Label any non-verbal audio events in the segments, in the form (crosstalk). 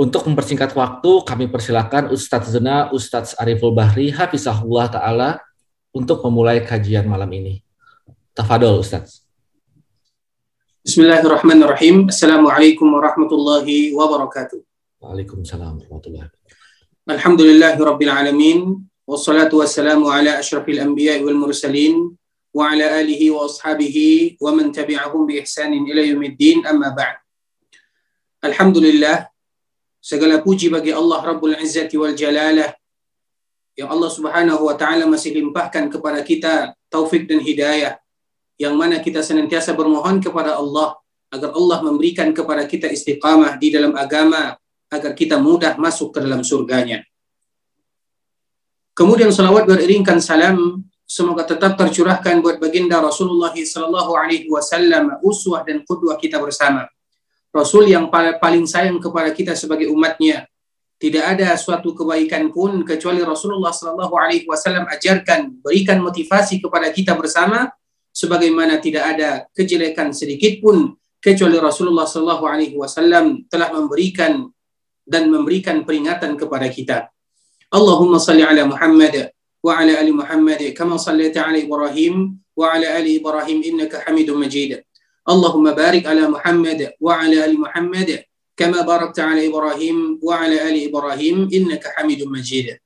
untuk mempersingkat waktu, kami persilakan Ustadz Zena, Ustadz Ariful Bahri, Hafizahullah Ta'ala, untuk memulai kajian malam ini. Tafadol, Ustadz. Bismillahirrahmanirrahim. Assalamualaikum warahmatullahi wabarakatuh. Waalaikumsalam warahmatullahi wabarakatuh. Alhamdulillahi rabbil alamin. Wassalatu wassalamu ala ashrafil anbiya wal mursalin. Wa ala alihi wa ashabihi wa man tabi'ahum bi ihsanin ila yaumiddin amma ba'd. Alhamdulillah, segala puji bagi Allah Rabbul Izzati wal Jalalah yang Allah Subhanahu wa taala masih limpahkan kepada kita taufik dan hidayah yang mana kita senantiasa bermohon kepada Allah agar Allah memberikan kepada kita istiqamah di dalam agama agar kita mudah masuk ke dalam surganya. Kemudian salawat beriringkan salam semoga tetap tercurahkan buat baginda Rasulullah sallallahu alaihi wasallam uswah dan qudwah kita bersama. Rasul yang paling sayang kepada kita sebagai umatnya. Tidak ada suatu kebaikan pun kecuali Rasulullah Sallallahu Alaihi Wasallam ajarkan, berikan motivasi kepada kita bersama, sebagaimana tidak ada kejelekan sedikit pun kecuali Rasulullah Sallallahu Alaihi Wasallam telah memberikan dan memberikan peringatan kepada kita. Allahumma salli ala Muhammad wa ala ali Muhammad kama sallaita ala Ibrahim wa ala ali Ibrahim innaka Hamidum Majid. اللهم بارك على محمد وعلى ال محمد كما باركت على ابراهيم وعلى ال ابراهيم انك حميد مجيد.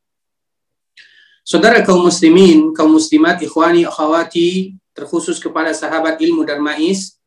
Saudara kaum muslimin, kaum muslimat, ikhwani, akhwati, terkhusus kepada sahabat ilmu Darmais,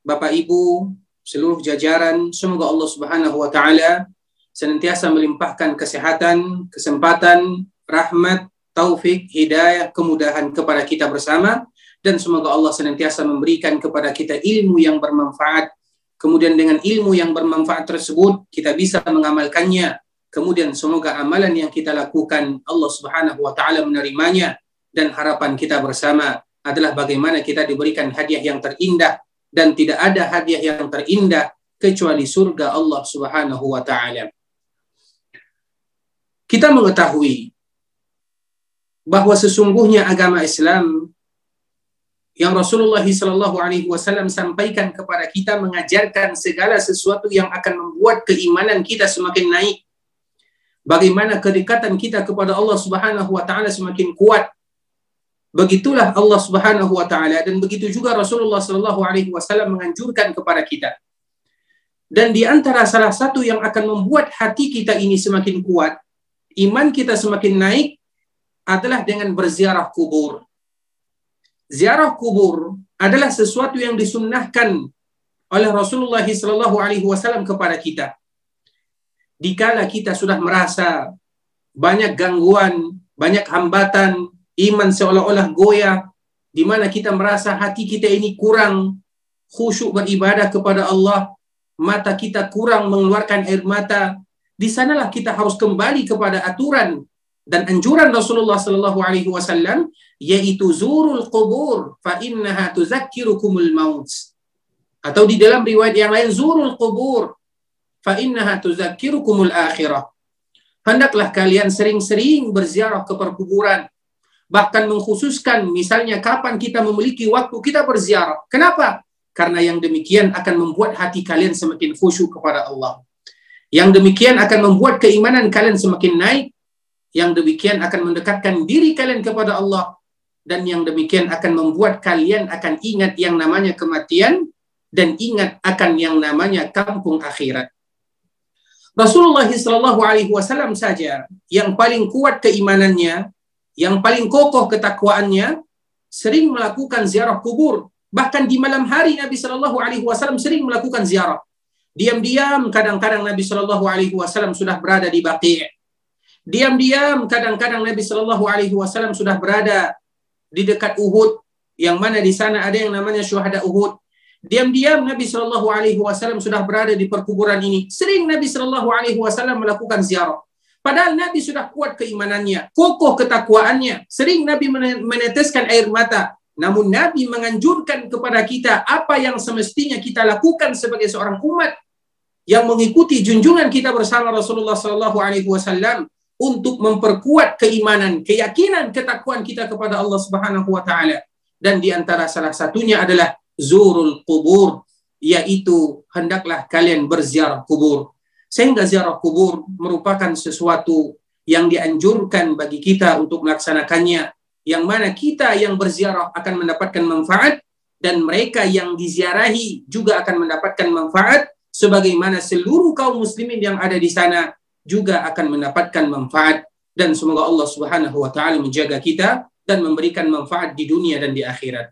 Bapak Ibu, seluruh jajaran, semoga Allah Subhanahu wa taala senantiasa melimpahkan kesehatan, kesempatan, rahmat, taufik, hidayah, kemudahan kepada kita bersama dan semoga Allah senantiasa memberikan kepada kita ilmu yang bermanfaat. Kemudian dengan ilmu yang bermanfaat tersebut kita bisa mengamalkannya. Kemudian semoga amalan yang kita lakukan Allah Subhanahu wa taala menerimanya dan harapan kita bersama adalah bagaimana kita diberikan hadiah yang terindah dan tidak ada hadiah yang terindah kecuali surga Allah Subhanahu wa taala. Kita mengetahui bahwa sesungguhnya agama Islam yang Rasulullah Shallallahu Alaihi Wasallam sampaikan kepada kita mengajarkan segala sesuatu yang akan membuat keimanan kita semakin naik. Bagaimana kedekatan kita kepada Allah Subhanahu Wa Taala semakin kuat. Begitulah Allah Subhanahu Wa Taala dan begitu juga Rasulullah Shallallahu Alaihi Wasallam menganjurkan kepada kita. Dan di antara salah satu yang akan membuat hati kita ini semakin kuat, iman kita semakin naik adalah dengan berziarah kubur ziarah kubur adalah sesuatu yang disunnahkan oleh Rasulullah Sallallahu Alaihi Wasallam kepada kita. Dikala kita sudah merasa banyak gangguan, banyak hambatan, iman seolah-olah goyah, di mana kita merasa hati kita ini kurang khusyuk beribadah kepada Allah, mata kita kurang mengeluarkan air mata, di sanalah kita harus kembali kepada aturan dan anjuran Rasulullah Sallallahu Alaihi Wasallam yaitu zurul kubur fa innaha tuzakkirukumul maut. Atau di dalam riwayat yang lain zurul kubur fa innaha tuzakkirukumul akhirah. Hendaklah kalian sering-sering berziarah ke perkuburan. Bahkan mengkhususkan misalnya kapan kita memiliki waktu kita berziarah. Kenapa? Karena yang demikian akan membuat hati kalian semakin khusyuk kepada Allah. Yang demikian akan membuat keimanan kalian semakin naik yang demikian akan mendekatkan diri kalian kepada Allah dan yang demikian akan membuat kalian akan ingat yang namanya kematian dan ingat akan yang namanya kampung akhirat. Rasulullah Shallallahu Alaihi Wasallam saja yang paling kuat keimanannya, yang paling kokoh ketakwaannya, sering melakukan ziarah kubur. Bahkan di malam hari Nabi Shallallahu Alaihi Wasallam sering melakukan ziarah. Diam-diam kadang-kadang Nabi Shallallahu Alaihi Wasallam sudah berada di Baqi' Diam-diam kadang-kadang Nabi Shallallahu Alaihi Wasallam sudah berada di dekat Uhud, yang mana di sana ada yang namanya syuhada Uhud. Diam-diam Nabi Shallallahu Alaihi Wasallam sudah berada di perkuburan ini. Sering Nabi Shallallahu Alaihi Wasallam melakukan ziarah. Padahal Nabi sudah kuat keimanannya, kokoh ketakwaannya. Sering Nabi meneteskan air mata. Namun Nabi menganjurkan kepada kita apa yang semestinya kita lakukan sebagai seorang umat yang mengikuti junjungan kita bersama Rasulullah Sallallahu Alaihi Wasallam untuk memperkuat keimanan, keyakinan, ketakwaan kita kepada Allah Subhanahu Wa Taala. Dan di antara salah satunya adalah zurul kubur, yaitu hendaklah kalian berziarah kubur. Sehingga ziarah kubur merupakan sesuatu yang dianjurkan bagi kita untuk melaksanakannya. Yang mana kita yang berziarah akan mendapatkan manfaat dan mereka yang diziarahi juga akan mendapatkan manfaat sebagaimana seluruh kaum muslimin yang ada di sana juga akan mendapatkan manfaat dan semoga Allah Subhanahu wa taala menjaga kita dan memberikan manfaat di dunia dan di akhirat.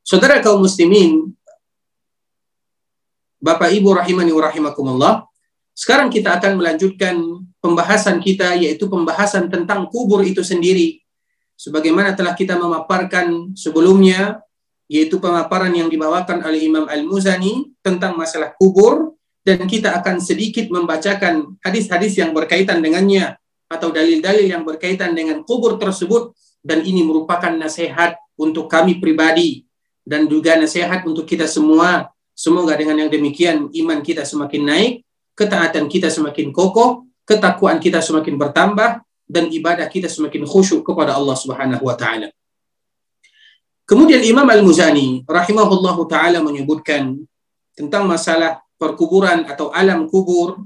Saudara kaum muslimin, Bapak Ibu rahimani wa rahimakumullah. Sekarang kita akan melanjutkan pembahasan kita yaitu pembahasan tentang kubur itu sendiri. Sebagaimana telah kita memaparkan sebelumnya yaitu pemaparan yang dibawakan oleh Imam Al-Muzani tentang masalah kubur dan kita akan sedikit membacakan hadis-hadis yang berkaitan dengannya atau dalil-dalil yang berkaitan dengan kubur tersebut dan ini merupakan nasihat untuk kami pribadi dan juga nasihat untuk kita semua Semoga dengan yang demikian iman kita semakin naik, ketaatan kita semakin kokoh, ketakwaan kita semakin bertambah, dan ibadah kita semakin khusyuk kepada Allah Subhanahu wa taala. Kemudian Imam Al-Muzani rahimahullahu taala menyebutkan tentang masalah perkuburan atau alam kubur.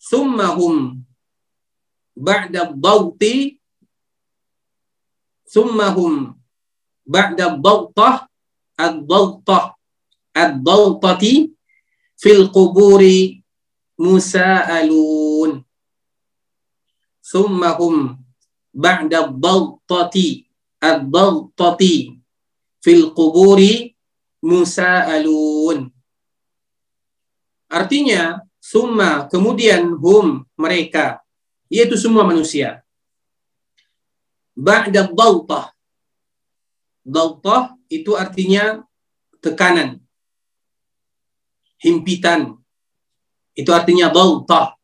Summahum ba'da dhawti summahum ba'da dhawtah ad-dhawtah ad-dawtati fil quburi musa'alun. Thumma hum ba'da ad-dawtati ad-dawtati fil quburi musa'alun artinya summa kemudian hum mereka yaitu semua manusia ba'da dawtah dawtah itu artinya tekanan himpitan. Itu artinya dautah.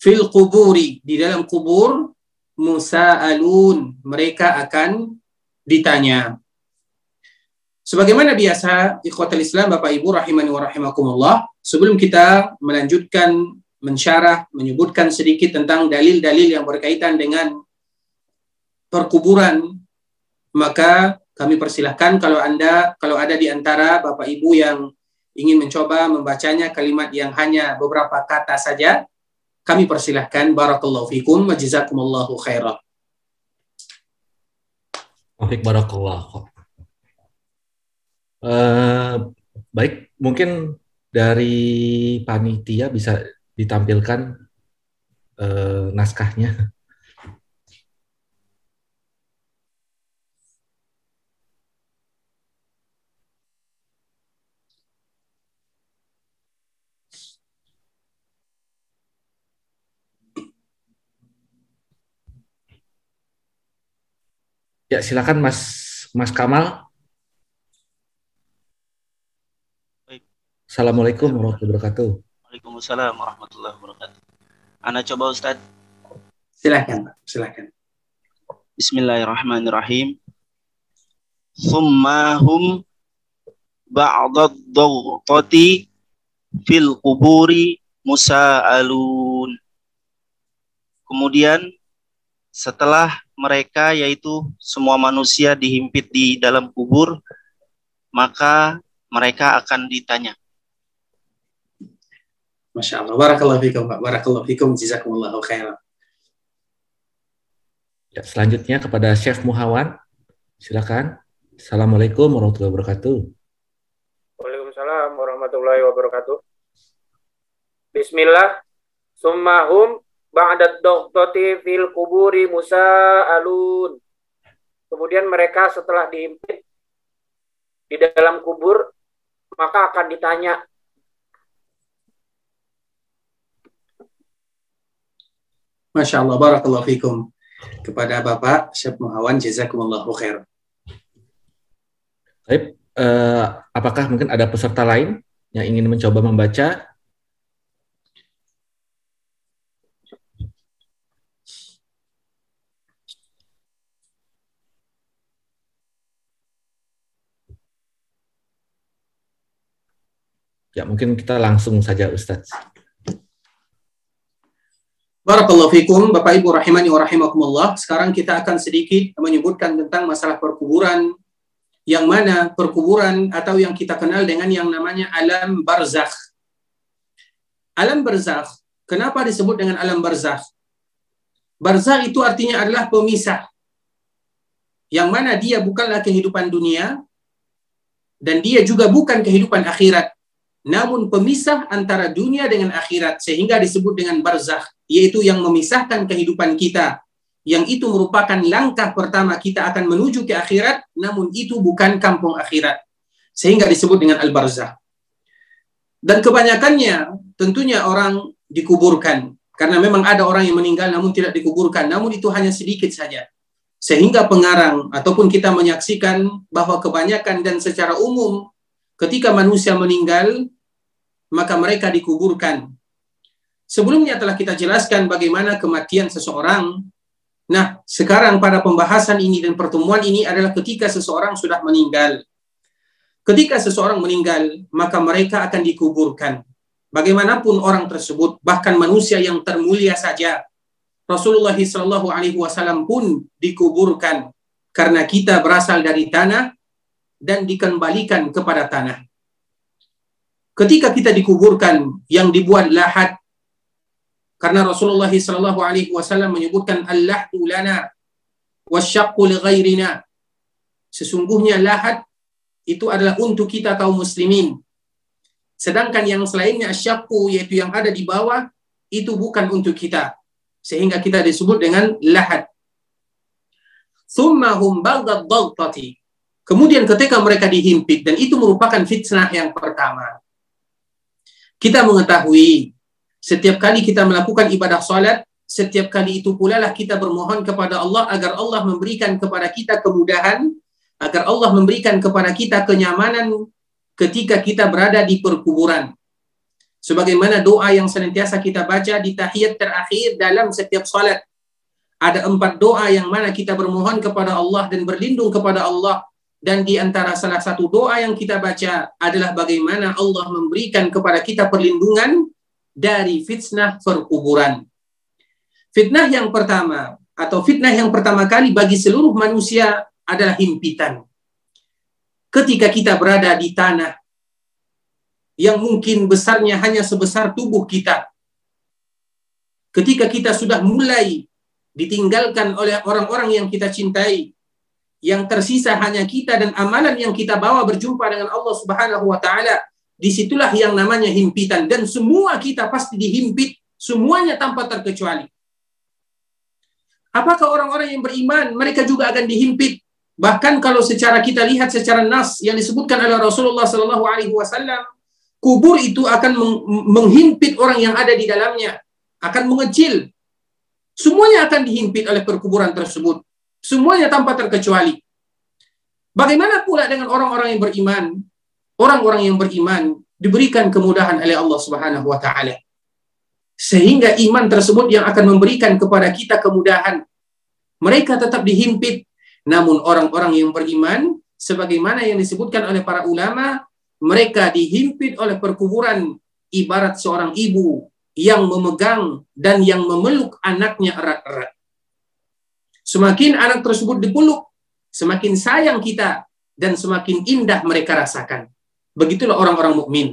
Fil kuburi, di dalam kubur, musa'alun, mereka akan ditanya. Sebagaimana biasa, ikhwatal Islam, Bapak Ibu, rahimani wa rahimakumullah, sebelum kita melanjutkan mensyarah, menyebutkan sedikit tentang dalil-dalil yang berkaitan dengan perkuburan, maka kami persilahkan kalau Anda, kalau ada di antara Bapak Ibu yang ingin mencoba membacanya kalimat yang hanya beberapa kata saja, kami persilahkan barakallahu fikum wa jazakumullahu khairan. Taufik barakallah. Uh, baik, mungkin dari panitia bisa ditampilkan uh, naskahnya. Ya, silakan Mas Mas Kamal. Assalamualaikum warahmatullahi wabarakatuh. Waalaikumsalam warahmatullahi wabarakatuh. Ana coba Ustaz. Silakan, silakan. Bismillahirrahmanirrahim. Thumma hum ba'dad dawtati fil kuburi musa'alun. Kemudian setelah mereka yaitu semua manusia dihimpit di dalam kubur, maka mereka akan ditanya. Masya Allah. Barakallahu fikum, Pak. Barakallahu fikum. Jazakumullahu khairan. Ya, selanjutnya kepada Chef Muhawan. Silakan. Assalamualaikum warahmatullahi wabarakatuh. Waalaikumsalam warahmatullahi wabarakatuh. Bismillah. Summahum ba'da doktori fil kuburi Musa alun. Kemudian mereka setelah diimpit di dalam kubur, maka akan ditanya. Masya Allah, barakallahu fikum. Kepada Bapak Syekh Muhawan, jazakumullahu khair. Baik, eh, apakah mungkin ada peserta lain yang ingin mencoba membaca? Ya, mungkin kita langsung saja Ustadz. Barakallahu fikum, Bapak Ibu rahimani wa rahimakumullah. Sekarang kita akan sedikit menyebutkan tentang masalah perkuburan yang mana perkuburan atau yang kita kenal dengan yang namanya alam barzakh. Alam barzakh, kenapa disebut dengan alam barzakh? Barzakh itu artinya adalah pemisah. Yang mana dia bukanlah kehidupan dunia dan dia juga bukan kehidupan akhirat namun pemisah antara dunia dengan akhirat sehingga disebut dengan barzakh yaitu yang memisahkan kehidupan kita. Yang itu merupakan langkah pertama kita akan menuju ke akhirat namun itu bukan kampung akhirat. Sehingga disebut dengan al-barzakh dan kebanyakannya tentunya orang dikuburkan. Karena memang ada orang yang meninggal namun tidak dikuburkan. Namun itu hanya sedikit saja. Sehingga pengarang ataupun kita menyaksikan bahwa kebanyakan dan secara umum ketika manusia meninggal maka mereka dikuburkan. Sebelumnya telah kita jelaskan bagaimana kematian seseorang. Nah, sekarang pada pembahasan ini dan pertemuan ini adalah ketika seseorang sudah meninggal. Ketika seseorang meninggal, maka mereka akan dikuburkan. Bagaimanapun orang tersebut, bahkan manusia yang termulia saja, Rasulullah Shallallahu Alaihi Wasallam pun dikuburkan karena kita berasal dari tanah dan dikembalikan kepada tanah ketika kita dikuburkan yang dibuat lahat karena Rasulullah sallallahu alaihi wasallam menyebutkan al-lahdu lana wasyaqqu ghairina. Sesungguhnya lahat itu adalah untuk kita kaum muslimin. Sedangkan yang selainnya asyaqqu yaitu yang ada di bawah itu bukan untuk kita. Sehingga kita disebut dengan lahat. Thumma hum baghdad kemudian ketika mereka dihimpit dan itu merupakan fitnah yang pertama. Kita mengetahui setiap kali kita melakukan ibadah salat, setiap kali itu pula lah kita bermohon kepada Allah agar Allah memberikan kepada kita kemudahan, agar Allah memberikan kepada kita kenyamanan ketika kita berada di perkuburan. Sebagaimana doa yang senantiasa kita baca di tahiyat terakhir dalam setiap salat. Ada empat doa yang mana kita bermohon kepada Allah dan berlindung kepada Allah dan di antara salah satu doa yang kita baca adalah bagaimana Allah memberikan kepada kita perlindungan dari fitnah perkuburan. Fitnah yang pertama atau fitnah yang pertama kali bagi seluruh manusia adalah himpitan. Ketika kita berada di tanah yang mungkin besarnya hanya sebesar tubuh kita. Ketika kita sudah mulai ditinggalkan oleh orang-orang yang kita cintai, yang tersisa hanya kita dan amalan yang kita bawa berjumpa dengan Allah Subhanahu wa taala. Di situlah yang namanya himpitan dan semua kita pasti dihimpit semuanya tanpa terkecuali. Apakah orang-orang yang beriman mereka juga akan dihimpit? Bahkan kalau secara kita lihat secara nas yang disebutkan oleh Rasulullah Shallallahu Alaihi Wasallam, kubur itu akan menghimpit orang yang ada di dalamnya, akan mengecil. Semuanya akan dihimpit oleh perkuburan tersebut. Semuanya tanpa terkecuali. Bagaimana pula dengan orang-orang yang beriman? Orang-orang yang beriman diberikan kemudahan oleh Allah Subhanahu wa taala. Sehingga iman tersebut yang akan memberikan kepada kita kemudahan. Mereka tetap dihimpit, namun orang-orang yang beriman sebagaimana yang disebutkan oleh para ulama, mereka dihimpit oleh perkuburan ibarat seorang ibu yang memegang dan yang memeluk anaknya erat-erat. Semakin anak tersebut dipeluk, semakin sayang kita dan semakin indah mereka rasakan. Begitulah orang-orang mukmin.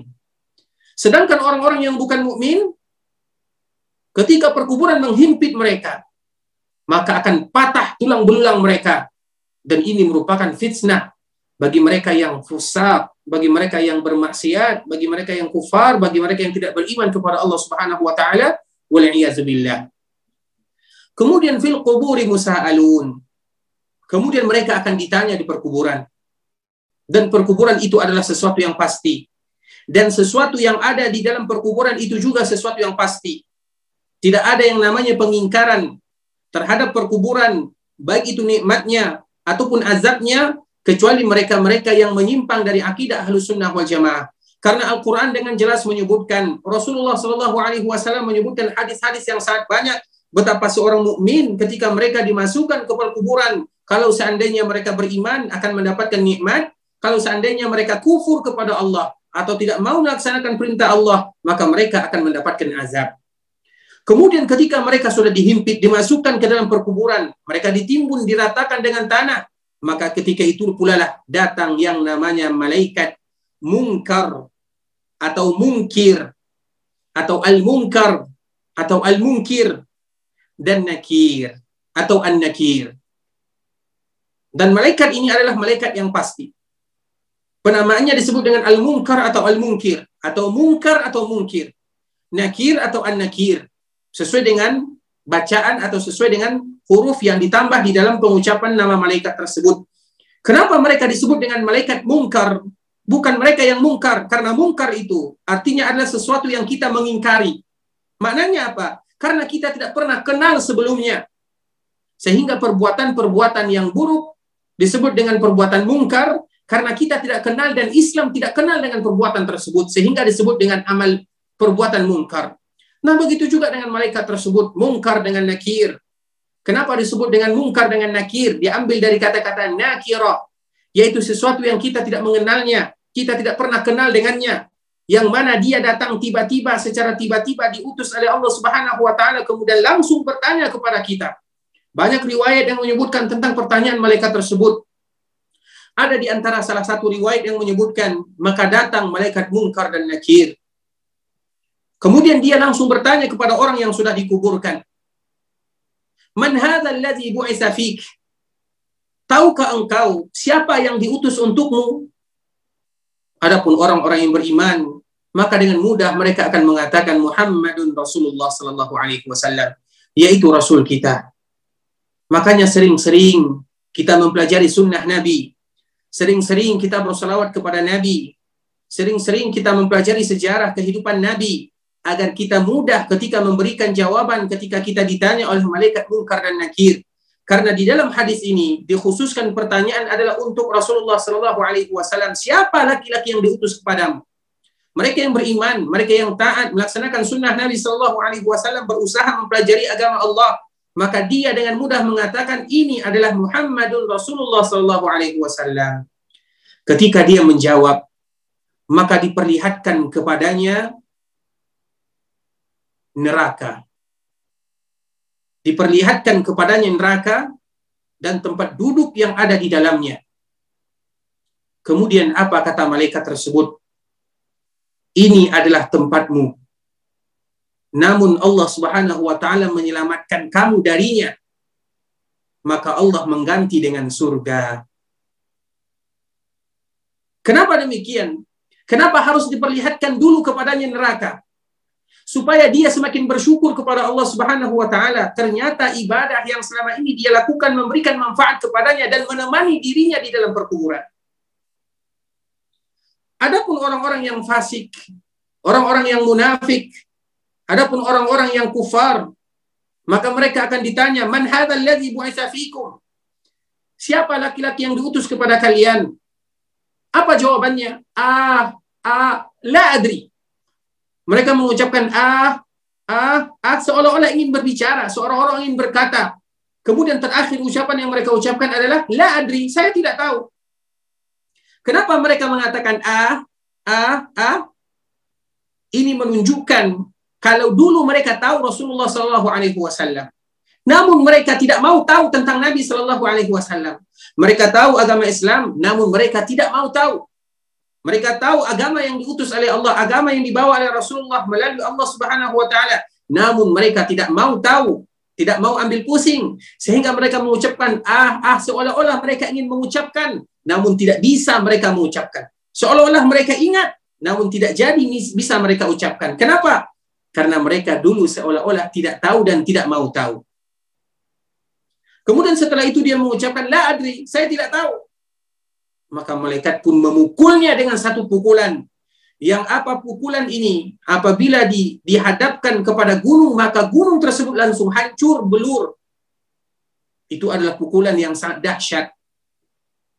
Sedangkan orang-orang yang bukan mukmin, ketika perkuburan menghimpit mereka, maka akan patah tulang belulang mereka. Dan ini merupakan fitnah bagi mereka yang fusak, bagi mereka yang bermaksiat, bagi mereka yang kufar, bagi mereka yang tidak beriman kepada Allah Subhanahu wa taala. Wal Kemudian fil kuburi musa'alun. Kemudian mereka akan ditanya di perkuburan. Dan perkuburan itu adalah sesuatu yang pasti. Dan sesuatu yang ada di dalam perkuburan itu juga sesuatu yang pasti. Tidak ada yang namanya pengingkaran terhadap perkuburan, baik itu nikmatnya ataupun azabnya, kecuali mereka-mereka yang menyimpang dari akidah ahlus sunnah wal jamaah. Karena Al-Quran dengan jelas menyebutkan, Rasulullah Shallallahu Alaihi Wasallam menyebutkan hadis-hadis yang sangat banyak Betapa seorang mukmin ketika mereka dimasukkan ke kuburan, kalau seandainya mereka beriman akan mendapatkan nikmat, kalau seandainya mereka kufur kepada Allah, atau tidak mau melaksanakan perintah Allah, maka mereka akan mendapatkan azab. Kemudian ketika mereka sudah dihimpit, dimasukkan ke dalam perkuburan, mereka ditimbun, diratakan dengan tanah, maka ketika itu pula lah datang yang namanya malaikat mungkar atau mungkir atau al-munkar atau al-munkir dan nakir atau an-nakir. Dan malaikat ini adalah malaikat yang pasti. Penamaannya disebut dengan al-munkar atau al-munkir atau munkar atau munkir. Nakir atau an-nakir. Sesuai dengan bacaan atau sesuai dengan huruf yang ditambah di dalam pengucapan nama malaikat tersebut. Kenapa mereka disebut dengan malaikat munkar? Bukan mereka yang mungkar, karena mungkar itu artinya adalah sesuatu yang kita mengingkari. Maknanya apa? Karena kita tidak pernah kenal sebelumnya. Sehingga perbuatan-perbuatan yang buruk disebut dengan perbuatan mungkar karena kita tidak kenal dan Islam tidak kenal dengan perbuatan tersebut sehingga disebut dengan amal perbuatan mungkar. Nah begitu juga dengan malaikat tersebut mungkar dengan nakir. Kenapa disebut dengan mungkar dengan nakir? Diambil dari kata-kata nakira, yaitu sesuatu yang kita tidak mengenalnya, kita tidak pernah kenal dengannya, yang mana dia datang tiba-tiba secara tiba-tiba diutus oleh Allah Subhanahu wa taala kemudian langsung bertanya kepada kita. Banyak riwayat yang menyebutkan tentang pertanyaan malaikat tersebut. Ada di antara salah satu riwayat yang menyebutkan, maka datang malaikat mungkar dan nakir. Kemudian dia langsung bertanya kepada orang yang sudah dikuburkan. Man hadzal ladzi bu'itsa? Tahukah engkau siapa yang diutus untukmu? Adapun orang-orang yang beriman, maka dengan mudah mereka akan mengatakan Muhammadun Rasulullah sallallahu alaihi wasallam, yaitu rasul kita. Makanya sering-sering kita mempelajari sunnah Nabi, Sering-sering kita bersalawat kepada Nabi. Sering-sering kita mempelajari sejarah kehidupan Nabi agar kita mudah ketika memberikan jawaban ketika kita ditanya oleh malaikat mungkar dan nakir. Karena di dalam hadis ini dikhususkan pertanyaan adalah untuk Rasulullah Shallallahu Alaihi Wasallam siapa laki-laki yang diutus kepadamu? Mereka yang beriman, mereka yang taat melaksanakan sunnah Nabi Shallallahu Alaihi Wasallam berusaha mempelajari agama Allah, maka dia dengan mudah mengatakan ini adalah Muhammadun Rasulullah Sallallahu Alaihi Wasallam. Ketika dia menjawab, maka diperlihatkan kepadanya neraka. Diperlihatkan kepadanya neraka dan tempat duduk yang ada di dalamnya. Kemudian apa kata malaikat tersebut? Ini adalah tempatmu namun Allah Subhanahu wa taala menyelamatkan kamu darinya. Maka Allah mengganti dengan surga. Kenapa demikian? Kenapa harus diperlihatkan dulu kepadanya neraka? Supaya dia semakin bersyukur kepada Allah Subhanahu wa taala. Ternyata ibadah yang selama ini dia lakukan memberikan manfaat kepadanya dan menemani dirinya di dalam perkuburan. Adapun orang-orang yang fasik, orang-orang yang munafik, Adapun orang-orang yang kufar, maka mereka akan ditanya, "Man hadzal ladzi bu'itsa fikum?" Siapa laki-laki yang diutus kepada kalian? Apa jawabannya? Ah, ah, la adri. Mereka mengucapkan ah, ah, ah seolah-olah ingin berbicara, seolah-olah ingin berkata. Kemudian terakhir ucapan yang mereka ucapkan adalah la adri, saya tidak tahu. Kenapa mereka mengatakan ah, ah, ah? Ini menunjukkan kalau dulu mereka tahu Rasulullah Shallallahu Alaihi Wasallam, namun mereka tidak mau tahu tentang Nabi Shallallahu Alaihi Wasallam. Mereka tahu agama Islam, namun mereka tidak mau tahu. Mereka tahu agama yang diutus oleh Allah, agama yang dibawa oleh Rasulullah melalui Allah Subhanahu Wa Taala. Namun mereka tidak mau tahu, tidak mau ambil pusing, sehingga mereka mengucapkan ah ah seolah-olah mereka ingin mengucapkan, namun tidak bisa mereka mengucapkan. Seolah-olah mereka ingat, namun tidak jadi bisa mereka ucapkan. Kenapa? Karena mereka dulu seolah-olah tidak tahu dan tidak mau tahu. Kemudian setelah itu dia mengucapkan la adri, saya tidak tahu. Maka malaikat pun memukulnya dengan satu pukulan. Yang apa pukulan ini apabila di, dihadapkan kepada gunung maka gunung tersebut langsung hancur belur. Itu adalah pukulan yang sangat dahsyat.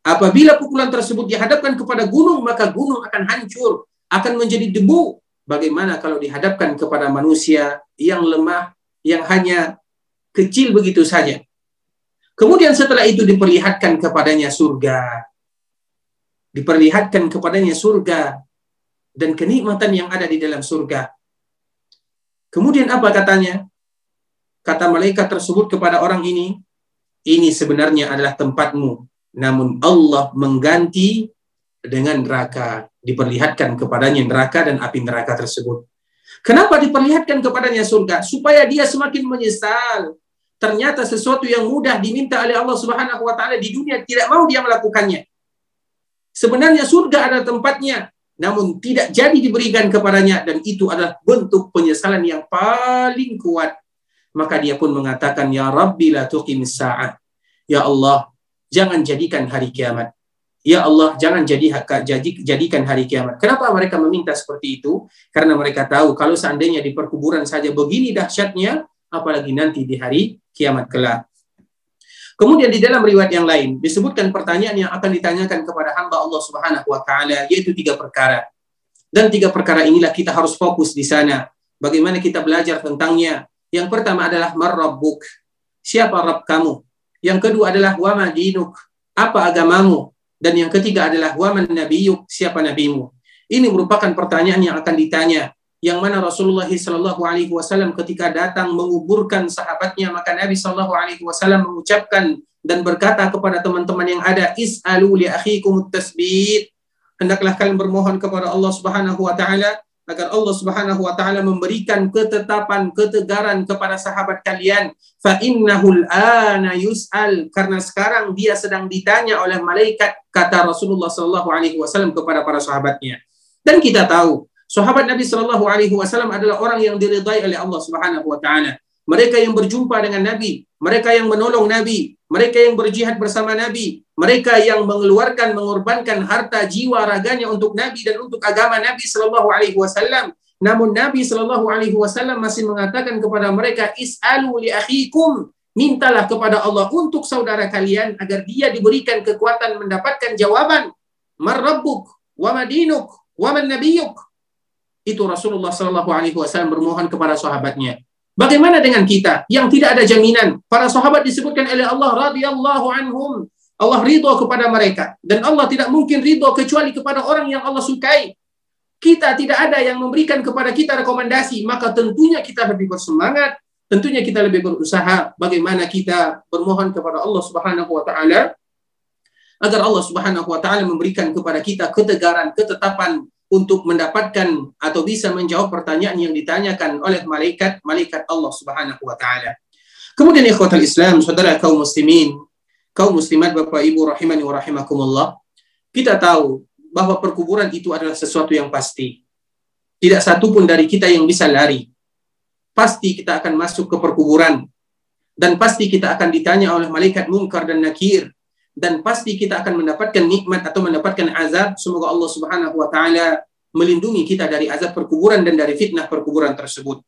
Apabila pukulan tersebut dihadapkan kepada gunung maka gunung akan hancur, akan menjadi debu Bagaimana kalau dihadapkan kepada manusia yang lemah, yang hanya kecil begitu saja. Kemudian setelah itu diperlihatkan kepadanya surga. Diperlihatkan kepadanya surga. dan kenikmatan yang ada di dalam surga. Kemudian apa katanya? Kata malaikat tersebut kepada orang ini, ini sebenarnya adalah tempatmu. Namun Allah mengganti dengan neraka. Diperlihatkan kepadanya neraka dan api neraka tersebut. Kenapa diperlihatkan kepadanya surga? Supaya dia semakin menyesal. Ternyata sesuatu yang mudah diminta oleh Allah Subhanahu wa taala di dunia tidak mau dia melakukannya. Sebenarnya surga ada tempatnya, namun tidak jadi diberikan kepadanya dan itu adalah bentuk penyesalan yang paling kuat. Maka dia pun mengatakan, Ya Rabbi la tuqimis sa'ah. Ya Allah, jangan jadikan hari kiamat. Ya Allah, jangan jadi, jadi jadikan hari kiamat. Kenapa mereka meminta seperti itu? Karena mereka tahu kalau seandainya di perkuburan saja begini dahsyatnya, apalagi nanti di hari kiamat kelak. Kemudian di dalam riwayat yang lain disebutkan pertanyaan yang akan ditanyakan kepada hamba Allah Subhanahu wa taala yaitu tiga perkara. Dan tiga perkara inilah kita harus fokus di sana. Bagaimana kita belajar tentangnya? Yang pertama adalah marrabbuk. Siapa Rabb kamu? Yang kedua adalah wa madinuk. Apa agamamu? Dan yang ketiga adalah waman nabiyuk, siapa nabimu? Ini merupakan pertanyaan yang akan ditanya. Yang mana Rasulullah Shallallahu Alaihi Wasallam ketika datang menguburkan sahabatnya maka Nabi Shallallahu Alaihi Wasallam mengucapkan dan berkata kepada teman-teman yang ada is'alu li akhikum tasbit hendaklah kalian bermohon kepada Allah Subhanahu wa taala agar Allah Subhanahu wa taala memberikan ketetapan ketegaran kepada sahabat kalian. Fa innahul ana yus'al. Karena sekarang dia sedang ditanya oleh malaikat kata Rasulullah sallallahu alaihi wasallam kepada para sahabatnya. Dan kita tahu sahabat Nabi sallallahu alaihi wasallam adalah orang yang diridai oleh Allah Subhanahu wa taala mereka yang berjumpa dengan Nabi, mereka yang menolong Nabi, mereka yang berjihad bersama Nabi, mereka yang mengeluarkan, mengorbankan harta, jiwa, raganya untuk Nabi dan untuk agama Nabi Shallallahu Alaihi Wasallam. Namun Nabi Shallallahu Alaihi Wasallam masih mengatakan kepada mereka, is'alu li akhikum, mintalah kepada Allah untuk saudara kalian agar dia diberikan kekuatan mendapatkan jawaban. Marrabbuk, wa madinuk, wa man nabiyuk. Itu Rasulullah Shallallahu Alaihi Wasallam bermohon kepada sahabatnya. Bagaimana dengan kita yang tidak ada jaminan? Para sahabat disebutkan oleh Allah radhiyallahu anhum. Allah ridho kepada mereka dan Allah tidak mungkin ridho kecuali kepada orang yang Allah sukai. Kita tidak ada yang memberikan kepada kita rekomendasi, maka tentunya kita lebih bersemangat, tentunya kita lebih berusaha bagaimana kita bermohon kepada Allah Subhanahu wa taala agar Allah Subhanahu wa taala memberikan kepada kita ketegaran, ketetapan untuk mendapatkan atau bisa menjawab pertanyaan yang ditanyakan oleh malaikat malaikat Allah Subhanahu wa taala. Kemudian ikhwatul Islam, saudara kaum muslimin, kaum muslimat Bapak Ibu rahimani wa rahimakumullah, kita tahu bahwa perkuburan itu adalah sesuatu yang pasti. Tidak satu pun dari kita yang bisa lari. Pasti kita akan masuk ke perkuburan dan pasti kita akan ditanya oleh malaikat munkar dan nakir dan pasti kita akan mendapatkan nikmat atau mendapatkan azab. Semoga Allah Subhanahu wa taala melindungi kita dari azab perkuburan dan dari fitnah perkuburan tersebut.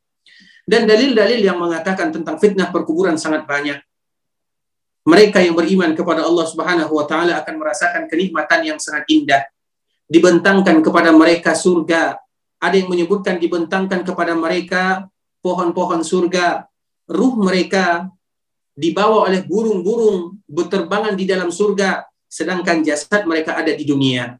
Dan dalil-dalil yang mengatakan tentang fitnah perkuburan sangat banyak. Mereka yang beriman kepada Allah Subhanahu wa taala akan merasakan kenikmatan yang sangat indah. Dibentangkan kepada mereka surga. Ada yang menyebutkan dibentangkan kepada mereka pohon-pohon surga. Ruh mereka dibawa oleh burung-burung berterbangan di dalam surga, sedangkan jasad mereka ada di dunia.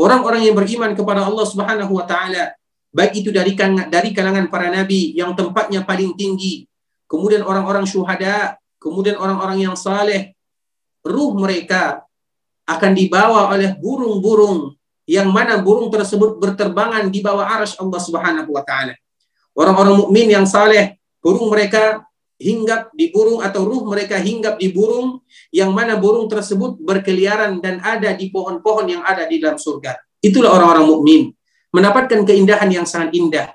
Orang-orang yang beriman kepada Allah Subhanahu wa taala, baik itu dari dari kalangan para nabi yang tempatnya paling tinggi, kemudian orang-orang syuhada, kemudian orang-orang yang saleh, ruh mereka akan dibawa oleh burung-burung yang mana burung tersebut berterbangan di bawah arasy Allah Subhanahu wa taala. Orang-orang mukmin yang saleh, burung mereka hinggap di burung atau ruh mereka hinggap di burung yang mana burung tersebut berkeliaran dan ada di pohon-pohon yang ada di dalam surga. Itulah orang-orang mukmin mendapatkan keindahan yang sangat indah,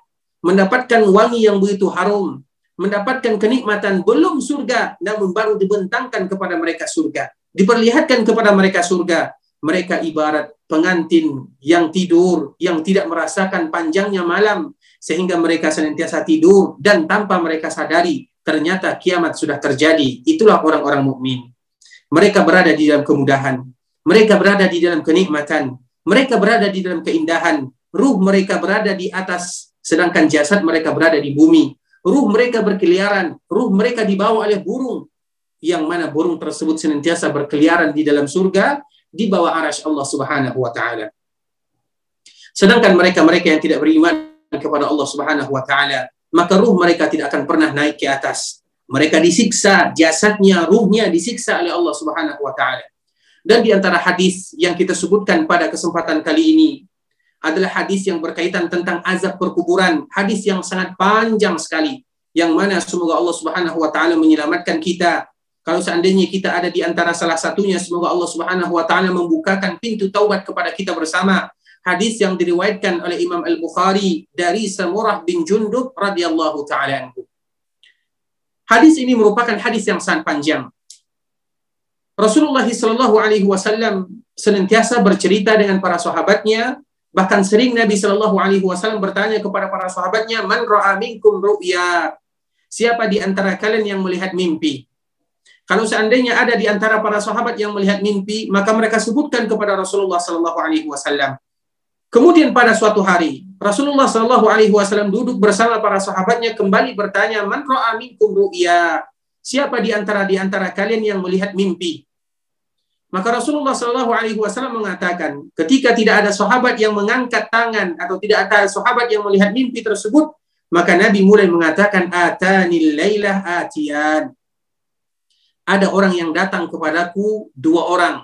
mendapatkan wangi yang begitu harum, mendapatkan kenikmatan belum surga namun baru dibentangkan kepada mereka surga. Diperlihatkan kepada mereka surga. Mereka ibarat pengantin yang tidur, yang tidak merasakan panjangnya malam, sehingga mereka senantiasa tidur dan tanpa mereka sadari ternyata kiamat sudah terjadi. Itulah orang-orang mukmin. Mereka berada di dalam kemudahan. Mereka berada di dalam kenikmatan. Mereka berada di dalam keindahan. Ruh mereka berada di atas, sedangkan jasad mereka berada di bumi. Ruh mereka berkeliaran. Ruh mereka dibawa oleh burung. Yang mana burung tersebut senantiasa berkeliaran di dalam surga, di bawah arash Allah subhanahu wa ta'ala. Sedangkan mereka-mereka yang tidak beriman kepada Allah Subhanahu wa taala, maka ruh mereka tidak akan pernah naik ke atas. Mereka disiksa, jasadnya, ruhnya disiksa oleh Allah Subhanahu wa taala. Dan di antara hadis yang kita sebutkan pada kesempatan kali ini adalah hadis yang berkaitan tentang azab perkuburan, hadis yang sangat panjang sekali yang mana semoga Allah Subhanahu wa taala menyelamatkan kita. Kalau seandainya kita ada di antara salah satunya, semoga Allah Subhanahu wa taala membukakan pintu taubat kepada kita bersama hadis yang diriwayatkan oleh Imam Al-Bukhari dari Samurah bin Jundub radhiyallahu taala anhu. Hadis ini merupakan hadis yang sangat panjang. Rasulullah Shallallahu alaihi wasallam senantiasa bercerita dengan para sahabatnya, bahkan sering Nabi Shallallahu alaihi wasallam bertanya kepada para sahabatnya, "Man minkum ru'ya?" Siapa di antara kalian yang melihat mimpi? Kalau seandainya ada di antara para sahabat yang melihat mimpi, maka mereka sebutkan kepada Rasulullah Shallallahu alaihi wasallam. Kemudian pada suatu hari, Rasulullah Shallallahu Alaihi Wasallam duduk bersama para sahabatnya kembali bertanya, "Man ro'a minkum ru'ya?" Siapa di antara di antara kalian yang melihat mimpi? Maka Rasulullah Shallallahu Alaihi Wasallam mengatakan, ketika tidak ada sahabat yang mengangkat tangan atau tidak ada sahabat yang melihat mimpi tersebut, maka Nabi mulai mengatakan, "Atanil lailah atian." Ada orang yang datang kepadaku, dua orang.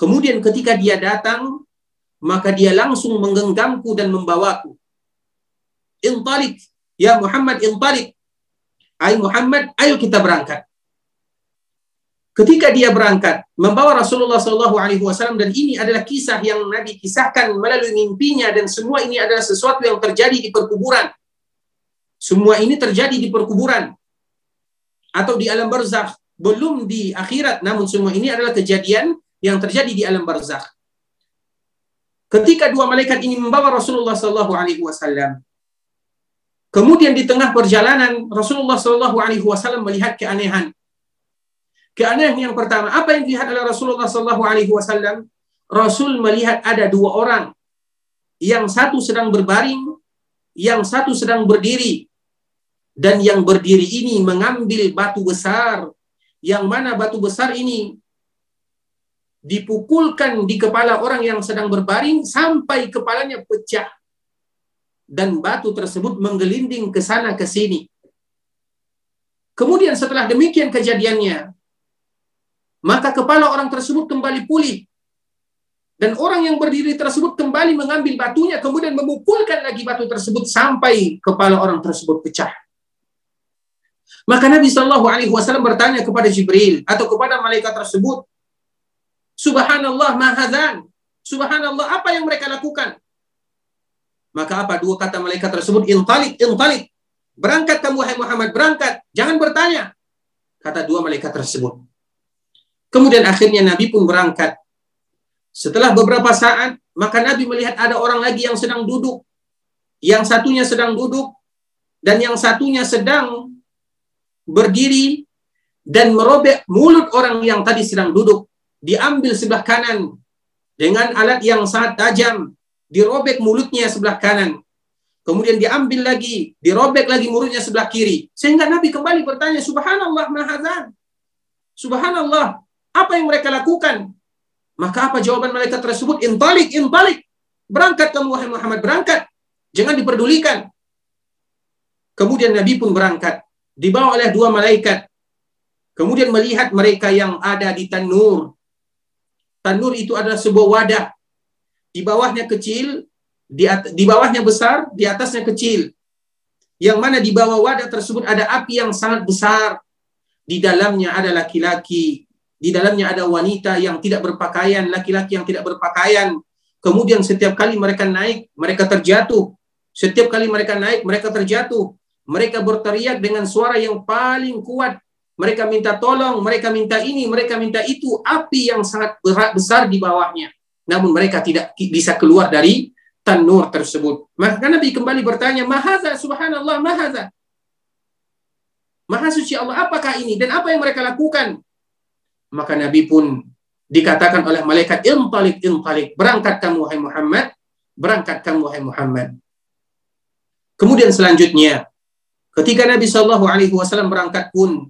Kemudian ketika dia datang, maka dia langsung menggenggamku dan membawaku. Intalik, ya Muhammad intalik. Ay Muhammad, ayo kita berangkat. Ketika dia berangkat, membawa Rasulullah Shallallahu Alaihi Wasallam dan ini adalah kisah yang Nabi kisahkan melalui mimpinya dan semua ini adalah sesuatu yang terjadi di perkuburan. Semua ini terjadi di perkuburan atau di alam barzakh, belum di akhirat, namun semua ini adalah kejadian yang terjadi di alam barzakh. Ketika dua malaikat ini membawa Rasulullah Shallallahu Alaihi Wasallam, kemudian di tengah perjalanan Rasulullah Shallallahu Alaihi Wasallam melihat keanehan. Keanehan yang pertama, apa yang dilihat oleh Rasulullah Shallallahu Alaihi Wasallam? Rasul melihat ada dua orang, yang satu sedang berbaring, yang satu sedang berdiri, dan yang berdiri ini mengambil batu besar, yang mana batu besar ini dipukulkan di kepala orang yang sedang berbaring sampai kepalanya pecah dan batu tersebut menggelinding ke sana ke sini. Kemudian setelah demikian kejadiannya, maka kepala orang tersebut kembali pulih. Dan orang yang berdiri tersebut kembali mengambil batunya, kemudian memukulkan lagi batu tersebut sampai kepala orang tersebut pecah. Maka Nabi Shallallahu Alaihi Wasallam bertanya kepada Jibril atau kepada malaikat tersebut, Subhanallah mahazan. Subhanallah apa yang mereka lakukan? Maka apa dua kata malaikat tersebut? Intalik, intalik. Berangkat kamu wahai Muhammad, berangkat. Jangan bertanya. Kata dua malaikat tersebut. Kemudian akhirnya Nabi pun berangkat. Setelah beberapa saat, maka Nabi melihat ada orang lagi yang sedang duduk. Yang satunya sedang duduk dan yang satunya sedang berdiri dan merobek mulut orang yang tadi sedang duduk diambil sebelah kanan dengan alat yang sangat tajam, dirobek mulutnya sebelah kanan. Kemudian diambil lagi, dirobek lagi mulutnya sebelah kiri. Sehingga Nabi kembali bertanya, Subhanallah mahazan. Subhanallah, apa yang mereka lakukan? Maka apa jawaban mereka tersebut? Intalik, intalik. Berangkat kamu wahai Muhammad, berangkat. Jangan diperdulikan. Kemudian Nabi pun berangkat. Dibawa oleh dua malaikat. Kemudian melihat mereka yang ada di tanur. Tanur itu adalah sebuah wadah. Di bawahnya kecil, di, di bawahnya besar, di atasnya kecil. Yang mana di bawah wadah tersebut ada api yang sangat besar. Di dalamnya ada laki-laki. Di dalamnya ada wanita yang tidak berpakaian, laki-laki yang tidak berpakaian. Kemudian setiap kali mereka naik, mereka terjatuh. Setiap kali mereka naik, mereka terjatuh. Mereka berteriak dengan suara yang paling kuat mereka minta tolong, mereka minta ini, mereka minta itu, api yang sangat berat besar di bawahnya. Namun mereka tidak bisa keluar dari tanur tersebut. Maka Nabi kembali bertanya, Mahaza subhanallah, mahaza. Maha suci Allah, apakah ini? Dan apa yang mereka lakukan? Maka Nabi pun dikatakan oleh malaikat, intalik, intalik. Berangkat kamu, wahai Muhammad. Berangkat kamu, wahai Muhammad. Kemudian selanjutnya, ketika Nabi Shallallahu Alaihi Wasallam berangkat pun,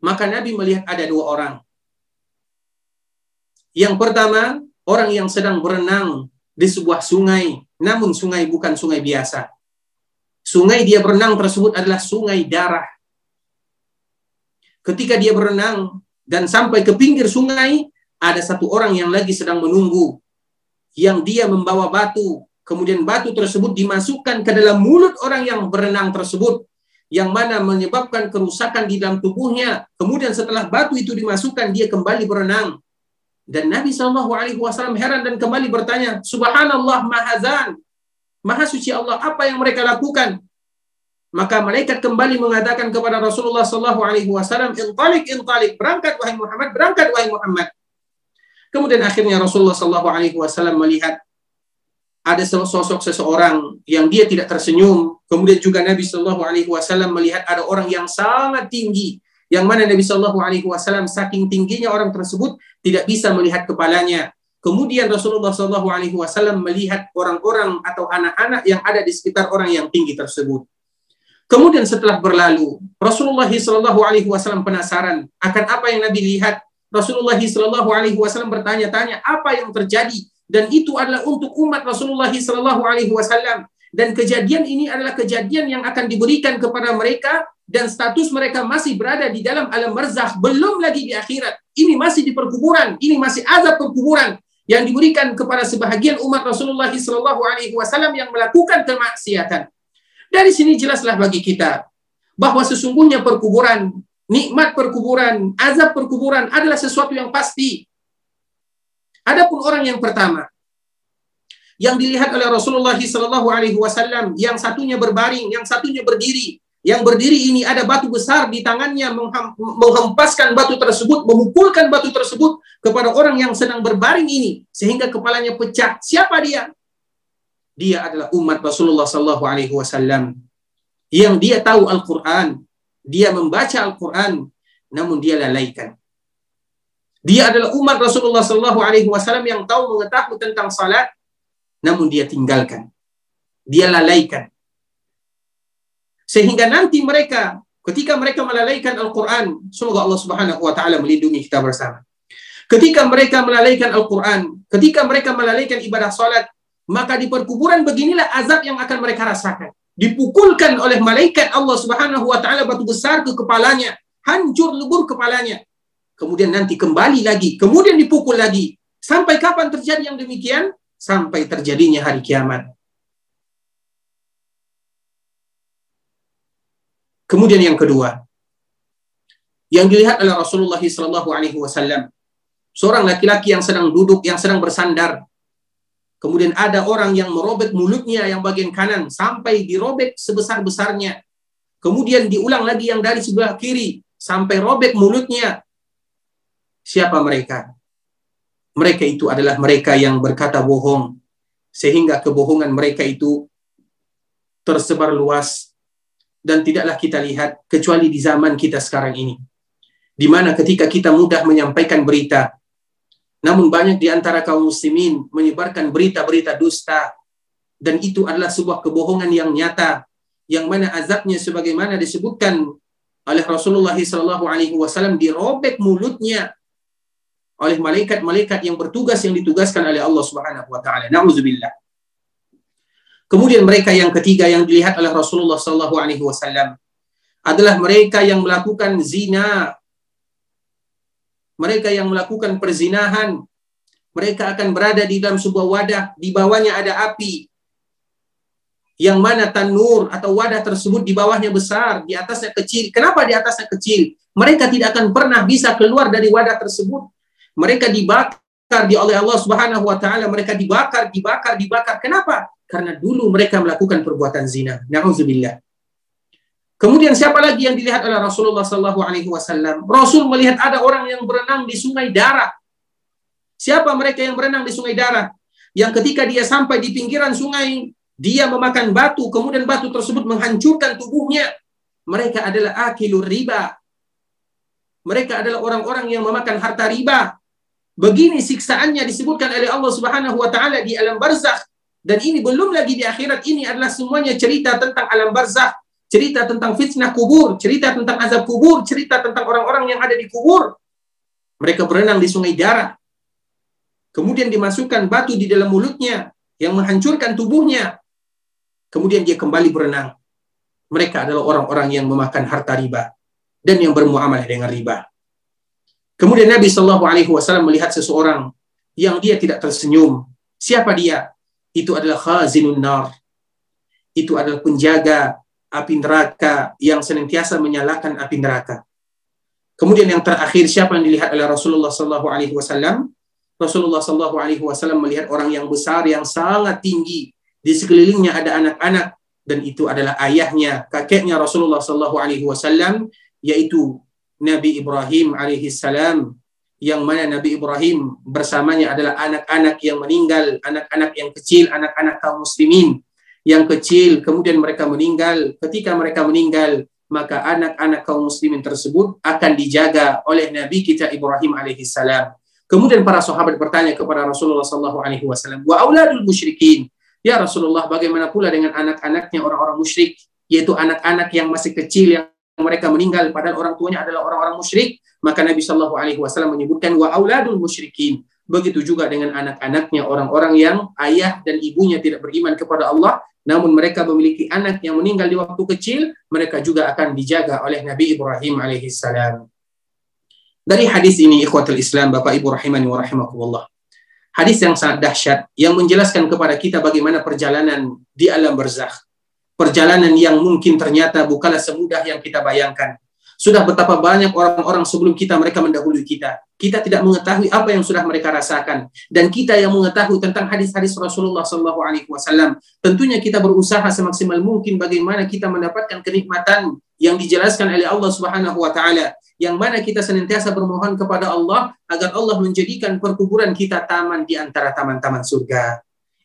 maka Nabi melihat ada dua orang. Yang pertama, orang yang sedang berenang di sebuah sungai, namun sungai bukan sungai biasa. Sungai dia berenang tersebut adalah sungai darah. Ketika dia berenang dan sampai ke pinggir sungai, ada satu orang yang lagi sedang menunggu. Yang dia membawa batu. Kemudian batu tersebut dimasukkan ke dalam mulut orang yang berenang tersebut. Yang mana menyebabkan kerusakan di dalam tubuhnya. Kemudian setelah batu itu dimasukkan, dia kembali berenang. Dan Nabi Shallallahu Alaihi Wasallam heran dan kembali bertanya, Subhanallah mahazan, maha suci Allah, apa yang mereka lakukan? Maka malaikat kembali mengatakan kepada Rasulullah Shallallahu Alaihi Wasallam, intalik intalik, berangkat wahai Muhammad, berangkat wahai Muhammad. Kemudian akhirnya Rasulullah Wasallam melihat ada sosok seseorang yang dia tidak tersenyum. Kemudian juga Nabi Shallallahu Alaihi Wasallam melihat ada orang yang sangat tinggi yang mana Nabi Shallallahu Alaihi Wasallam saking tingginya orang tersebut tidak bisa melihat kepalanya. Kemudian Rasulullah Shallallahu Alaihi Wasallam melihat orang-orang atau anak-anak yang ada di sekitar orang yang tinggi tersebut. Kemudian setelah berlalu, Rasulullah Shallallahu Alaihi Wasallam penasaran akan apa yang Nabi lihat. Rasulullah Shallallahu Alaihi Wasallam bertanya-tanya apa yang terjadi dan itu adalah untuk umat Rasulullah Shallallahu Alaihi Wasallam. Dan kejadian ini adalah kejadian yang akan diberikan kepada mereka dan status mereka masih berada di dalam alam barzakh belum lagi di akhirat. Ini masih di perkuburan ini masih azab perkuburan yang diberikan kepada sebahagian umat Rasulullah Shallallahu Alaihi Wasallam yang melakukan kemaksiatan. Dari sini jelaslah bagi kita bahwa sesungguhnya perkuburan nikmat perkuburan azab perkuburan adalah sesuatu yang pasti adapun orang yang pertama yang dilihat oleh Rasulullah Shallallahu Alaihi Wasallam yang satunya berbaring yang satunya berdiri yang berdiri ini ada batu besar di tangannya menghempaskan batu tersebut, memukulkan batu tersebut kepada orang yang sedang berbaring ini sehingga kepalanya pecah. Siapa dia? Dia adalah umat Rasulullah Sallallahu Alaihi Wasallam yang dia tahu Al-Quran, dia membaca Al-Quran, namun dia lalaikan. Dia adalah umat Rasulullah Sallallahu Alaihi Wasallam yang tahu mengetahui tentang salat, namun dia tinggalkan, dia lalaikan sehingga nanti mereka ketika mereka melalaikan Al-Qur'an, semoga Allah Subhanahu wa taala melindungi kita bersama. Ketika mereka melalaikan Al-Qur'an, ketika mereka melalaikan ibadah salat, maka di perkuburan beginilah azab yang akan mereka rasakan. Dipukulkan oleh malaikat Allah Subhanahu wa taala batu besar ke kepalanya, hancur lebur kepalanya. Kemudian nanti kembali lagi, kemudian dipukul lagi. Sampai kapan terjadi yang demikian? Sampai terjadinya hari kiamat. Kemudian yang kedua, yang dilihat oleh Rasulullah Wasallam, seorang laki-laki yang sedang duduk, yang sedang bersandar. Kemudian ada orang yang merobek mulutnya yang bagian kanan sampai dirobek sebesar-besarnya. Kemudian diulang lagi yang dari sebelah kiri sampai robek mulutnya. Siapa mereka? Mereka itu adalah mereka yang berkata bohong sehingga kebohongan mereka itu tersebar luas dan tidaklah kita lihat kecuali di zaman kita sekarang ini. Di mana ketika kita mudah menyampaikan berita, namun banyak di antara kaum muslimin menyebarkan berita-berita dusta dan itu adalah sebuah kebohongan yang nyata yang mana azabnya sebagaimana disebutkan oleh Rasulullah SAW dirobek mulutnya oleh malaikat-malaikat yang bertugas yang ditugaskan oleh Allah Subhanahu wa taala. Nauzubillah. Kemudian mereka yang ketiga yang dilihat oleh Rasulullah Sallallahu Alaihi Wasallam adalah mereka yang melakukan zina, mereka yang melakukan perzinahan, mereka akan berada di dalam sebuah wadah, di bawahnya ada api, yang mana tanur atau wadah tersebut di bawahnya besar, di atasnya kecil. Kenapa di atasnya kecil? Mereka tidak akan pernah bisa keluar dari wadah tersebut. Mereka dibakar di oleh Allah Subhanahu wa taala, mereka dibakar, dibakar, dibakar. Kenapa? karena dulu mereka melakukan perbuatan zina. Nauzubillah. Kemudian siapa lagi yang dilihat oleh Rasulullah Sallallahu Alaihi Wasallam? Rasul melihat ada orang yang berenang di sungai darah. Siapa mereka yang berenang di sungai darah? Yang ketika dia sampai di pinggiran sungai, dia memakan batu, kemudian batu tersebut menghancurkan tubuhnya. Mereka adalah akilur riba. Mereka adalah orang-orang yang memakan harta riba. Begini siksaannya disebutkan oleh Allah Subhanahu wa taala di alam barzakh dan ini belum lagi di akhirat ini adalah semuanya cerita tentang alam barzakh, cerita tentang fitnah kubur, cerita tentang azab kubur, cerita tentang orang-orang yang ada di kubur. Mereka berenang di sungai darah. Kemudian dimasukkan batu di dalam mulutnya yang menghancurkan tubuhnya. Kemudian dia kembali berenang. Mereka adalah orang-orang yang memakan harta riba dan yang bermuamalah dengan riba. Kemudian Nabi Shallallahu Alaihi Wasallam melihat seseorang yang dia tidak tersenyum. Siapa dia? Itu adalah khazinun nar. Itu adalah penjaga api neraka yang senantiasa menyalakan api neraka. Kemudian yang terakhir siapa yang dilihat oleh Rasulullah Shallallahu Alaihi Wasallam? Rasulullah Shallallahu Alaihi Wasallam melihat orang yang besar yang sangat tinggi di sekelilingnya ada anak-anak dan itu adalah ayahnya, kakeknya Rasulullah Shallallahu Alaihi Wasallam yaitu Nabi Ibrahim alaihi salam yang mana Nabi Ibrahim bersamanya adalah anak-anak yang meninggal, anak-anak yang kecil, anak-anak kaum muslimin yang kecil, kemudian mereka meninggal. Ketika mereka meninggal, maka anak-anak kaum muslimin tersebut akan dijaga oleh Nabi kita Ibrahim alaihi salam. Kemudian para sahabat bertanya kepada Rasulullah sallallahu alaihi wasallam, "Wa auladul musyrikin?" Ya Rasulullah, bagaimana pula dengan anak-anaknya orang-orang musyrik, yaitu anak-anak yang masih kecil yang mereka meninggal padahal orang tuanya adalah orang-orang musyrik, maka Nabi Shallallahu alaihi wasallam menyebutkan wa auladul musyrikin. Begitu juga dengan anak-anaknya orang-orang yang ayah dan ibunya tidak beriman kepada Allah, namun mereka memiliki anak yang meninggal di waktu kecil, mereka juga akan dijaga oleh Nabi Ibrahim alaihi salam. Dari hadis ini ikhwatul Islam Bapak Ibu rahimani wa rahimakumullah. Hadis yang sangat dahsyat yang menjelaskan kepada kita bagaimana perjalanan di alam barzakh. Perjalanan yang mungkin ternyata bukanlah semudah yang kita bayangkan. Sudah betapa banyak orang-orang sebelum kita mereka mendahului kita. Kita tidak mengetahui apa yang sudah mereka rasakan dan kita yang mengetahui tentang hadis-hadis Rasulullah Wasallam. Tentunya kita berusaha semaksimal mungkin bagaimana kita mendapatkan kenikmatan yang dijelaskan oleh Allah Subhanahu Wa Taala yang mana kita senantiasa bermohon kepada Allah agar Allah menjadikan perkuburan kita taman di antara taman-taman surga.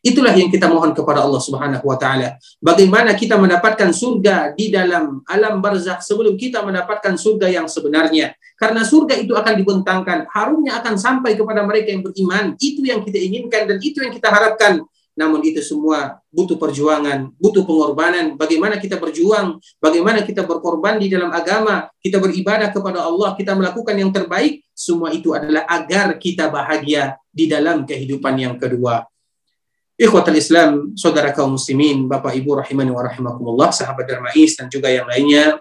Itulah yang kita mohon kepada Allah Subhanahu wa taala. Bagaimana kita mendapatkan surga di dalam alam barzakh sebelum kita mendapatkan surga yang sebenarnya. Karena surga itu akan dibentangkan, harumnya akan sampai kepada mereka yang beriman. Itu yang kita inginkan dan itu yang kita harapkan. Namun itu semua butuh perjuangan, butuh pengorbanan. Bagaimana kita berjuang, bagaimana kita berkorban di dalam agama, kita beribadah kepada Allah, kita melakukan yang terbaik. Semua itu adalah agar kita bahagia di dalam kehidupan yang kedua. Ikhwatal Islam, saudara kaum muslimin, Bapak Ibu rahimani wa rahimakumullah, sahabat Darmais dan juga yang lainnya,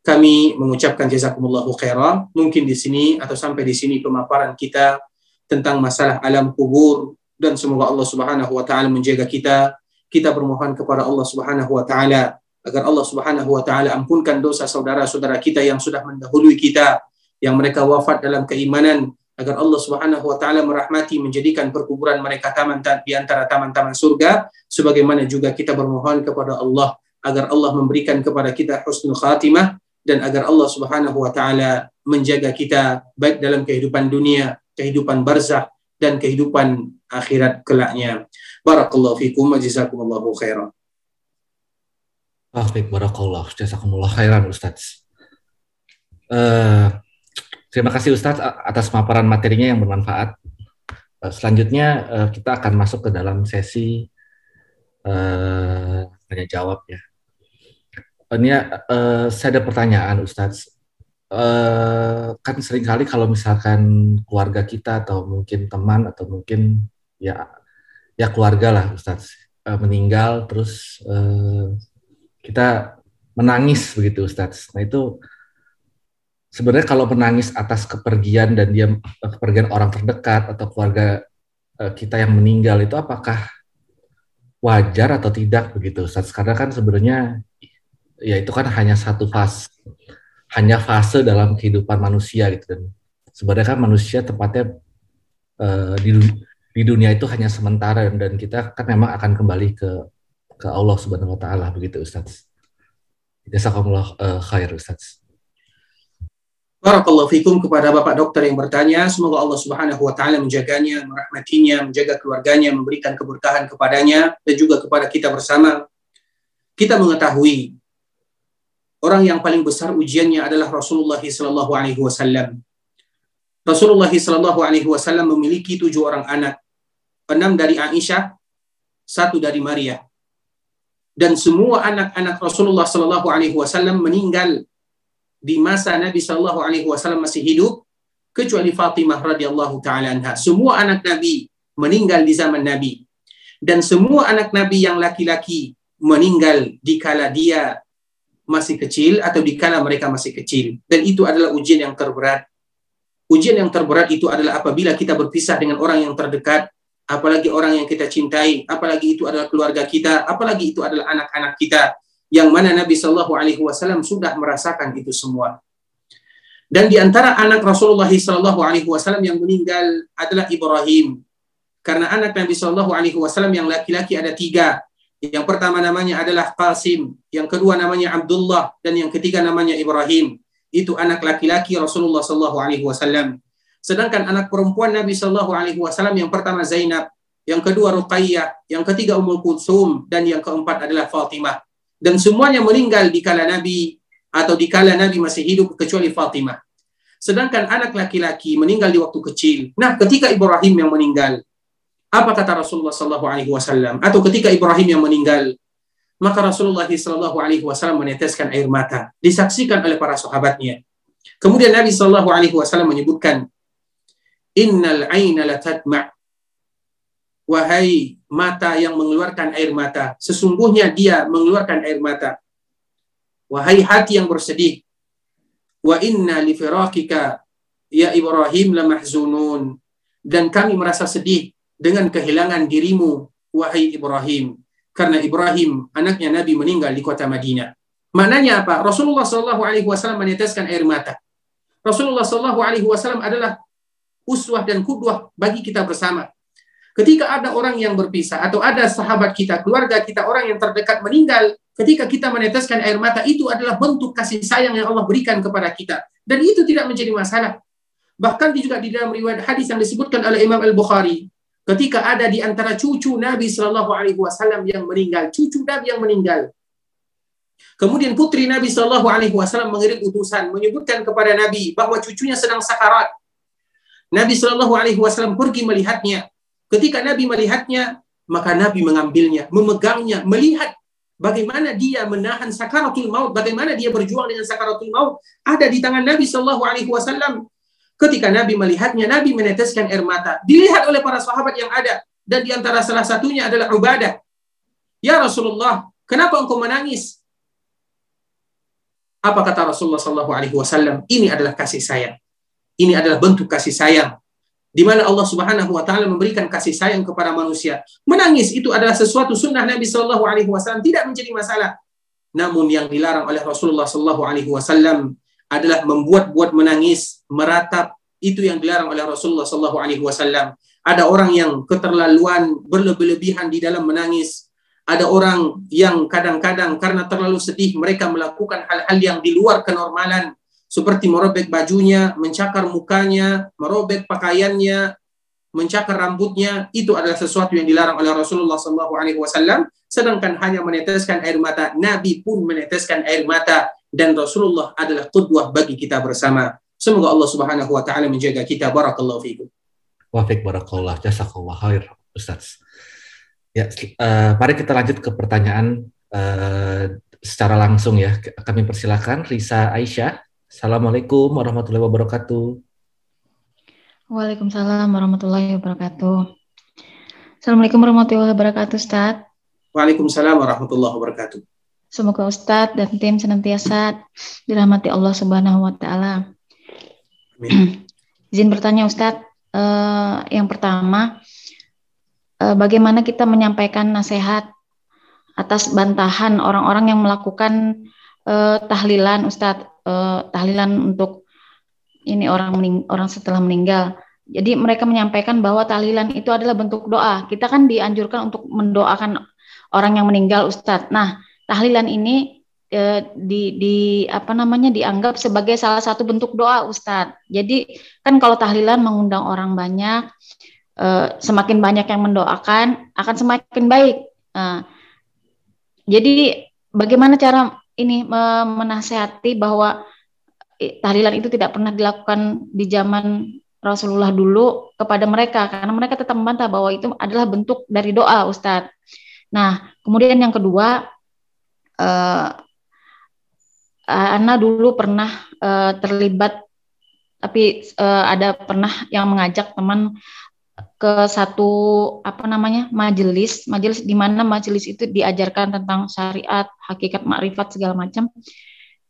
kami mengucapkan jazakumullahu khairan. Mungkin di sini atau sampai di sini pemaparan kita tentang masalah alam kubur, dan semoga Allah Subhanahu wa taala menjaga kita. Kita bermohon kepada Allah Subhanahu wa taala agar Allah Subhanahu wa taala ampunkan dosa saudara-saudara kita yang sudah mendahului kita yang mereka wafat dalam keimanan agar Allah Subhanahu wa taala merahmati menjadikan perkuburan mereka taman di antara taman-taman surga sebagaimana juga kita bermohon kepada Allah agar Allah memberikan kepada kita husnul khatimah dan agar Allah Subhanahu wa taala menjaga kita baik dalam kehidupan dunia, kehidupan barzah dan kehidupan akhirat kelaknya. Barakallahu fikum wa jazakumullahu khairan. Ah, baik. Jazakumullah khairan, Ustaz. Uh, terima kasih Ustaz atas paparan materinya yang bermanfaat. Uh, selanjutnya uh, kita akan masuk ke dalam sesi uh, tanya jawab ya. Ini saya ada pertanyaan Ustaz uh, kan sering kali kalau misalkan keluarga kita atau mungkin teman atau mungkin ya ya keluarga lah Ustadz meninggal terus kita menangis begitu Ustadz. Nah itu sebenarnya kalau menangis atas kepergian dan dia kepergian orang terdekat atau keluarga uh, kita yang meninggal itu apakah wajar atau tidak begitu Ustadz? Karena kan sebenarnya ya itu kan hanya satu fase hanya fase dalam kehidupan manusia gitu dan sebenarnya kan manusia tempatnya uh, di di dunia itu hanya sementara dan kita kan memang akan kembali ke ke Allah Subhanahu wa taala begitu Ustaz. Uh, khair Ustaz. Barakallahu fikum kepada Bapak dokter yang bertanya, semoga Allah Subhanahu wa taala menjaganya, merahmatinya, menjaga keluarganya, memberikan keberkahan kepadanya dan juga kepada kita bersama. Kita mengetahui orang yang paling besar ujiannya adalah Rasulullah Sallallahu Alaihi Wasallam. Rasulullah Sallallahu Alaihi Wasallam memiliki tujuh orang anak, enam dari Aisyah, satu dari Maria, dan semua anak-anak Rasulullah Sallallahu Alaihi Wasallam meninggal di masa Nabi Sallallahu Alaihi Wasallam masih hidup, kecuali Fatimah radhiyallahu taala anha. Semua anak Nabi meninggal di zaman Nabi. dan semua anak Nabi yang laki-laki meninggal di kala dia masih kecil atau di kala mereka masih kecil. Dan itu adalah ujian yang terberat. Ujian yang terberat itu adalah apabila kita berpisah dengan orang yang terdekat, apalagi orang yang kita cintai, apalagi itu adalah keluarga kita, apalagi itu adalah anak-anak kita, yang mana Nabi Shallallahu Alaihi Wasallam sudah merasakan itu semua. Dan di antara anak Rasulullah Shallallahu Alaihi Wasallam yang meninggal adalah Ibrahim, karena anak Nabi Shallallahu Alaihi Wasallam yang laki-laki ada tiga, yang pertama namanya adalah Qasim, yang kedua namanya Abdullah, dan yang ketiga namanya Ibrahim. Itu anak laki-laki Rasulullah Sallallahu Alaihi Wasallam. Sedangkan anak perempuan Nabi Sallallahu Alaihi Wasallam yang pertama Zainab, yang kedua Ruqayyah, yang ketiga Ummul Kulsum, dan yang keempat adalah Fatimah. Dan semuanya meninggal di kala Nabi atau di kala Nabi masih hidup kecuali Fatimah. Sedangkan anak laki-laki meninggal di waktu kecil. Nah, ketika Ibrahim yang meninggal, apa kata Rasulullah Sallallahu Alaihi Wasallam? Atau ketika Ibrahim yang meninggal, maka Rasulullah Sallallahu Alaihi Wasallam meneteskan air mata, disaksikan oleh para sahabatnya. Kemudian Nabi Sallallahu Alaihi Wasallam menyebutkan, Innal aina latadma' Wahai mata yang mengeluarkan air mata, sesungguhnya dia mengeluarkan air mata. Wahai hati yang bersedih, wa inna li firakika ya Ibrahim lamahzunun. Dan kami merasa sedih dengan kehilangan dirimu, wahai Ibrahim. Karena Ibrahim, anaknya Nabi meninggal di kota Madinah. Maknanya apa? Rasulullah Wasallam meneteskan air mata. Rasulullah Wasallam adalah uswah dan kudwah bagi kita bersama. Ketika ada orang yang berpisah atau ada sahabat kita, keluarga kita, orang yang terdekat meninggal, ketika kita meneteskan air mata itu adalah bentuk kasih sayang yang Allah berikan kepada kita. Dan itu tidak menjadi masalah. Bahkan juga di dalam riwayat hadis yang disebutkan oleh Imam Al-Bukhari, ketika ada di antara cucu Nabi Shallallahu Alaihi Wasallam yang meninggal, cucu Nabi yang meninggal. Kemudian putri Nabi Shallallahu Alaihi Wasallam mengirim utusan menyebutkan kepada Nabi bahwa cucunya sedang sakarat. Nabi Shallallahu Alaihi Wasallam pergi melihatnya. Ketika Nabi melihatnya, maka Nabi mengambilnya, memegangnya, melihat bagaimana dia menahan sakaratul maut, bagaimana dia berjuang dengan sakaratul maut, ada di tangan Nabi Shallallahu Alaihi Wasallam. Ketika Nabi melihatnya, Nabi meneteskan air mata. Dilihat oleh para sahabat yang ada. Dan di antara salah satunya adalah Ubadah. Ya Rasulullah, kenapa engkau menangis? Apa kata Rasulullah Sallallahu Alaihi Wasallam? Ini adalah kasih sayang. Ini adalah bentuk kasih sayang. Di mana Allah Subhanahu Wa Taala memberikan kasih sayang kepada manusia. Menangis itu adalah sesuatu sunnah Nabi Sallallahu Alaihi Wasallam tidak menjadi masalah. Namun yang dilarang oleh Rasulullah Sallallahu Alaihi Wasallam adalah membuat-buat menangis, meratap, itu yang dilarang oleh Rasulullah Sallallahu Alaihi Wasallam. Ada orang yang keterlaluan berlebih-lebihan di dalam menangis. Ada orang yang kadang-kadang karena terlalu sedih mereka melakukan hal-hal yang di luar kenormalan seperti merobek bajunya, mencakar mukanya, merobek pakaiannya, mencakar rambutnya. Itu adalah sesuatu yang dilarang oleh Rasulullah Wasallam. Sedangkan hanya meneteskan air mata, Nabi pun meneteskan air mata dan Rasulullah adalah qudwah bagi kita bersama. Semoga Allah Subhanahu wa taala menjaga kita. Barakallahu fiikum. Wafik barakallah, jazakallah khair, Ustaz. Ya, uh, mari kita lanjut ke pertanyaan uh, secara langsung ya. Kami persilakan Risa Aisyah. Assalamualaikum warahmatullahi wabarakatuh. Waalaikumsalam warahmatullahi wabarakatuh. Assalamualaikum warahmatullahi wabarakatuh, Ustaz. Waalaikumsalam warahmatullahi wabarakatuh. Semoga Ustadz dan tim senantiasa dirahmati Allah Subhanahu wa taala. (clears throat) Izin bertanya Ustadz, uh, yang pertama uh, bagaimana kita menyampaikan nasihat atas bantahan orang-orang yang melakukan uh, tahlilan Ustadz, uh, tahlilan untuk ini orang mening orang setelah meninggal. Jadi mereka menyampaikan bahwa tahlilan itu adalah bentuk doa. Kita kan dianjurkan untuk mendoakan orang yang meninggal Ustadz. Nah, tahlilan ini eh, di, di apa namanya dianggap sebagai salah satu bentuk doa Ustadz. Jadi kan kalau tahlilan mengundang orang banyak, eh, semakin banyak yang mendoakan akan semakin baik. Nah, jadi bagaimana cara ini menasehati bahwa tahlilan itu tidak pernah dilakukan di zaman Rasulullah dulu kepada mereka karena mereka tetap membantah bahwa itu adalah bentuk dari doa Ustadz. Nah, kemudian yang kedua uh, Ana dulu pernah uh, terlibat tapi uh, ada pernah yang mengajak teman ke satu apa namanya majelis. Majelis di mana majelis itu diajarkan tentang syariat hakikat makrifat segala macam.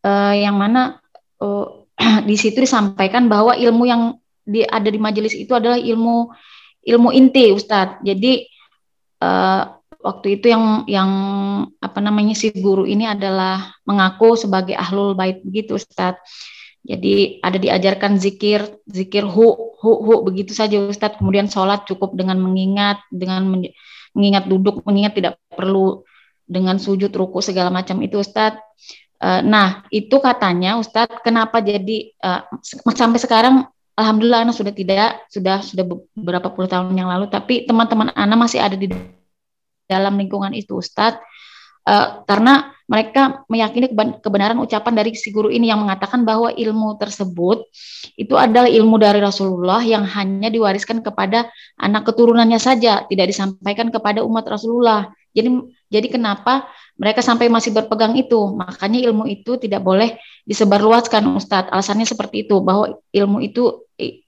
Uh, yang mana uh, (clears throat) di situ disampaikan bahwa ilmu yang di, ada di majelis itu adalah ilmu ilmu inti Ustadz. Jadi uh, waktu itu yang yang apa namanya si guru ini adalah mengaku sebagai ahlul bait begitu Ustadz jadi ada diajarkan zikir, zikir hu, hu, hu begitu saja Ustadz. Kemudian sholat cukup dengan mengingat, dengan mengingat duduk, mengingat tidak perlu dengan sujud, ruku segala macam itu Ustadz. Eh, nah itu katanya Ustadz, kenapa jadi uh, sampai sekarang Alhamdulillah anak sudah tidak, sudah sudah beberapa puluh tahun yang lalu, tapi teman-teman anak masih ada di dalam lingkungan itu Ustadz. Uh, karena mereka meyakini kebenaran ucapan dari si guru ini yang mengatakan bahwa ilmu tersebut itu adalah ilmu dari Rasulullah yang hanya diwariskan kepada anak keturunannya saja, tidak disampaikan kepada umat Rasulullah. Jadi jadi kenapa mereka sampai masih berpegang itu? Makanya ilmu itu tidak boleh disebarluaskan Ustadz. Alasannya seperti itu bahwa ilmu itu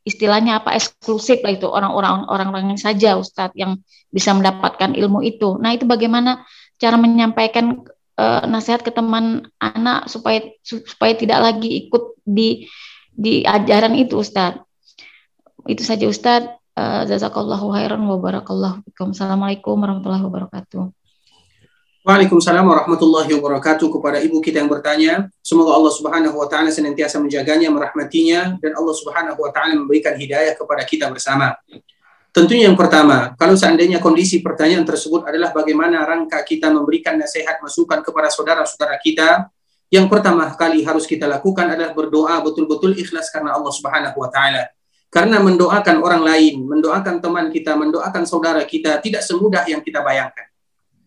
istilahnya apa eksklusif lah itu orang-orang orang-orang saja Ustadz yang bisa mendapatkan ilmu itu. Nah, itu bagaimana cara menyampaikan uh, nasihat ke teman anak supaya supaya tidak lagi ikut di di ajaran itu Ustaz. Itu saja Ustaz. Uh, jazakallahu khairan wa barakallahu. Assalamualaikum warahmatullahi wabarakatuh. Waalaikumsalam warahmatullahi wabarakatuh kepada ibu kita yang bertanya. Semoga Allah Subhanahu wa taala senantiasa menjaganya, merahmatinya dan Allah Subhanahu wa taala memberikan hidayah kepada kita bersama. Tentunya yang pertama, kalau seandainya kondisi pertanyaan tersebut adalah bagaimana rangka kita memberikan nasihat masukan kepada saudara-saudara kita, yang pertama kali harus kita lakukan adalah berdoa betul-betul ikhlas karena Allah Subhanahu wa taala. Karena mendoakan orang lain, mendoakan teman kita, mendoakan saudara kita tidak semudah yang kita bayangkan.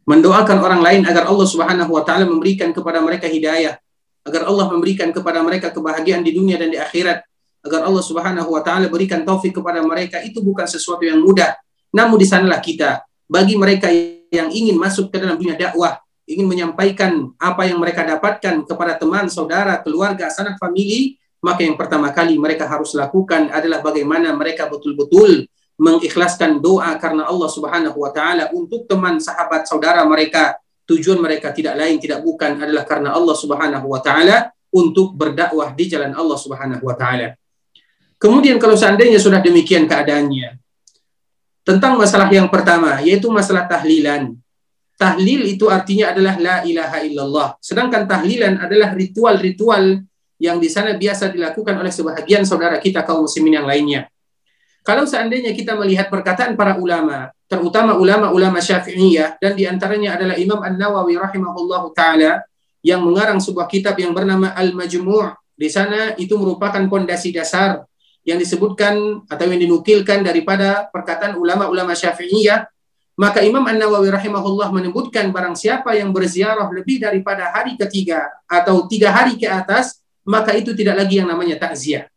Mendoakan orang lain agar Allah Subhanahu wa taala memberikan kepada mereka hidayah, agar Allah memberikan kepada mereka kebahagiaan di dunia dan di akhirat, agar Allah Subhanahu wa taala berikan taufik kepada mereka itu bukan sesuatu yang mudah. Namun di sanalah kita bagi mereka yang ingin masuk ke dalam dunia dakwah, ingin menyampaikan apa yang mereka dapatkan kepada teman, saudara, keluarga, sanak famili, maka yang pertama kali mereka harus lakukan adalah bagaimana mereka betul-betul mengikhlaskan doa karena Allah Subhanahu wa taala untuk teman, sahabat, saudara mereka. Tujuan mereka tidak lain tidak bukan adalah karena Allah Subhanahu wa taala untuk berdakwah di jalan Allah Subhanahu wa taala. Kemudian kalau seandainya sudah demikian keadaannya, tentang masalah yang pertama, yaitu masalah tahlilan. Tahlil itu artinya adalah la ilaha illallah. Sedangkan tahlilan adalah ritual-ritual yang di sana biasa dilakukan oleh sebahagian saudara kita kaum muslimin yang lainnya. Kalau seandainya kita melihat perkataan para ulama, terutama ulama-ulama Syafi'iyah dan di antaranya adalah Imam An-Nawawi rahimahullahu taala yang mengarang sebuah kitab yang bernama Al-Majmu'. Di sana itu merupakan pondasi dasar yang disebutkan atau yang dinukilkan daripada perkataan ulama-ulama Syafi'iyah, maka Imam An-Nawawi rahimahullah menyebutkan barang siapa yang berziarah lebih daripada hari ketiga atau tiga hari ke atas, maka itu tidak lagi yang namanya takziah.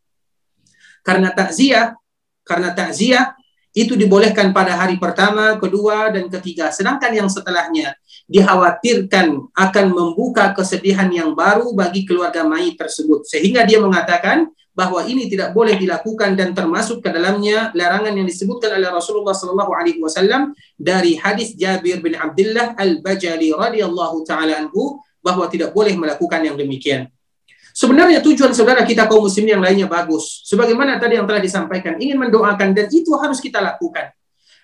Karena takziah, karena takziah itu dibolehkan pada hari pertama, kedua, dan ketiga. Sedangkan yang setelahnya dikhawatirkan akan membuka kesedihan yang baru bagi keluarga mayit tersebut. Sehingga dia mengatakan, bahwa ini tidak boleh dilakukan dan termasuk ke dalamnya larangan yang disebutkan oleh Rasulullah sallallahu alaihi wasallam dari hadis Jabir bin Abdullah Al-Bajali radhiyallahu taala anhu bahwa tidak boleh melakukan yang demikian. Sebenarnya tujuan saudara kita kaum muslimin yang lainnya bagus. Sebagaimana tadi yang telah disampaikan, ingin mendoakan dan itu harus kita lakukan.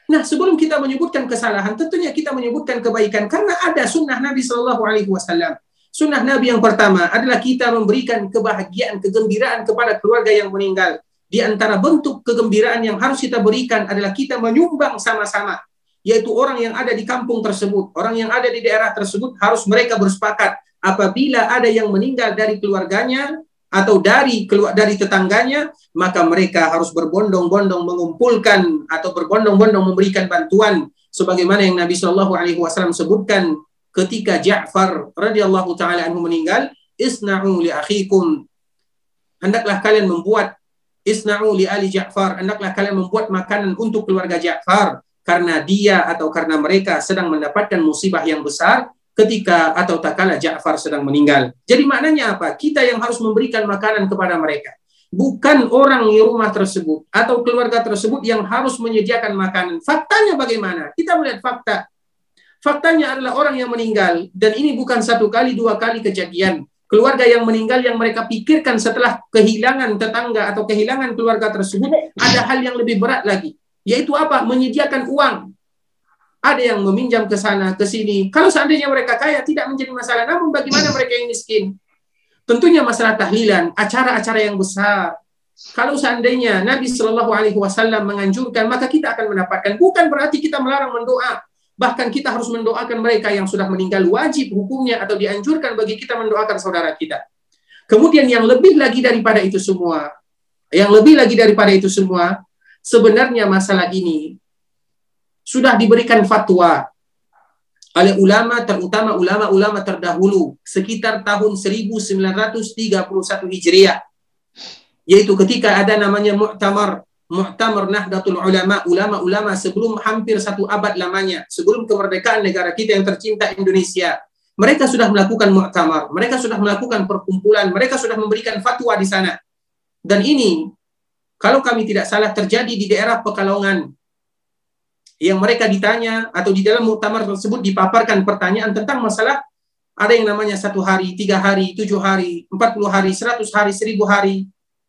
Nah, sebelum kita menyebutkan kesalahan, tentunya kita menyebutkan kebaikan karena ada sunnah Nabi Shallallahu Alaihi Wasallam. Sunnah Nabi yang pertama adalah kita memberikan kebahagiaan, kegembiraan kepada keluarga yang meninggal. Di antara bentuk kegembiraan yang harus kita berikan adalah kita menyumbang sama-sama, yaitu orang yang ada di kampung tersebut, orang yang ada di daerah tersebut harus mereka bersepakat. Apabila ada yang meninggal dari keluarganya atau dari keluar dari tetangganya, maka mereka harus berbondong-bondong mengumpulkan atau berbondong-bondong memberikan bantuan. Sebagaimana yang Nabi Shallallahu alaihi wasallam sebutkan ketika Ja'far radhiyallahu taala anhu meninggal, isna'u li akhikum. Hendaklah kalian membuat isna'u li ali Ja'far, hendaklah kalian membuat makanan untuk keluarga Ja'far karena dia atau karena mereka sedang mendapatkan musibah yang besar ketika atau tak kala Ja'far sedang meninggal. Jadi maknanya apa? Kita yang harus memberikan makanan kepada mereka. bukan orang di rumah tersebut atau keluarga tersebut yang harus menyediakan makanan. Faktanya bagaimana? Kita melihat fakta. Faktanya adalah orang yang meninggal dan ini bukan satu kali dua kali kejadian. Keluarga yang meninggal yang mereka pikirkan setelah kehilangan tetangga atau kehilangan keluarga tersebut ada hal yang lebih berat lagi, yaitu apa? Menyediakan uang. Ada yang meminjam ke sana ke sini. Kalau seandainya mereka kaya tidak menjadi masalah, namun bagaimana mereka yang miskin? Tentunya masalah tahlilan, acara-acara yang besar. Kalau seandainya Nabi Shallallahu Alaihi Wasallam menganjurkan, maka kita akan mendapatkan. Bukan berarti kita melarang mendoa, Bahkan kita harus mendoakan mereka yang sudah meninggal wajib hukumnya atau dianjurkan bagi kita mendoakan saudara kita. Kemudian yang lebih lagi daripada itu semua, yang lebih lagi daripada itu semua, sebenarnya masalah ini sudah diberikan fatwa oleh ulama terutama ulama-ulama terdahulu sekitar tahun 1931 Hijriah yaitu ketika ada namanya Mu'tamar Mu'tamar Nahdlatul Ulama, ulama-ulama sebelum hampir satu abad lamanya, sebelum kemerdekaan negara kita yang tercinta Indonesia. Mereka sudah melakukan mu'tamar, mereka sudah melakukan perkumpulan, mereka sudah memberikan fatwa di sana. Dan ini, kalau kami tidak salah, terjadi di daerah Pekalongan. Yang mereka ditanya, atau di dalam mu'tamar tersebut dipaparkan pertanyaan tentang masalah ada yang namanya satu hari, tiga hari, tujuh hari, empat puluh hari, seratus hari, seribu hari,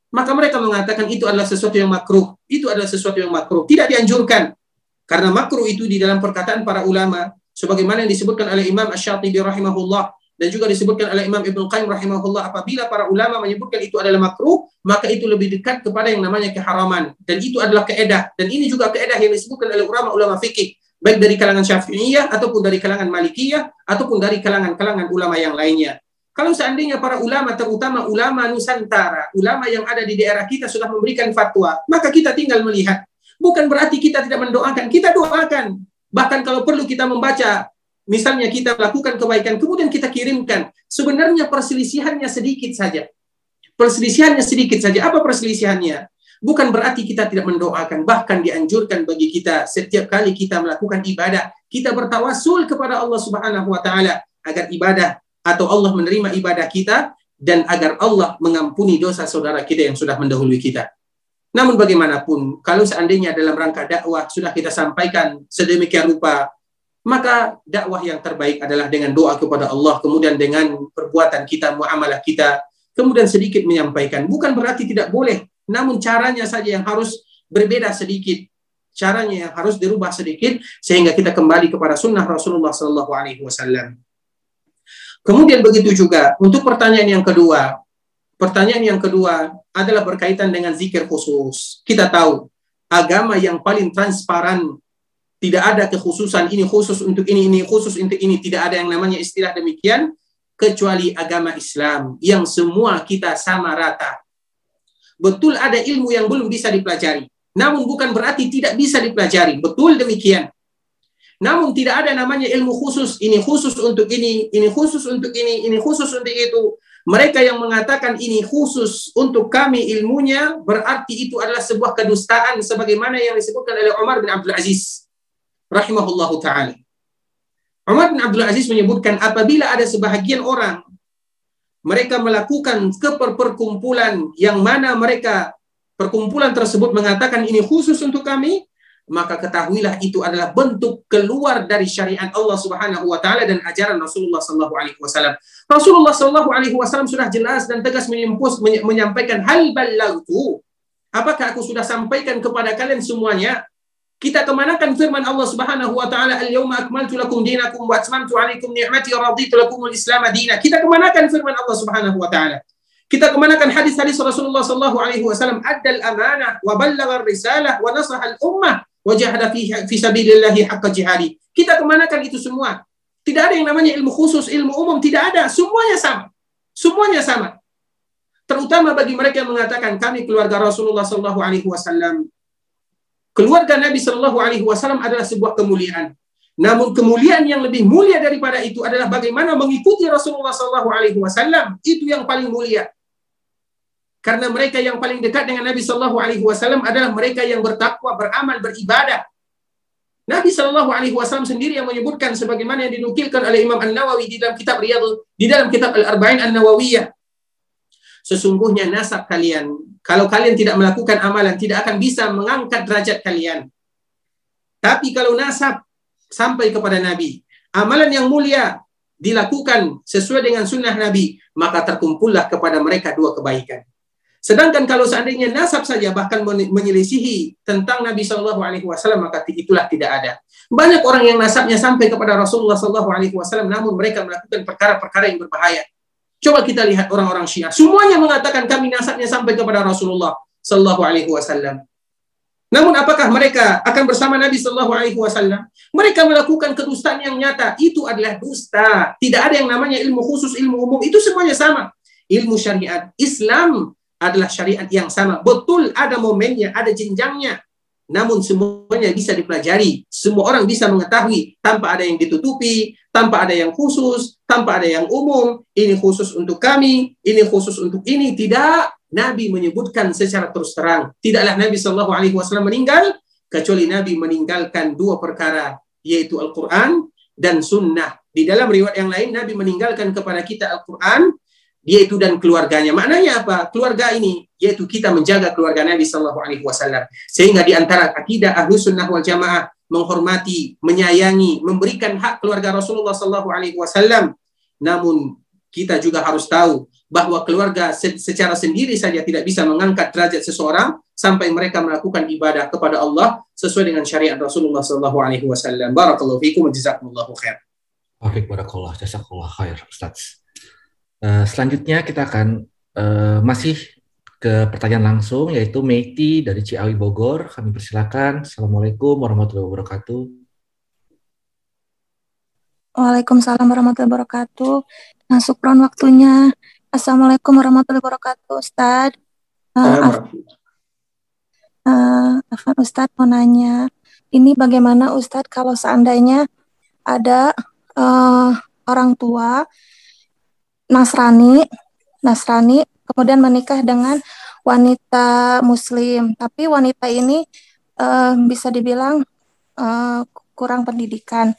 maka mereka mengatakan itu adalah sesuatu yang makruh. Itu adalah sesuatu yang makruh. Tidak dianjurkan. Karena makruh itu di dalam perkataan para ulama, sebagaimana yang disebutkan oleh Imam Ash-Shatibi rahimahullah, dan juga disebutkan oleh Imam Ibn Qayyim rahimahullah, apabila para ulama menyebutkan itu adalah makruh, maka itu lebih dekat kepada yang namanya keharaman. Dan itu adalah keedah. Dan ini juga keedah yang disebutkan oleh ulama-ulama fikih, baik dari kalangan syafi'iyah, ataupun dari kalangan malikiyah, ataupun dari kalangan-kalangan ulama yang lainnya. Kalau seandainya para ulama, terutama ulama Nusantara, ulama yang ada di daerah kita sudah memberikan fatwa, maka kita tinggal melihat. Bukan berarti kita tidak mendoakan, kita doakan. Bahkan kalau perlu kita membaca, misalnya kita melakukan kebaikan, kemudian kita kirimkan. Sebenarnya perselisihannya sedikit saja. Perselisihannya sedikit saja. Apa perselisihannya? Bukan berarti kita tidak mendoakan, bahkan dianjurkan bagi kita setiap kali kita melakukan ibadah, kita bertawasul kepada Allah Subhanahu wa taala agar ibadah atau Allah menerima ibadah kita dan agar Allah mengampuni dosa saudara kita yang sudah mendahului kita. Namun bagaimanapun, kalau seandainya dalam rangka dakwah sudah kita sampaikan sedemikian rupa, maka dakwah yang terbaik adalah dengan doa kepada Allah, kemudian dengan perbuatan kita, muamalah kita, kemudian sedikit menyampaikan. Bukan berarti tidak boleh, namun caranya saja yang harus berbeda sedikit. Caranya yang harus dirubah sedikit sehingga kita kembali kepada sunnah Rasulullah Wasallam. Kemudian begitu juga untuk pertanyaan yang kedua. Pertanyaan yang kedua adalah berkaitan dengan zikir khusus. Kita tahu agama yang paling transparan tidak ada kekhususan ini khusus untuk ini ini khusus untuk ini tidak ada yang namanya istilah demikian kecuali agama Islam yang semua kita sama rata. Betul ada ilmu yang belum bisa dipelajari. Namun bukan berarti tidak bisa dipelajari. Betul demikian. Namun tidak ada namanya ilmu khusus, ini khusus untuk ini, ini khusus untuk ini, ini khusus untuk itu. Mereka yang mengatakan ini khusus untuk kami ilmunya, berarti itu adalah sebuah kedustaan sebagaimana yang disebutkan oleh Umar bin Abdul Aziz. Rahimahullahu ta'ala. Umar bin Abdul Aziz menyebutkan apabila ada sebahagian orang mereka melakukan keperkumpulan yang mana mereka perkumpulan tersebut mengatakan ini khusus untuk kami, maka ketahuilah itu adalah bentuk keluar dari syariat Allah Subhanahu wa taala dan ajaran Rasulullah sallallahu alaihi wasallam. Rasulullah sallallahu alaihi wasallam sudah jelas dan tegas menyimpus menyampaikan hal ballagtu. Apakah aku sudah sampaikan kepada kalian semuanya? Kita kemanakan firman Allah Subhanahu wa taala al-yauma akmaltu lakum dinakum wa atmamtu alaikum ni'mati wa raditu lakum al-islam dina. Kita kemanakan firman Allah Subhanahu wa taala? Kita kemanakan hadis-hadis Rasulullah sallallahu alaihi wasallam adal amanah wa ballagha risalah wa nasaha al-ummah wajahada fi fi sabilillahi haqqa jihadi. Kita kemanakan itu semua? Tidak ada yang namanya ilmu khusus, ilmu umum tidak ada. Semuanya sama. Semuanya sama. Terutama bagi mereka yang mengatakan kami keluarga Rasulullah Shallallahu Alaihi Wasallam. Keluarga Nabi Shallallahu Alaihi Wasallam adalah sebuah kemuliaan. Namun kemuliaan yang lebih mulia daripada itu adalah bagaimana mengikuti Rasulullah Shallallahu Alaihi Wasallam. Itu yang paling mulia. Karena mereka yang paling dekat dengan Nabi Shallallahu Alaihi Wasallam adalah mereka yang bertakwa, beramal, beribadah. Nabi Shallallahu Alaihi Wasallam sendiri yang menyebutkan sebagaimana yang dinukilkan oleh Imam An Nawawi di dalam kitab Riyadul, di dalam kitab Al Arba'in An Nawawiyah. Sesungguhnya nasab kalian, Kalau kalian tidak melakukan amalan, tidak akan bisa mengangkat derajat kalian. Tapi kalau nasab sampai kepada Nabi, amalan yang mulia dilakukan sesuai dengan sunnah Nabi, maka terkumpullah kepada mereka dua kebaikan. Sedangkan kalau seandainya nasab saja bahkan menyelisihi tentang Nabi Shallallahu Alaihi Wasallam maka itulah tidak ada. Banyak orang yang nasabnya sampai kepada Rasulullah Shallallahu Alaihi Wasallam, namun mereka melakukan perkara-perkara yang berbahaya. Coba kita lihat orang-orang Syiah, semuanya mengatakan kami nasabnya sampai kepada Rasulullah Shallallahu Alaihi Wasallam. Namun apakah mereka akan bersama Nabi Shallallahu Alaihi Wasallam? Mereka melakukan kedustaan yang nyata. Itu adalah dusta. Tidak ada yang namanya ilmu khusus, ilmu umum. Itu semuanya sama. Ilmu syariat Islam adalah syariat yang sama. Betul ada momennya, ada jenjangnya. Namun semuanya bisa dipelajari. Semua orang bisa mengetahui tanpa ada yang ditutupi, tanpa ada yang khusus, tanpa ada yang umum. Ini khusus untuk kami, ini khusus untuk ini. Tidak. Nabi menyebutkan secara terus terang. Tidaklah Nabi Wasallam meninggal kecuali Nabi meninggalkan dua perkara yaitu Al-Quran dan Sunnah. Di dalam riwayat yang lain Nabi meninggalkan kepada kita Al-Quran yaitu dan keluarganya. Maknanya apa? Keluarga ini yaitu kita menjaga keluarga Nabi Shallallahu Alaihi Wasallam. Sehingga di antara akidah ahlu sunnah wal jamaah menghormati, menyayangi, memberikan hak keluarga Rasulullah Shallallahu Alaihi Wasallam. Namun kita juga harus tahu bahwa keluarga secara sendiri saja tidak bisa mengangkat derajat seseorang sampai mereka melakukan ibadah kepada Allah sesuai dengan syariat Rasulullah Shallallahu Alaihi Wasallam. Barakallahu fiikum jazakumullahu khair. Wafik barakallah, jazakallah khair, Ustaz. Uh, selanjutnya kita akan uh, masih ke pertanyaan langsung yaitu Meiti dari Ciawi Bogor. Kami persilakan. Assalamualaikum warahmatullahi wabarakatuh. Waalaikumsalam warahmatullahi wabarakatuh. Nah, sukron waktunya. Assalamualaikum warahmatullahi wabarakatuh, Ustaz. Uh, uh, Afan Ustadz mau nanya, ini bagaimana Ustadz kalau seandainya ada uh, orang tua Nasrani, Nasrani, kemudian menikah dengan wanita Muslim, tapi wanita ini uh, bisa dibilang uh, kurang pendidikan,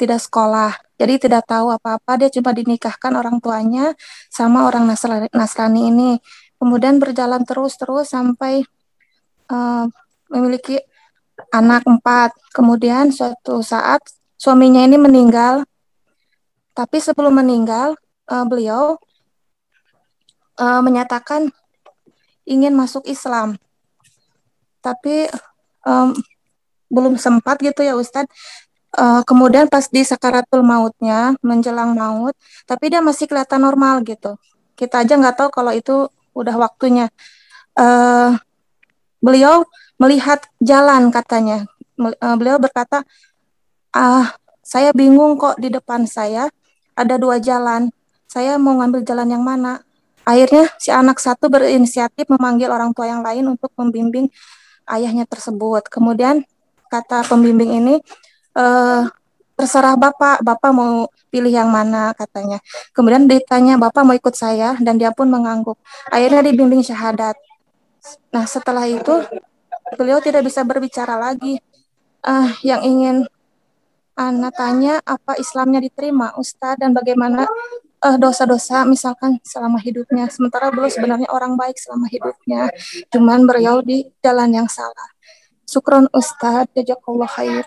tidak sekolah, jadi tidak tahu apa-apa. Dia cuma dinikahkan orang tuanya sama orang Nasrani, Nasrani ini, kemudian berjalan terus-terus sampai uh, memiliki anak empat. Kemudian suatu saat suaminya ini meninggal, tapi sebelum meninggal uh, beliau uh, menyatakan ingin masuk Islam, tapi um, belum sempat gitu ya Ustadz. Uh, kemudian pas di sakaratul mautnya menjelang maut, tapi dia masih kelihatan normal gitu. Kita aja nggak tahu kalau itu udah waktunya. Uh, beliau melihat jalan katanya. Beliau berkata, ah saya bingung kok di depan saya ada dua jalan saya mau ngambil jalan yang mana. Akhirnya si anak satu berinisiatif memanggil orang tua yang lain untuk membimbing ayahnya tersebut. Kemudian kata pembimbing ini, e, terserah bapak, bapak mau pilih yang mana katanya. Kemudian ditanya bapak mau ikut saya dan dia pun mengangguk. Akhirnya dibimbing syahadat. Nah setelah itu beliau tidak bisa berbicara lagi. Uh, yang ingin Ana tanya apa Islamnya diterima Ustadz dan bagaimana uh, dosa-dosa misalkan selama hidupnya. Sementara beliau sebenarnya orang baik selama hidupnya, cuman beliau di jalan yang salah. Sukron Ustadz, jazakallah khair.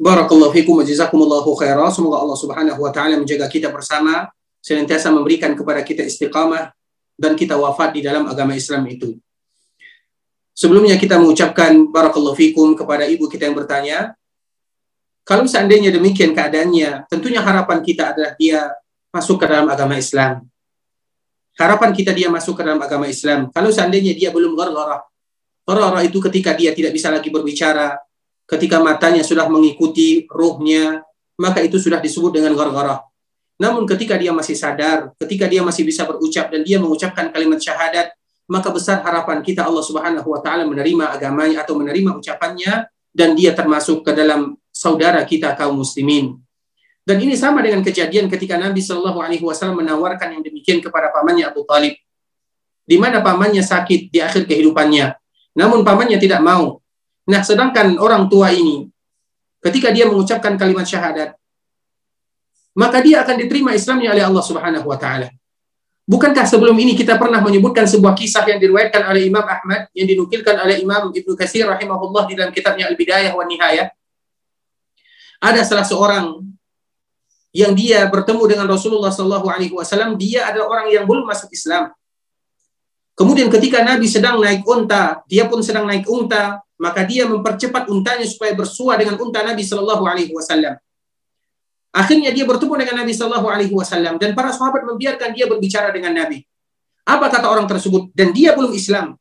Barakallahu fikum wa jazakumullahu khairan. Semoga Allah Subhanahu wa taala menjaga kita bersama, senantiasa memberikan kepada kita istiqamah dan kita wafat di dalam agama Islam itu. Sebelumnya kita mengucapkan barakallahu fikum kepada ibu kita yang bertanya, kalau seandainya demikian keadaannya, tentunya harapan kita adalah dia masuk ke dalam agama Islam. Harapan kita dia masuk ke dalam agama Islam. Kalau seandainya dia belum ghargharah, ghargharah itu ketika dia tidak bisa lagi berbicara, ketika matanya sudah mengikuti ruhnya, maka itu sudah disebut dengan ghargharah. Namun ketika dia masih sadar, ketika dia masih bisa berucap dan dia mengucapkan kalimat syahadat, maka besar harapan kita Allah Subhanahu wa taala menerima agamanya atau menerima ucapannya dan dia termasuk ke dalam saudara kita kaum muslimin. Dan ini sama dengan kejadian ketika Nabi Shallallahu Alaihi Wasallam menawarkan yang demikian kepada pamannya Abu Talib, di mana pamannya sakit di akhir kehidupannya, namun pamannya tidak mau. Nah, sedangkan orang tua ini, ketika dia mengucapkan kalimat syahadat, maka dia akan diterima Islamnya oleh Allah Subhanahu Wa Taala. Bukankah sebelum ini kita pernah menyebutkan sebuah kisah yang diriwayatkan oleh Imam Ahmad yang dinukilkan oleh Imam Ibnu Katsir rahimahullah di dalam kitabnya Al-Bidayah wa Nihayah. Ada salah seorang yang dia bertemu dengan Rasulullah Shallallahu alaihi wasallam, dia adalah orang yang belum masuk Islam. Kemudian ketika Nabi sedang naik unta, dia pun sedang naik unta, maka dia mempercepat untanya supaya bersua dengan unta Nabi Shallallahu alaihi wasallam. Akhirnya dia bertemu dengan Nabi Shallallahu Alaihi Wasallam dan para sahabat membiarkan dia berbicara dengan Nabi. Apa kata orang tersebut? Dan dia belum Islam.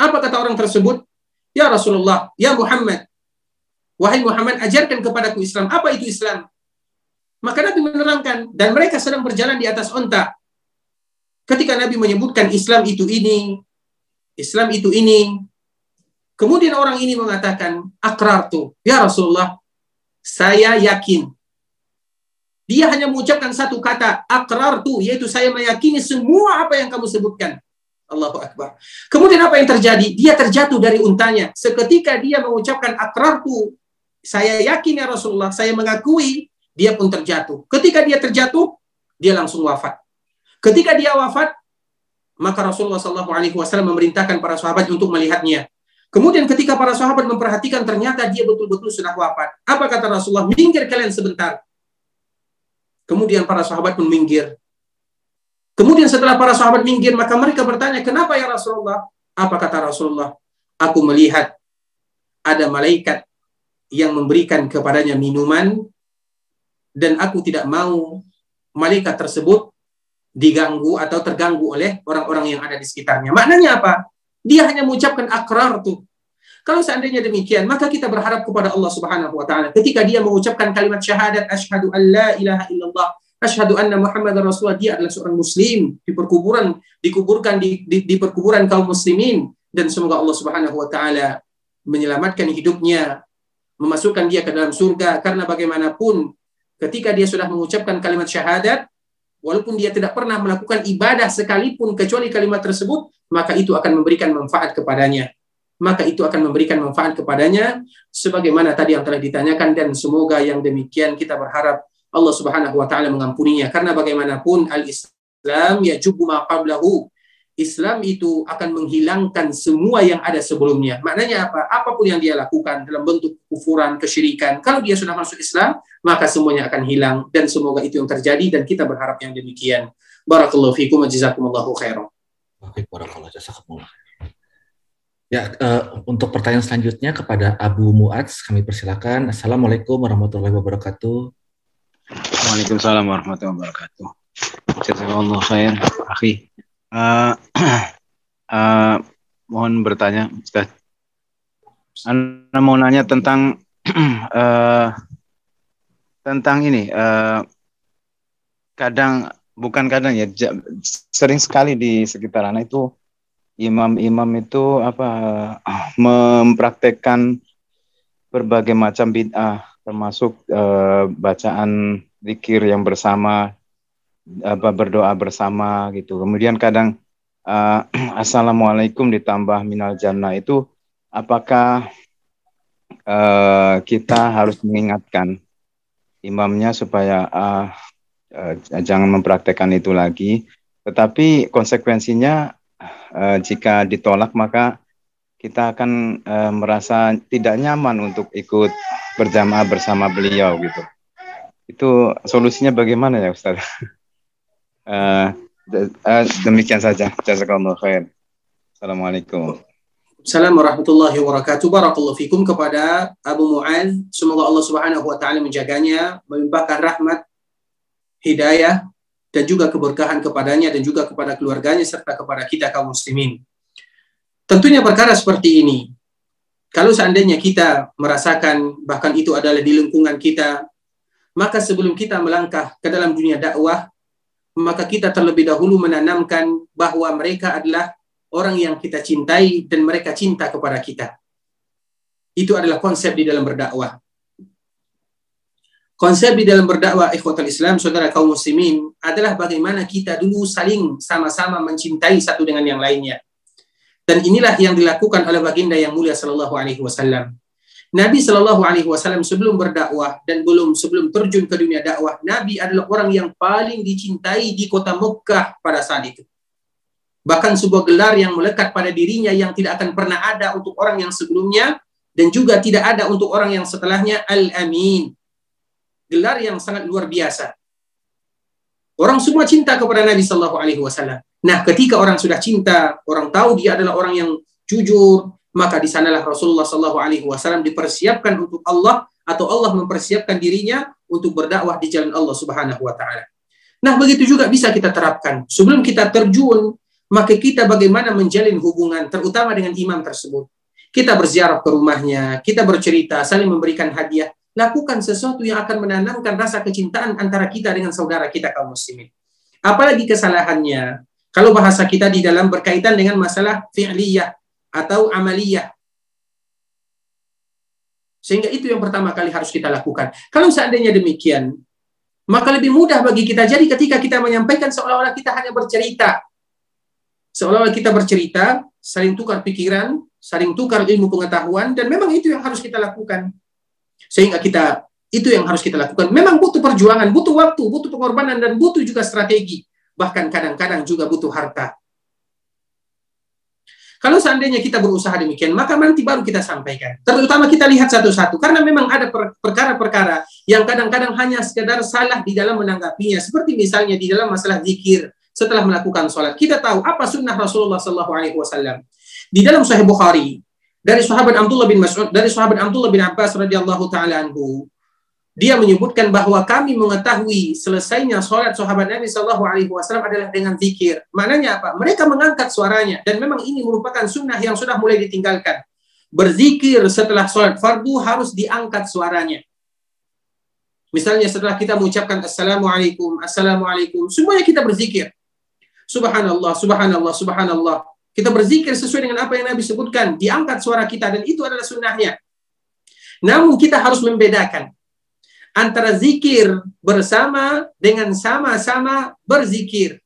Apa kata orang tersebut? Ya Rasulullah, ya Muhammad, wahai Muhammad, ajarkan kepadaku Islam. Apa itu Islam? Maka Nabi menerangkan dan mereka sedang berjalan di atas onta. Ketika Nabi menyebutkan Islam itu ini, Islam itu ini, kemudian orang ini mengatakan akrar tuh, ya Rasulullah, saya yakin. Dia hanya mengucapkan satu kata, akrar tu, yaitu saya meyakini semua apa yang kamu sebutkan. Allahu Akbar. Kemudian apa yang terjadi? Dia terjatuh dari untanya. Seketika dia mengucapkan akrar tu, saya yakin ya Rasulullah, saya mengakui, dia pun terjatuh. Ketika dia terjatuh, dia langsung wafat. Ketika dia wafat, maka Rasulullah Shallallahu Alaihi Wasallam memerintahkan para sahabat untuk melihatnya. Kemudian ketika para sahabat memperhatikan ternyata dia betul-betul sudah wafat. Apa kata Rasulullah? Minggir kalian sebentar. Kemudian para sahabat pun minggir. Kemudian setelah para sahabat minggir, maka mereka bertanya, kenapa ya Rasulullah? Apa kata Rasulullah? Aku melihat ada malaikat yang memberikan kepadanya minuman dan aku tidak mau malaikat tersebut diganggu atau terganggu oleh orang-orang yang ada di sekitarnya. Maknanya apa? Dia hanya mengucapkan akrar tuh. Kalau seandainya demikian, maka kita berharap kepada Allah Subhanahu wa taala ketika dia mengucapkan kalimat syahadat asyhadu an la ilaha illallah asyhadu anna muhammadar rasulullah dia adalah seorang muslim di perkuburan dikuburkan di, di, di perkuburan kaum muslimin dan semoga Allah Subhanahu wa taala menyelamatkan hidupnya memasukkan dia ke dalam surga karena bagaimanapun ketika dia sudah mengucapkan kalimat syahadat walaupun dia tidak pernah melakukan ibadah sekalipun kecuali kalimat tersebut, maka itu akan memberikan manfaat kepadanya. Maka itu akan memberikan manfaat kepadanya sebagaimana tadi yang telah ditanyakan dan semoga yang demikian kita berharap Allah Subhanahu wa taala mengampuninya karena bagaimanapun al-Islam ya ma qablahu Islam itu akan menghilangkan semua yang ada sebelumnya. Maknanya apa? Apa pun yang dia lakukan dalam bentuk kufuran, kesyirikan, kalau dia sudah masuk Islam, maka semuanya akan hilang dan semoga itu yang terjadi dan kita berharap yang demikian. Barakallahu fikum wa jazakumullahu khairan. Baik, barakallahu jazakumullah. Ya, uh, untuk pertanyaan selanjutnya kepada Abu Muadz kami persilakan. Assalamualaikum warahmatullahi wabarakatuh. Waalaikumsalam warahmatullahi wabarakatuh. Jazakallahu khair, akhi. Uh, (clears throat) mohon bertanya, Ustaz. Anda mau nanya tentang uh, (clears throat) tentang ini. Uh, kadang bukan kadang ya, sering sekali di sekitar anak itu imam-imam itu apa (clears throat) mempraktekkan berbagai macam bid'ah termasuk uh, bacaan zikir yang bersama apa berdoa bersama gitu. Kemudian kadang uh, (clears throat) assalamualaikum ditambah minal jannah itu apakah uh, kita harus mengingatkan imamnya supaya uh, uh, jangan mempraktekkan itu lagi. Tetapi konsekuensinya uh, jika ditolak maka kita akan uh, merasa tidak nyaman untuk ikut berjamaah bersama beliau gitu. Itu solusinya bagaimana ya Ustaz? (laughs) Uh, uh, demikian saja. Jazakallah khair. Assalamualaikum. Assalamualaikum warahmatullahi wabarakatuh. Barakallahu fikum kepada Abu Mu'ad. Semoga Allah Subhanahu wa taala menjaganya, melimpahkan rahmat, hidayah dan juga keberkahan kepadanya dan juga kepada keluarganya serta kepada kita kaum muslimin. Tentunya perkara seperti ini kalau seandainya kita merasakan bahkan itu adalah di lingkungan kita, maka sebelum kita melangkah ke dalam dunia dakwah, maka kita terlebih dahulu menanamkan bahwa mereka adalah orang yang kita cintai dan mereka cinta kepada kita. Itu adalah konsep di dalam berdakwah. Konsep di dalam berdakwah ikhwatul Islam, saudara kaum muslimin, adalah bagaimana kita dulu saling sama-sama mencintai satu dengan yang lainnya. Dan inilah yang dilakukan oleh baginda yang mulia sallallahu alaihi wasallam. Nabi Shallallahu Alaihi Wasallam sebelum berdakwah dan belum sebelum terjun ke dunia dakwah, Nabi adalah orang yang paling dicintai di kota Mekah pada saat itu. Bahkan sebuah gelar yang melekat pada dirinya yang tidak akan pernah ada untuk orang yang sebelumnya dan juga tidak ada untuk orang yang setelahnya Al-Amin. Gelar yang sangat luar biasa. Orang semua cinta kepada Nabi Shallallahu Alaihi Wasallam. Nah, ketika orang sudah cinta, orang tahu dia adalah orang yang jujur, maka di sanalah Rasulullah Shallallahu Alaihi Wasallam dipersiapkan untuk Allah atau Allah mempersiapkan dirinya untuk berdakwah di jalan Allah Subhanahu Wa Taala. Nah, begitu juga bisa kita terapkan. Sebelum kita terjun, maka kita bagaimana menjalin hubungan, terutama dengan imam tersebut. Kita berziarah ke rumahnya, kita bercerita, saling memberikan hadiah. Lakukan sesuatu yang akan menanamkan rasa kecintaan antara kita dengan saudara kita kaum muslimin. Apalagi kesalahannya, kalau bahasa kita di dalam berkaitan dengan masalah fi'liyah, atau amaliyah. Sehingga itu yang pertama kali harus kita lakukan. Kalau seandainya demikian, maka lebih mudah bagi kita. Jadi ketika kita menyampaikan seolah-olah kita hanya bercerita. Seolah-olah kita bercerita, saling tukar pikiran, saling tukar ilmu pengetahuan, dan memang itu yang harus kita lakukan. Sehingga kita, itu yang harus kita lakukan. Memang butuh perjuangan, butuh waktu, butuh pengorbanan, dan butuh juga strategi. Bahkan kadang-kadang juga butuh harta. Kalau seandainya kita berusaha demikian, maka nanti baru kita sampaikan. Terutama kita lihat satu-satu, karena memang ada perkara-perkara yang kadang-kadang hanya sekedar salah di dalam menanggapinya. Seperti misalnya di dalam masalah zikir setelah melakukan sholat. Kita tahu apa sunnah Rasulullah SAW. Di dalam Sahih Bukhari, dari sahabat Abdullah bin Mas'ud, dari sahabat Abdullah bin Abbas radhiyallahu taala anhu, dia menyebutkan bahwa kami mengetahui selesainya sholat sahabat Nabi Shallallahu Alaihi Wasallam adalah dengan zikir. Maknanya apa? Mereka mengangkat suaranya dan memang ini merupakan sunnah yang sudah mulai ditinggalkan. Berzikir setelah sholat fardu harus diangkat suaranya. Misalnya setelah kita mengucapkan Assalamualaikum, Assalamualaikum, semuanya kita berzikir. Subhanallah, Subhanallah, Subhanallah. Kita berzikir sesuai dengan apa yang Nabi sebutkan. Diangkat suara kita dan itu adalah sunnahnya. Namun kita harus membedakan antara zikir bersama dengan sama-sama berzikir.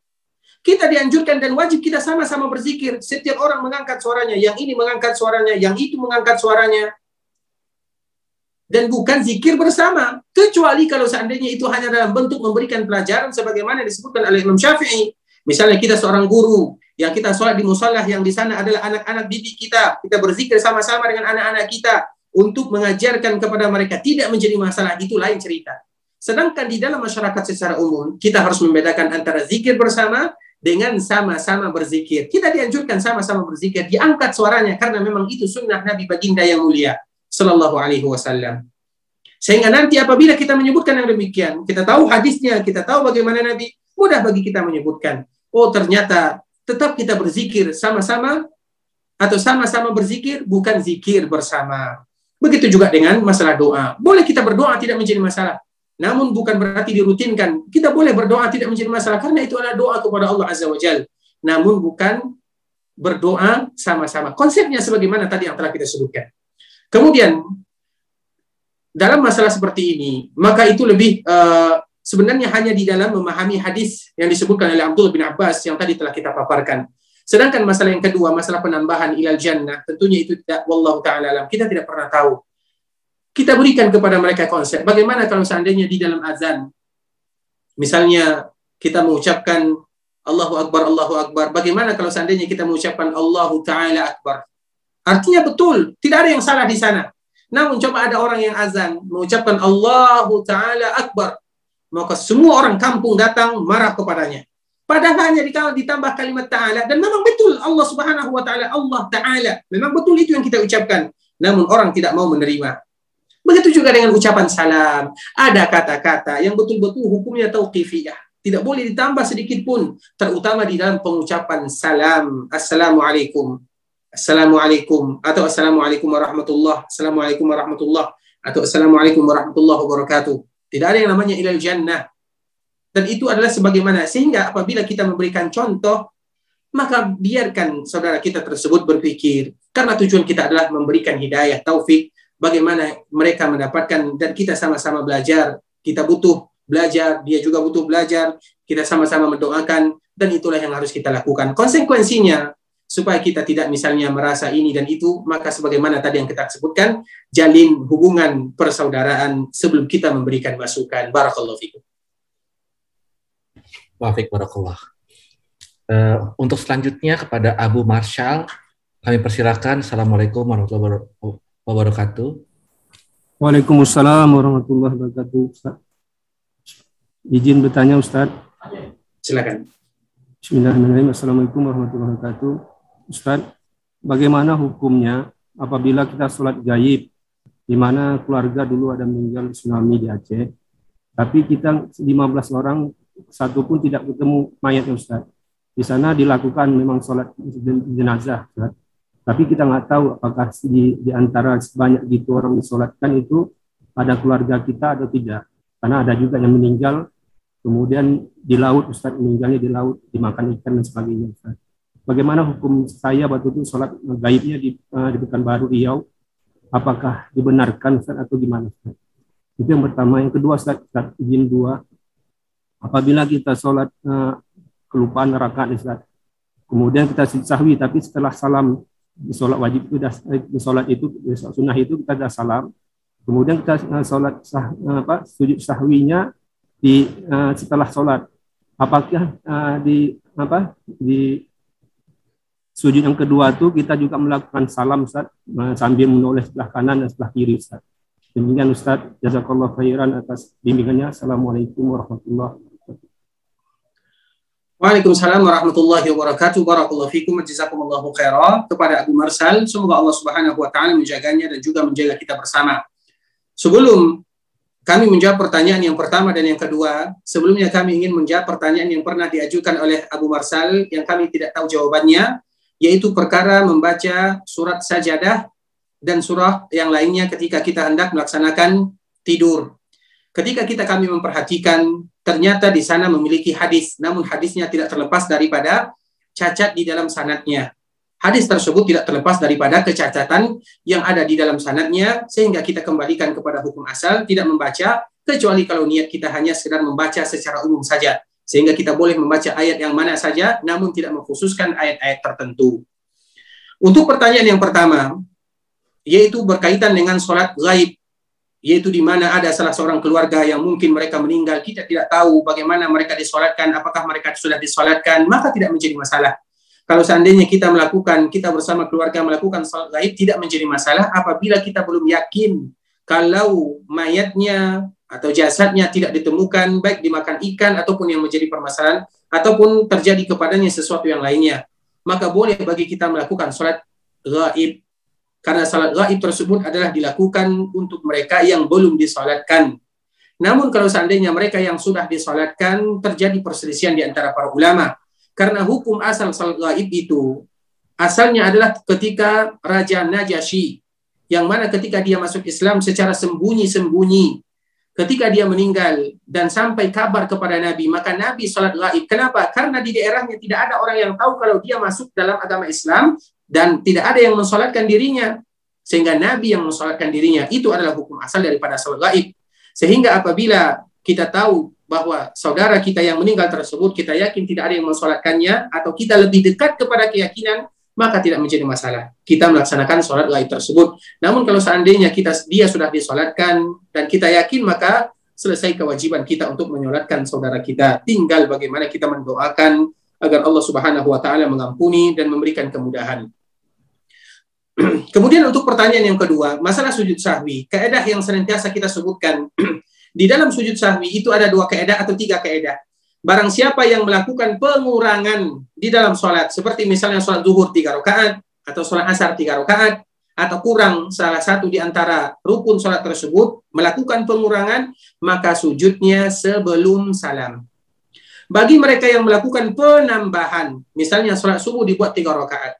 Kita dianjurkan dan wajib kita sama-sama berzikir. Setiap orang mengangkat suaranya, yang ini mengangkat suaranya, yang itu mengangkat suaranya. Dan bukan zikir bersama. Kecuali kalau seandainya itu hanya dalam bentuk memberikan pelajaran sebagaimana disebutkan oleh Imam Syafi'i. Misalnya kita seorang guru, yang kita sholat di musallah yang di sana adalah anak-anak didik kita. Kita berzikir sama-sama dengan anak-anak kita untuk mengajarkan kepada mereka tidak menjadi masalah itu lain cerita. Sedangkan di dalam masyarakat secara umum kita harus membedakan antara zikir bersama dengan sama-sama berzikir. Kita dianjurkan sama-sama berzikir, diangkat suaranya karena memang itu sunnah Nabi baginda yang mulia sallallahu alaihi wasallam. Sehingga nanti apabila kita menyebutkan yang demikian, kita tahu hadisnya, kita tahu bagaimana Nabi, mudah bagi kita menyebutkan. Oh ternyata tetap kita berzikir sama-sama atau sama-sama berzikir bukan zikir bersama. Begitu juga dengan masalah doa. Boleh kita berdoa tidak menjadi masalah. Namun bukan berarti dirutinkan. Kita boleh berdoa tidak menjadi masalah karena itu adalah doa kepada Allah Azza wa Jal. Namun bukan berdoa sama-sama. Konsepnya sebagaimana tadi yang telah kita sebutkan. Kemudian dalam masalah seperti ini, maka itu lebih uh, sebenarnya hanya di dalam memahami hadis yang disebutkan oleh Abdullah bin Abbas yang tadi telah kita paparkan. Sedangkan masalah yang kedua, masalah penambahan ilal jannah, tentunya itu tidak, wallahu ta'ala alam, kita tidak pernah tahu. Kita berikan kepada mereka konsep, bagaimana kalau seandainya di dalam azan, misalnya kita mengucapkan Allahu Akbar, Allahu Akbar, bagaimana kalau seandainya kita mengucapkan Allahu Ta'ala Akbar? Artinya betul, tidak ada yang salah di sana. Namun coba ada orang yang azan, mengucapkan Allahu Ta'ala Akbar, maka semua orang kampung datang marah kepadanya. Padahal hanya ditambah kalimat ta'ala dan memang betul Allah Subhanahu wa taala Allah taala. Memang betul itu yang kita ucapkan. Namun orang tidak mau menerima. Begitu juga dengan ucapan salam. Ada kata-kata yang betul-betul hukumnya tauqifiyah. Tidak boleh ditambah sedikit pun, terutama di dalam pengucapan salam. Assalamualaikum. Assalamualaikum atau Assalamualaikum warahmatullah. Assalamualaikum warahmatullah atau Assalamualaikum warahmatullahi wabarakatuh. Tidak ada yang namanya ilal jannah dan itu adalah sebagaimana sehingga apabila kita memberikan contoh maka biarkan saudara kita tersebut berpikir karena tujuan kita adalah memberikan hidayah taufik bagaimana mereka mendapatkan dan kita sama-sama belajar kita butuh belajar dia juga butuh belajar kita sama-sama mendoakan dan itulah yang harus kita lakukan konsekuensinya supaya kita tidak misalnya merasa ini dan itu, maka sebagaimana tadi yang kita sebutkan, jalin hubungan persaudaraan sebelum kita memberikan masukan. Barakallahu fikum. Wafik barakallah. Uh, untuk selanjutnya kepada Abu Marshall, kami persilakan. Assalamualaikum warahmatullahi wabarakatuh. Waalaikumsalam warahmatullahi wabarakatuh. Ustaz. Izin bertanya Ustaz. Silakan. Bismillahirrahmanirrahim. Assalamualaikum warahmatullahi wabarakatuh. Ustaz, bagaimana hukumnya apabila kita sholat gaib, di mana keluarga dulu ada meninggal tsunami di Aceh, tapi kita 15 orang, satu pun tidak ketemu mayatnya Ustaz. Di sana dilakukan memang sholat jenazah, Ustaz. Tapi kita nggak tahu apakah di, di antara sebanyak gitu orang disolatkan itu ada keluarga kita atau tidak. Karena ada juga yang meninggal, kemudian di laut, Ustaz meninggalnya di laut, dimakan ikan dan sebagainya. Ustaz bagaimana hukum saya waktu itu sholat gaibnya di, uh, di Pekanbaru Riau, apakah dibenarkan Ustaz atau gimana Ustaz? Itu yang pertama. Yang kedua Ustaz izin dua, apabila kita sholat uh, kelupaan rakaat Ustaz, kemudian kita sahwi, tapi setelah salam di sholat wajib itu eh, di sholat itu di sunnah itu kita sudah salam, kemudian kita uh, sholat sah, apa sujud sahwinya di uh, setelah sholat apakah uh, di apa di Sujud yang kedua itu kita juga melakukan salam Ustaz sambil menoleh sebelah kanan dan sebelah kiri Ustaz. Demikian Ustaz, jazakallah khairan atas bimbingannya. Assalamualaikum warahmatullahi wabarakatuh. Waalaikumsalam warahmatullahi wabarakatuh. Barakallahu fikum jazakumullahu khairan kepada Abu Marsal. Semoga Allah Subhanahu wa taala menjaganya dan juga menjaga kita bersama. Sebelum kami menjawab pertanyaan yang pertama dan yang kedua, sebelumnya kami ingin menjawab pertanyaan yang pernah diajukan oleh Abu Marsal yang kami tidak tahu jawabannya yaitu perkara membaca surat sajadah dan surah yang lainnya ketika kita hendak melaksanakan tidur. Ketika kita kami memperhatikan, ternyata di sana memiliki hadis, namun hadisnya tidak terlepas daripada cacat di dalam sanatnya. Hadis tersebut tidak terlepas daripada kecacatan yang ada di dalam sanatnya, sehingga kita kembalikan kepada hukum asal, tidak membaca, kecuali kalau niat kita hanya sekedar membaca secara umum saja sehingga kita boleh membaca ayat yang mana saja namun tidak mengkhususkan ayat-ayat tertentu. Untuk pertanyaan yang pertama yaitu berkaitan dengan sholat gaib yaitu di mana ada salah seorang keluarga yang mungkin mereka meninggal kita tidak tahu bagaimana mereka disolatkan apakah mereka sudah disolatkan maka tidak menjadi masalah. Kalau seandainya kita melakukan kita bersama keluarga melakukan sholat gaib tidak menjadi masalah apabila kita belum yakin kalau mayatnya atau jasadnya tidak ditemukan baik dimakan ikan ataupun yang menjadi permasalahan ataupun terjadi kepadanya sesuatu yang lainnya maka boleh bagi kita melakukan sholat gaib karena sholat gaib tersebut adalah dilakukan untuk mereka yang belum disolatkan namun kalau seandainya mereka yang sudah disolatkan terjadi perselisihan di antara para ulama karena hukum asal sholat gaib itu asalnya adalah ketika Raja Najasyi yang mana ketika dia masuk Islam secara sembunyi-sembunyi ketika dia meninggal dan sampai kabar kepada Nabi, maka Nabi sholat gaib. Kenapa? Karena di daerahnya tidak ada orang yang tahu kalau dia masuk dalam agama Islam dan tidak ada yang mensolatkan dirinya. Sehingga Nabi yang mensolatkan dirinya. Itu adalah hukum asal daripada sholat gaib. Sehingga apabila kita tahu bahwa saudara kita yang meninggal tersebut, kita yakin tidak ada yang mensolatkannya, atau kita lebih dekat kepada keyakinan, maka tidak menjadi masalah. Kita melaksanakan sholat gaib tersebut. Namun kalau seandainya kita dia sudah disolatkan dan kita yakin maka selesai kewajiban kita untuk menyolatkan saudara kita. Tinggal bagaimana kita mendoakan agar Allah Subhanahu wa taala mengampuni dan memberikan kemudahan. (clears throat) Kemudian untuk pertanyaan yang kedua, masalah sujud sahwi. Keedah yang senantiasa kita sebutkan (clears throat) di dalam sujud sahwi itu ada dua keedah atau tiga keedah. Barang siapa yang melakukan pengurangan di dalam sholat, seperti misalnya sholat zuhur tiga rakaat atau sholat asar tiga rakaat, atau kurang salah satu di antara rukun sholat tersebut, melakukan pengurangan, maka sujudnya sebelum salam. Bagi mereka yang melakukan penambahan, misalnya sholat subuh dibuat tiga rakaat,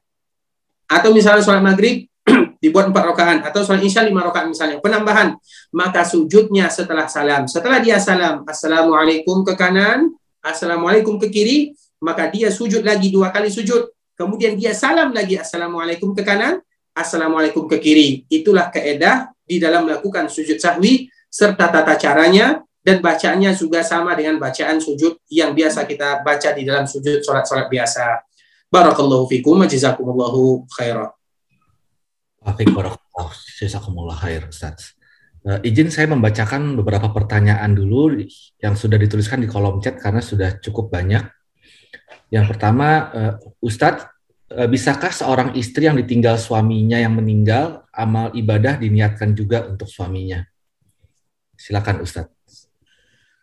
atau misalnya sholat maghrib (clears throat) dibuat empat rakaat, atau sholat isya lima rakaat misalnya, penambahan, maka sujudnya setelah salam. Setelah dia salam, assalamualaikum ke kanan, assalamualaikum ke kiri, maka dia sujud lagi dua kali sujud. Kemudian dia salam lagi assalamualaikum ke kanan, assalamualaikum ke kiri. Itulah keedah di dalam melakukan sujud sahwi serta tata caranya dan bacaannya juga sama dengan bacaan sujud yang biasa kita baca di dalam sujud sholat-sholat biasa. Barakallahu fikum wa jazakumullahu khairan. Wafik barakallah. Jazakumullah khair, Ustaz. Uh, izin saya membacakan beberapa pertanyaan dulu yang sudah dituliskan di kolom chat karena sudah cukup banyak. Yang pertama, uh, Ustadz, uh, bisakah seorang istri yang ditinggal suaminya yang meninggal, amal ibadah diniatkan juga untuk suaminya? Silakan Ustadz.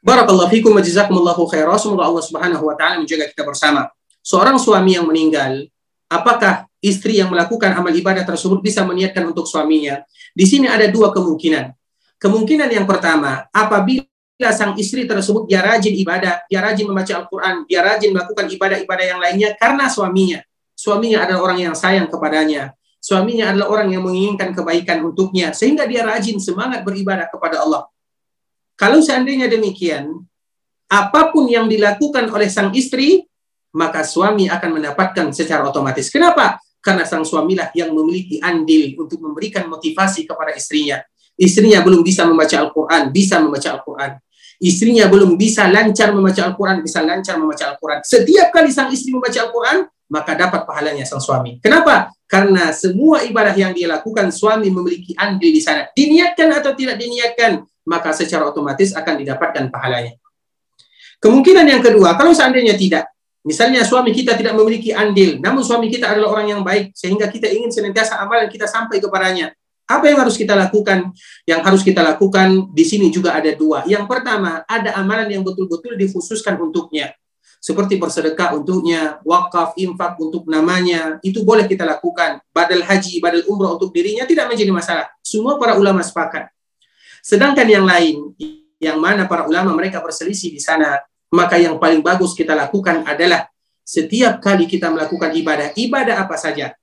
Barakallahu fikum wa jazakumullahu khairan. Semoga Allah Subhanahu wa taala menjaga kita bersama. Seorang suami yang meninggal, apakah istri yang melakukan amal ibadah tersebut bisa meniatkan untuk suaminya. Di sini ada dua kemungkinan. Kemungkinan yang pertama, apabila sang istri tersebut dia rajin ibadah, dia rajin membaca Al-Quran, dia rajin melakukan ibadah-ibadah yang lainnya karena suaminya. Suaminya adalah orang yang sayang kepadanya. Suaminya adalah orang yang menginginkan kebaikan untuknya. Sehingga dia rajin semangat beribadah kepada Allah. Kalau seandainya demikian, apa pun yang dilakukan oleh sang istri, maka suami akan mendapatkan secara otomatis. Kenapa? karena sang suamilah yang memiliki andil untuk memberikan motivasi kepada istrinya. Istrinya belum bisa membaca Al-Quran, bisa membaca Al-Quran. Istrinya belum bisa lancar membaca Al-Quran, bisa lancar membaca Al-Quran. Setiap kali sang istri membaca Al-Quran, maka dapat pahalanya sang suami. Kenapa? Karena semua ibadah yang dia lakukan, suami memiliki andil di sana. Diniatkan atau tidak diniatkan, maka secara otomatis akan didapatkan pahalanya. Kemungkinan yang kedua, kalau seandainya tidak, Misalnya suami kita tidak memiliki andil, namun suami kita adalah orang yang baik, sehingga kita ingin senantiasa amal yang kita sampai kepadanya. Apa yang harus kita lakukan? Yang harus kita lakukan di sini juga ada dua. Yang pertama, ada amalan yang betul-betul dikhususkan untuknya. Seperti bersedekah untuknya, wakaf, infak untuk namanya, itu boleh kita lakukan. Badal haji, badal umroh untuk dirinya tidak menjadi masalah. Semua para ulama sepakat. Sedangkan yang lain, yang mana para ulama mereka berselisih di sana, maka yang paling bagus kita lakukan adalah setiap kali kita melakukan ibadah, ibadah apa saja.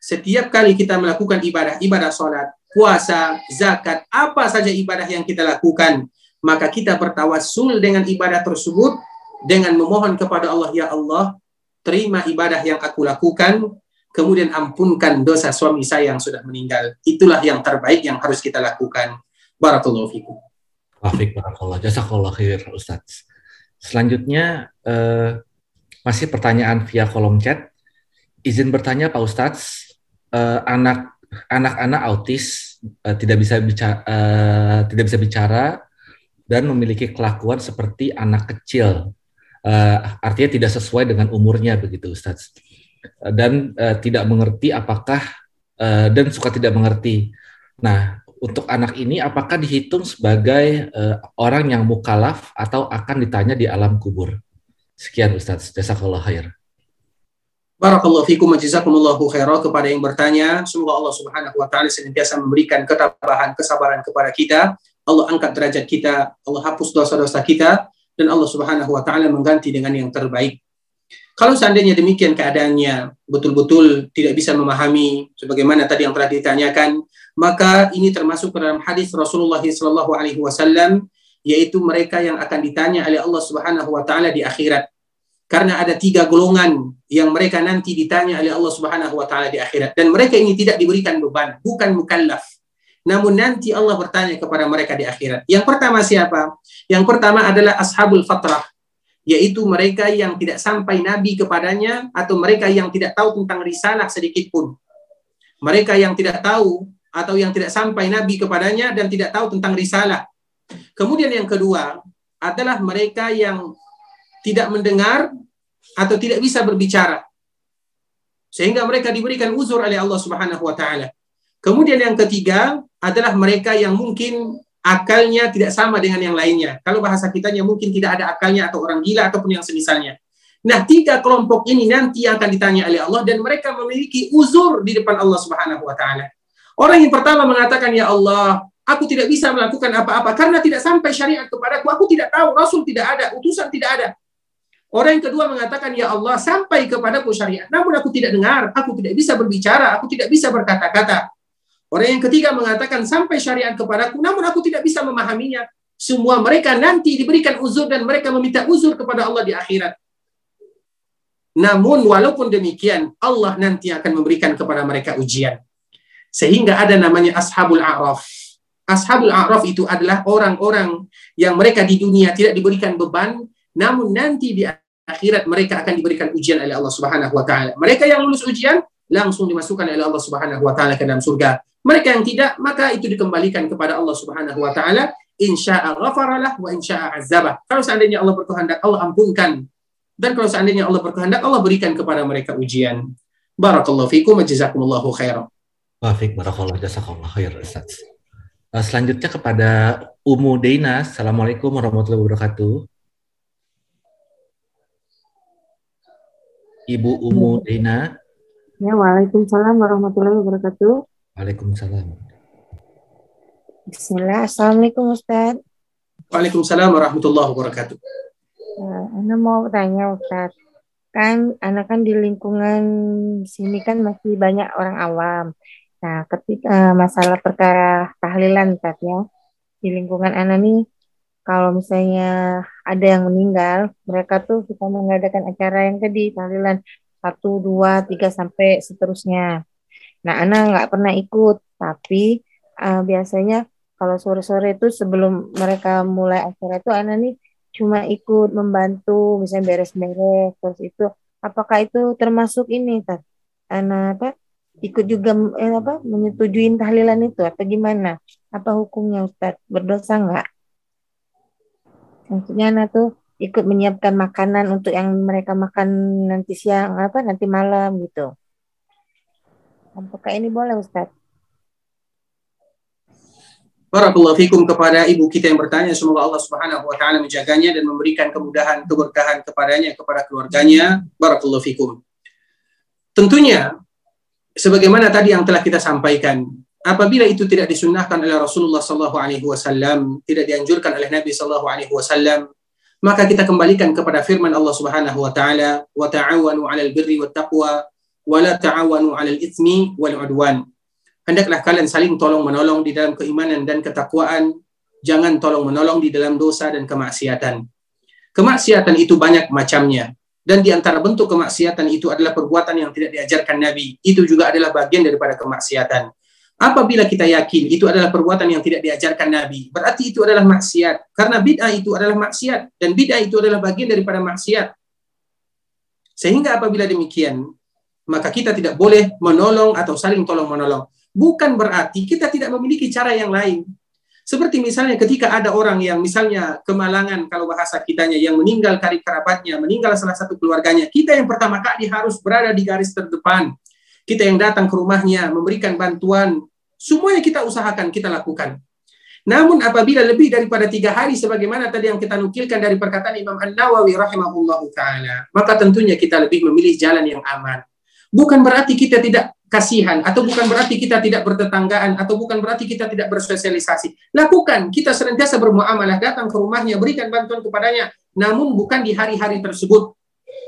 Setiap kali kita melakukan ibadah, ibadah sholat, puasa, zakat, apa saja ibadah yang kita lakukan, maka kita bertawassul dengan ibadah tersebut dengan memohon kepada Allah, ya Allah, terima ibadah yang aku lakukan, kemudian ampunkan dosa suami saya yang sudah meninggal. Itulah yang terbaik yang harus kita lakukan. Barakallahu fikum. Wafik barakallah. Jazakallah khair Ustaz. Selanjutnya eh, masih pertanyaan via kolom chat. Izin bertanya Pak Ustadz, eh, anak anak-anak autis eh, tidak bisa bicara eh, tidak bisa bicara dan memiliki kelakuan seperti anak kecil. Eh, artinya tidak sesuai dengan umurnya begitu Ustadz. Dan eh, tidak mengerti apakah eh, dan suka tidak mengerti. Nah, untuk anak ini apakah dihitung sebagai uh, orang yang mukalaf atau akan ditanya di alam kubur? Sekian Ustaz. Jazakallah khair. Barakallahu fikum wa jazakumullahu khairan kepada yang bertanya. Semoga Allah Subhanahu wa taala senantiasa memberikan ketabahan, kesabaran kepada kita. Allah angkat derajat kita, Allah hapus dosa-dosa kita dan Allah Subhanahu wa taala mengganti dengan yang terbaik. Kalau seandainya demikian keadaannya betul-betul tidak bisa memahami sebagaimana tadi yang telah ditanyakan, maka ini termasuk dalam hadis Rasulullah SAW alaihi wasallam yaitu mereka yang akan ditanya oleh Allah Subhanahu wa taala di akhirat. Karena ada tiga golongan yang mereka nanti ditanya oleh Allah Subhanahu wa taala di akhirat dan mereka ini tidak diberikan beban, bukan mukallaf. Namun nanti Allah bertanya kepada mereka di akhirat. Yang pertama siapa? Yang pertama adalah ashabul fatrah, yaitu mereka yang tidak sampai nabi kepadanya atau mereka yang tidak tahu tentang risalah sedikit pun. Mereka yang tidak tahu atau yang tidak sampai nabi kepadanya dan tidak tahu tentang risalah. Kemudian yang kedua adalah mereka yang tidak mendengar atau tidak bisa berbicara. Sehingga mereka diberikan uzur oleh Allah Subhanahu wa taala. Kemudian yang ketiga adalah mereka yang mungkin akalnya tidak sama dengan yang lainnya. Kalau bahasa kitanya mungkin tidak ada akalnya atau orang gila ataupun yang semisalnya. Nah, tiga kelompok ini nanti akan ditanya oleh Allah dan mereka memiliki uzur di depan Allah Subhanahu wa taala. Orang yang pertama mengatakan, "Ya Allah, aku tidak bisa melakukan apa-apa karena tidak sampai syariat kepadaku. Aku tidak tahu, rasul tidak ada, utusan tidak ada." Orang yang kedua mengatakan, "Ya Allah, sampai kepadaku syariat, namun aku tidak dengar, aku tidak bisa berbicara, aku tidak bisa berkata-kata." Orang yang ketiga mengatakan sampai syariat kepadaku, namun aku tidak bisa memahaminya. Semua mereka nanti diberikan uzur dan mereka meminta uzur kepada Allah di akhirat. Namun walaupun demikian, Allah nanti akan memberikan kepada mereka ujian. Sehingga ada namanya Ashabul A'raf. Ashabul A'raf itu adalah orang-orang yang mereka di dunia tidak diberikan beban, namun nanti di akhirat mereka akan diberikan ujian oleh Allah Subhanahu wa taala. Mereka yang lulus ujian langsung dimasukkan oleh Allah Subhanahu wa taala ke dalam surga. Mereka yang tidak maka itu dikembalikan kepada Allah Subhanahu wa taala. Insya'a ghafaralah wa insya'a azabah. Kalau seandainya Allah berkehendak Allah ampunkan. Dan kalau seandainya Allah berkehendak Allah berikan kepada mereka ujian. Barakallahu fikum wa jazakumullahu khairan. Wafik barakallah jazakallah khair Ustaz. Uh, selanjutnya kepada Umu Deina. Assalamualaikum warahmatullahi wabarakatuh. Ibu Umu Deina. Ya, Waalaikumsalam warahmatullahi wabarakatuh. Waalaikumsalam. Bismillah. Assalamualaikum Ustaz. Waalaikumsalam warahmatullahi wabarakatuh. Uh, Ana mau tanya Ustaz. Kan anak kan di lingkungan sini kan masih banyak orang awam. Nah, ketika uh, masalah perkara tahlilan Ustaz ya. Di lingkungan Ana nih kalau misalnya ada yang meninggal, mereka tuh suka mengadakan acara yang tadi tahlilan satu, dua, tiga sampai seterusnya. Nah, Ana nggak pernah ikut, tapi uh, biasanya kalau sore-sore itu sebelum mereka mulai acara itu Ana nih cuma ikut membantu, misalnya beres-beres, terus itu apakah itu termasuk ini, Tat? Ana apa? Ikut juga eh, apa? Menyetujui tahlilan itu atau gimana? Apa hukumnya Ustaz? Berdosa nggak? Maksudnya Ana tuh ikut menyiapkan makanan untuk yang mereka makan nanti siang apa nanti malam gitu. Apakah ini boleh Ustaz? Barakallahu fikum kepada ibu kita yang bertanya semoga Allah Subhanahu wa taala menjaganya dan memberikan kemudahan keberkahan kepadanya kepada keluarganya. Barakallahu fikum. Tentunya sebagaimana tadi yang telah kita sampaikan, apabila itu tidak disunnahkan oleh Rasulullah sallallahu alaihi wasallam, tidak dianjurkan oleh Nabi sallallahu alaihi wasallam, maka kita kembalikan kepada firman Allah Subhanahu wa taala, "Wa ta'awanu 'alal birri wat taqwa wa la ta'awanu 'alal itsmi wal 'udwan." Hendaklah kalian saling tolong menolong di dalam keimanan dan ketakwaan, jangan tolong menolong di dalam dosa dan kemaksiatan. Kemaksiatan itu banyak macamnya, dan di antara bentuk kemaksiatan itu adalah perbuatan yang tidak diajarkan Nabi. Itu juga adalah bagian daripada kemaksiatan. Apabila kita yakin itu adalah perbuatan yang tidak diajarkan Nabi, berarti itu adalah maksiat. Karena bid'ah itu adalah maksiat dan bid'ah itu adalah bagian daripada maksiat. Sehingga apabila demikian, maka kita tidak boleh menolong atau saling tolong menolong. Bukan berarti kita tidak memiliki cara yang lain. Seperti misalnya ketika ada orang yang misalnya kemalangan kalau bahasa kitanya yang meninggal karib kerabatnya, meninggal salah satu keluarganya, kita yang pertama kali harus berada di garis terdepan. Kita yang datang ke rumahnya, memberikan bantuan, semuanya kita usahakan, kita lakukan. Namun apabila lebih daripada tiga hari sebagaimana tadi yang kita nukilkan dari perkataan Imam An-Nawawi rahimahullah ta'ala, maka tentunya kita lebih memilih jalan yang aman. Bukan berarti kita tidak kasihan atau bukan berarti kita tidak bertetanggaan atau bukan berarti kita tidak bersosialisasi. Lakukan, kita senantiasa bermuamalah, datang ke rumahnya, berikan bantuan kepadanya, namun bukan di hari-hari tersebut.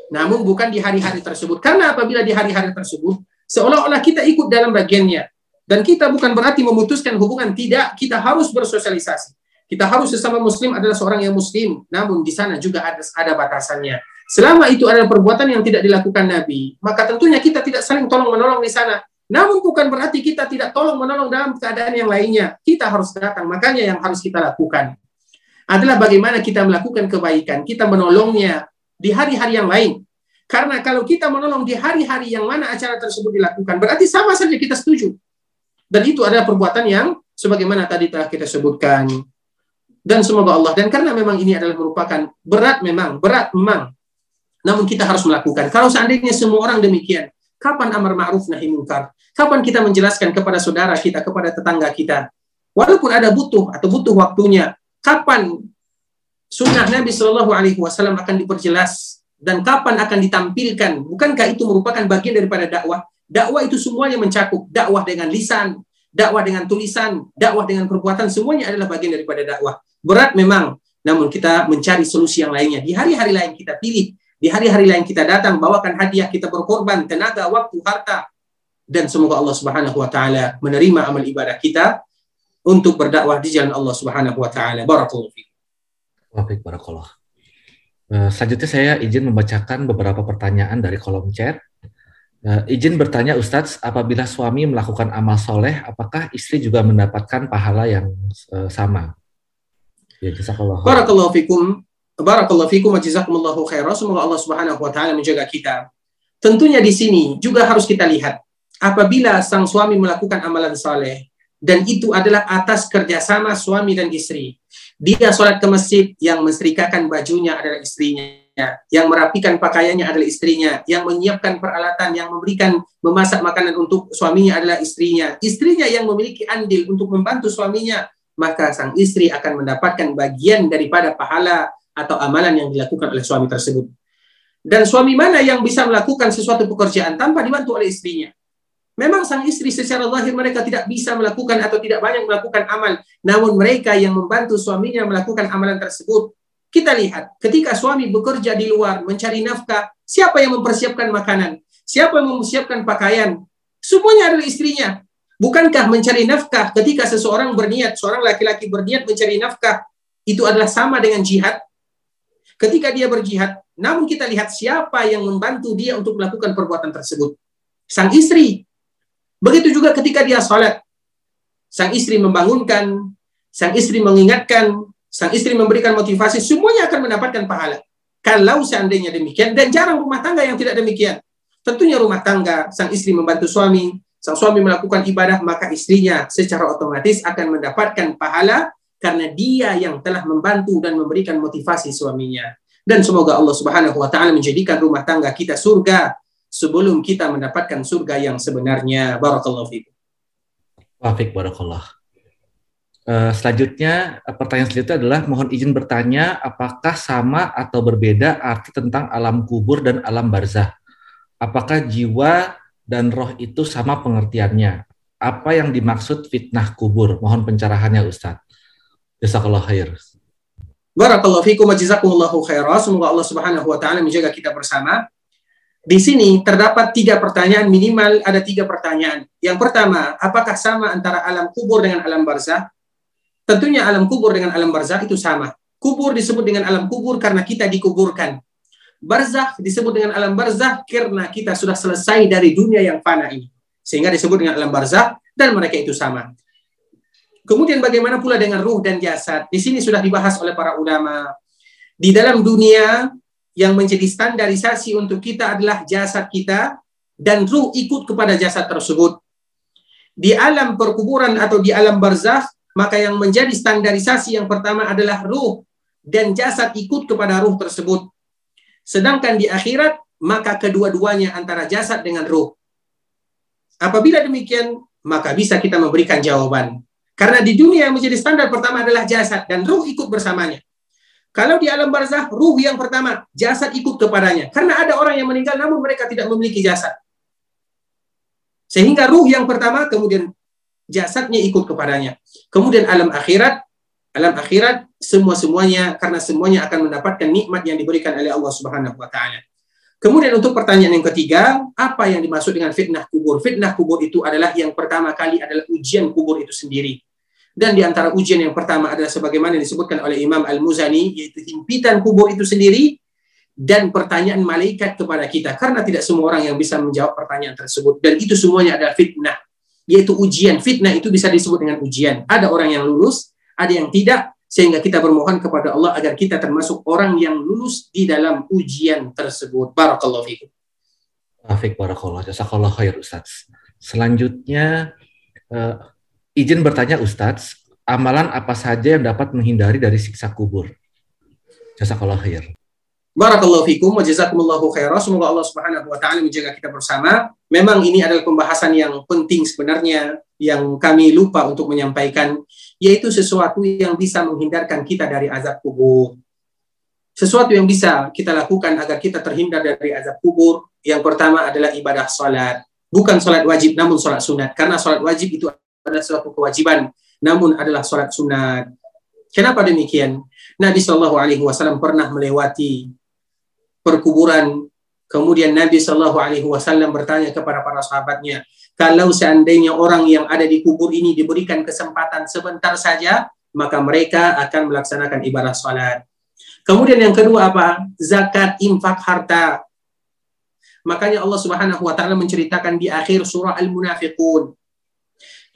Namun bukan di hari-hari tersebut. Karena apabila di hari-hari tersebut, seolah-olah kita ikut dalam bagiannya. Dan kita bukan berarti memutuskan hubungan, tidak, kita harus bersosialisasi. Kita harus sesama muslim adalah seorang yang muslim, namun di sana juga ada ada batasannya. Selama itu adalah perbuatan yang tidak dilakukan Nabi, maka tentunya kita tidak saling tolong menolong di sana. Namun bukan berarti kita tidak tolong menolong dalam keadaan yang lainnya. Kita harus datang. Makanya yang harus kita lakukan adalah bagaimana kita melakukan kebaikan. Kita menolongnya di hari-hari yang lain. Karena kalau kita menolong di hari-hari yang mana acara tersebut dilakukan, berarti sama saja kita setuju. Dan itu adalah perbuatan yang sebagaimana tadi telah kita sebutkan. Dan semoga Allah. Dan karena memang ini adalah merupakan berat memang, berat memang namun kita harus melakukan. Kalau seandainya semua orang demikian, kapan amar ma'ruf nahi munkar? Kapan kita menjelaskan kepada saudara kita, kepada tetangga kita? Walaupun ada butuh atau butuh waktunya, kapan sunnah Nabi Shallallahu Alaihi Wasallam akan diperjelas dan kapan akan ditampilkan? Bukankah itu merupakan bagian daripada dakwah? Dakwah itu semuanya mencakup dakwah dengan lisan, dakwah dengan tulisan, dakwah dengan perbuatan, semuanya adalah bagian daripada dakwah. Berat memang, namun kita mencari solusi yang lainnya. Di hari-hari lain kita pilih di hari-hari lain kita datang, bawakan hadiah, kita berkorban, tenaga, waktu, harta. Dan semoga Allah Subhanahu wa taala menerima amal ibadah kita untuk berdakwah di jalan Allah Subhanahu wa taala. Barakallahu fiik. Baik, barakallah. Uh, selanjutnya saya izin membacakan beberapa pertanyaan dari kolom chat. Uh, izin bertanya Ustadz, apabila suami melakukan amal soleh, apakah istri juga mendapatkan pahala yang uh, sama? Ya, Barakallahu fikum Barakallahu fikum wa jazakumullahu khairan. Semoga Allah Subhanahu wa taala menjaga kita. Tentunya di sini juga harus kita lihat apabila sang suami melakukan amalan saleh dan itu adalah atas kerjasama suami dan istri. Dia sholat ke masjid, yang menserikakan bajunya adalah istrinya, yang merapikan pakaiannya adalah istrinya, yang menyiapkan peralatan, yang memberikan memasak makanan untuk suaminya adalah istrinya. Istrinya yang memiliki andil untuk membantu suaminya, maka sang istri akan mendapatkan bagian daripada pahala atau amalan yang dilakukan oleh suami tersebut. Dan suami mana yang bisa melakukan sesuatu pekerjaan tanpa dibantu oleh istrinya? Memang sang istri secara lahir mereka tidak bisa melakukan atau tidak banyak melakukan amal. Namun mereka yang membantu suaminya melakukan amalan tersebut. Kita lihat, ketika suami bekerja di luar, mencari nafkah, siapa yang mempersiapkan makanan? Siapa yang mempersiapkan pakaian? Semuanya adalah istrinya. Bukankah mencari nafkah ketika seseorang berniat, seorang laki-laki berniat mencari nafkah, itu adalah sama dengan jihad? Ketika dia berjihad, namun kita lihat siapa yang membantu dia untuk melakukan perbuatan tersebut. Sang istri, Begitu juga ketika dia sholat. Sang istri membangunkan, sang istri mengingatkan, sang istri memberikan motivasi, semuanya akan mendapatkan pahala. Kalau seandainya demikian, dan jarang rumah tangga yang tidak demikian. Tentunya rumah tangga, sang istri membantu suami, sang suami melakukan ibadah, maka istrinya secara otomatis akan mendapatkan pahala karena dia yang telah membantu dan memberikan motivasi suaminya. Dan semoga Allah Subhanahu wa taala menjadikan rumah tangga kita surga sebelum kita mendapatkan surga yang sebenarnya. Barakallahu fikum. Wafik barakallah. Uh, selanjutnya, pertanyaan selanjutnya adalah mohon izin bertanya apakah sama atau berbeda arti tentang alam kubur dan alam barzah? Apakah jiwa dan roh itu sama pengertiannya? Apa yang dimaksud fitnah kubur? Mohon pencerahannya Ustaz. Jazakallah khair. Barakallahu fikum wa jazakumullahu khairan. Semoga Allah Subhanahu wa taala menjaga kita bersama. Di sini terdapat tiga pertanyaan, minimal ada tiga pertanyaan. Yang pertama, apakah sama antara alam kubur dengan alam barzah? Tentunya alam kubur dengan alam barzah itu sama. Kubur disebut dengan alam kubur karena kita dikuburkan. Barzah disebut dengan alam barzah karena kita sudah selesai dari dunia yang fana ini. Sehingga disebut dengan alam barzah dan mereka itu sama. Kemudian bagaimana pula dengan ruh dan jasad? Di sini sudah dibahas oleh para ulama. Di dalam dunia yang menjadi standarisasi untuk kita adalah jasad kita dan ruh ikut kepada jasad tersebut. Di alam perkuburan atau di alam barzah, maka yang menjadi standarisasi yang pertama adalah ruh dan jasad ikut kepada ruh tersebut. Sedangkan di akhirat, maka kedua-duanya antara jasad dengan ruh. Apabila demikian, maka bisa kita memberikan jawaban. Karena di dunia yang menjadi standar pertama adalah jasad dan ruh ikut bersamanya. Kalau di alam barzah, ruh yang pertama, jasad ikut kepadanya. Karena ada orang yang meninggal namun mereka tidak memiliki jasad. Sehingga ruh yang pertama kemudian jasadnya ikut kepadanya. Kemudian alam akhirat, alam akhirat semua-semuanya karena semuanya akan mendapatkan nikmat yang diberikan oleh Allah Subhanahu wa taala. Kemudian untuk pertanyaan yang ketiga, apa yang dimaksud dengan fitnah kubur? Fitnah kubur itu adalah yang pertama kali adalah ujian kubur itu sendiri. Dan di antara ujian yang pertama adalah sebagaimana disebutkan oleh Imam Al-Muzani, yaitu himpitan kubur itu sendiri dan pertanyaan malaikat kepada kita. Karena tidak semua orang yang bisa menjawab pertanyaan tersebut. Dan itu semuanya adalah fitnah, yaitu ujian. Fitnah itu bisa disebut dengan ujian. Ada orang yang lulus, ada yang tidak, sehingga kita bermohon kepada Allah agar kita termasuk orang yang lulus di dalam ujian tersebut. Barakallahu fikum. Afik barakallah. Jazakallah khair Ustaz. Selanjutnya, uh, Izin bertanya Ustadz, amalan apa saja yang dapat menghindari dari siksa kubur? Jazakallah khair. Barakallahu fikum wa jazakumullahu khairan. Semoga Allah Subhanahu wa taala menjaga kita bersama. Memang ini adalah pembahasan yang penting sebenarnya yang kami lupa untuk menyampaikan yaitu sesuatu yang bisa menghindarkan kita dari azab kubur. Sesuatu yang bisa kita lakukan agar kita terhindar dari azab kubur. Yang pertama adalah ibadah salat. Bukan salat wajib namun salat sunat karena salat wajib itu adalah suatu kewajiban, namun adalah sholat sunat. Kenapa demikian? Nabi Shallallahu Alaihi Wasallam pernah melewati perkuburan, kemudian Nabi Shallallahu Alaihi Wasallam bertanya kepada para sahabatnya, kalau seandainya orang yang ada di kubur ini diberikan kesempatan sebentar saja, maka mereka akan melaksanakan ibadah sholat. Kemudian yang kedua apa? Zakat infak harta. Makanya Allah Subhanahu wa taala menceritakan di akhir surah Al-Munafiqun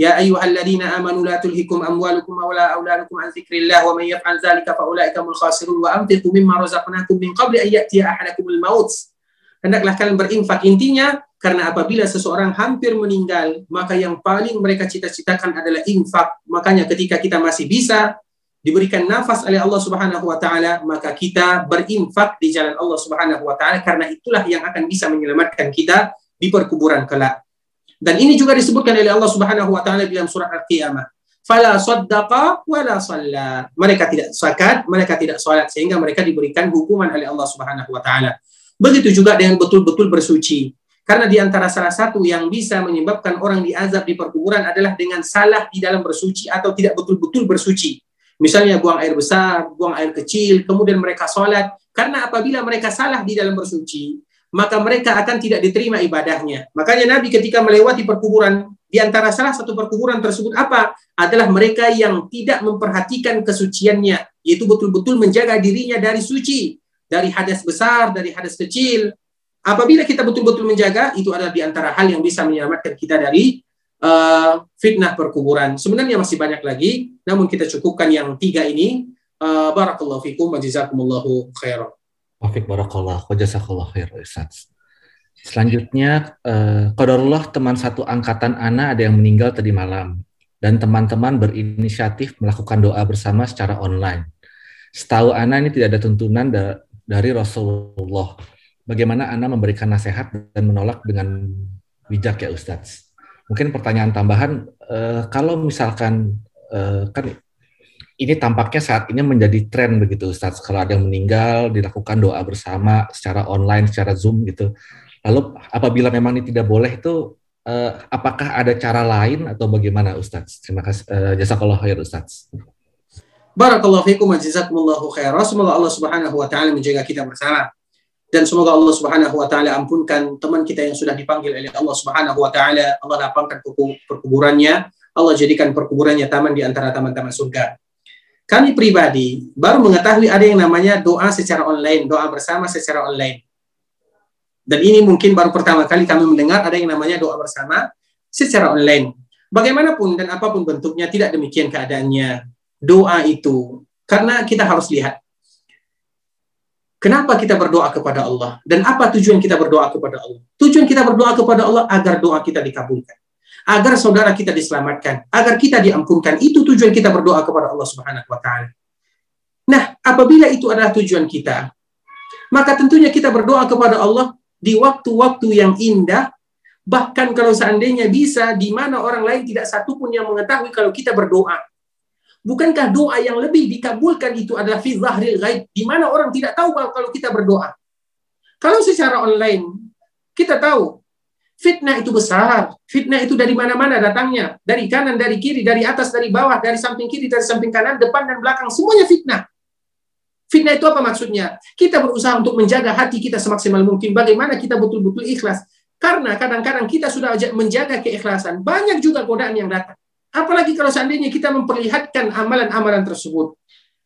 Ayyuhalladzina amanu la tulhikum amwalukum wala auladukum an dzikrillah wa man yaf'al dzalika fa ulaika humul khasirun wa anfiqu mimma razaqnakum min qabli an ya'tiya ahadakumul maut. Hendaklah kalian berinfak intinya karena apabila seseorang hampir meninggal maka yang paling mereka cita-citakan adalah infak. Makanya ketika kita masih bisa diberikan nafas oleh Allah Subhanahu wa taala maka kita berinfak di jalan Allah Subhanahu wa taala karena itulah yang akan bisa menyelamatkan kita di perkuburan kelak. Dan ini juga disebutkan oleh Allah Subhanahu wa taala dalam surat Al-Qiyamah. Fala saddaqa wala shalla. Mereka tidak zakat, mereka tidak salat sehingga mereka diberikan hukuman oleh Allah Subhanahu wa taala. Begitu juga dengan betul-betul bersuci. Karena di antara salah satu yang bisa menyebabkan orang diazab di perkuburan adalah dengan salah di dalam bersuci atau tidak betul-betul bersuci. Misalnya buang air besar, buang air kecil, kemudian mereka sholat. Karena apabila mereka salah di dalam bersuci, maka mereka akan tidak diterima ibadahnya. Makanya Nabi ketika melewati perkuburan, di antara salah satu perkuburan tersebut apa? Adalah mereka yang tidak memperhatikan kesuciannya, yaitu betul-betul menjaga dirinya dari suci, dari hadas besar, dari hadas kecil. Apabila kita betul-betul menjaga, itu adalah di antara hal yang bisa menyelamatkan kita dari uh, fitnah perkuburan. Sebenarnya masih banyak lagi, namun kita cukupkan yang tiga ini. Uh, barakallahu fikum wa jazakumullahu khairan. Wafik barakallah, jazakallah khair Ustaz. Selanjutnya, eh, Qadarullah teman satu angkatan Ana ada yang meninggal tadi malam. Dan teman-teman berinisiatif melakukan doa bersama secara online. Setahu Ana ini tidak ada tuntunan da dari Rasulullah. Bagaimana Ana memberikan nasihat dan menolak dengan bijak ya Ustaz? Mungkin pertanyaan tambahan, eh, kalau misalkan eh, kan ini tampaknya saat ini menjadi tren begitu Ustaz. Kalau ada yang meninggal dilakukan doa bersama secara online, secara Zoom gitu. Lalu apabila memang ini tidak boleh itu eh, apakah ada cara lain atau bagaimana Ustaz? Terima kasih eh, jazakallahu khair Ustaz. Barakallahu fiikum wa jazakumullahu khairan. Semoga Allah Subhanahu wa taala menjaga kita bersama. Dan semoga Allah Subhanahu wa taala ampunkan teman kita yang sudah dipanggil oleh Allah Subhanahu wa taala. Allah lapangkan perkuburannya. Allah jadikan perkuburannya taman di antara taman-taman surga kami pribadi baru mengetahui ada yang namanya doa secara online, doa bersama secara online. Dan ini mungkin baru pertama kali kami mendengar ada yang namanya doa bersama secara online. Bagaimanapun dan apa pun bentuknya tidak demikian keadaannya. Doa itu karena kita harus lihat Kenapa kita berdoa kepada Allah dan apa tujuan kita berdoa kepada Allah? Tujuan kita berdoa kepada Allah agar doa kita dikabulkan agar saudara kita diselamatkan, agar kita diampunkan. Itu tujuan kita berdoa kepada Allah Subhanahu wa taala. Nah, apabila itu adalah tujuan kita, maka tentunya kita berdoa kepada Allah di waktu-waktu yang indah, bahkan kalau seandainya bisa di mana orang lain tidak satupun yang mengetahui kalau kita berdoa. Bukankah doa yang lebih dikabulkan itu adalah fi zahril ghaib, di mana orang tidak tahu kalau kita berdoa. Kalau secara online, kita tahu Fitnah itu besar. Fitnah itu dari mana-mana datangnya. Dari kanan, dari kiri, dari atas, dari bawah, dari samping kiri, dari samping kanan, depan dan belakang. Semuanya fitnah. Fitnah itu apa maksudnya? Kita berusaha untuk menjaga hati kita semaksimal mungkin. Bagaimana kita betul-betul ikhlas. Karena kadang-kadang kita sudah menjaga keikhlasan. Banyak juga godaan yang datang. Apalagi kalau seandainya kita memperlihatkan amalan-amalan tersebut.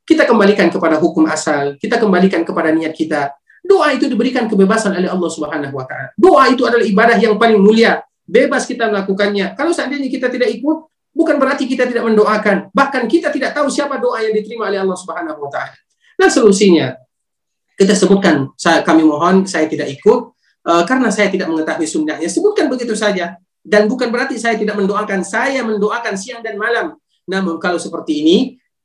Kita kembalikan kepada hukum asal. Kita kembalikan kepada niat kita Doa itu diberikan kebebasan oleh Allah Subhanahu wa taala. Doa itu adalah ibadah yang paling mulia. Bebas kita melakukannya. Kalau seandainya kita tidak ikut, bukan berarti kita tidak mendoakan. Bahkan kita tidak tahu siapa doa yang diterima oleh Allah Subhanahu wa taala. Nah, solusinya kita sebutkan saya kami mohon saya tidak ikut uh, karena saya tidak mengetahui sunnahnya. Sebutkan begitu saja. Dan bukan berarti saya tidak mendoakan. Saya mendoakan siang dan malam. Namun kalau seperti ini,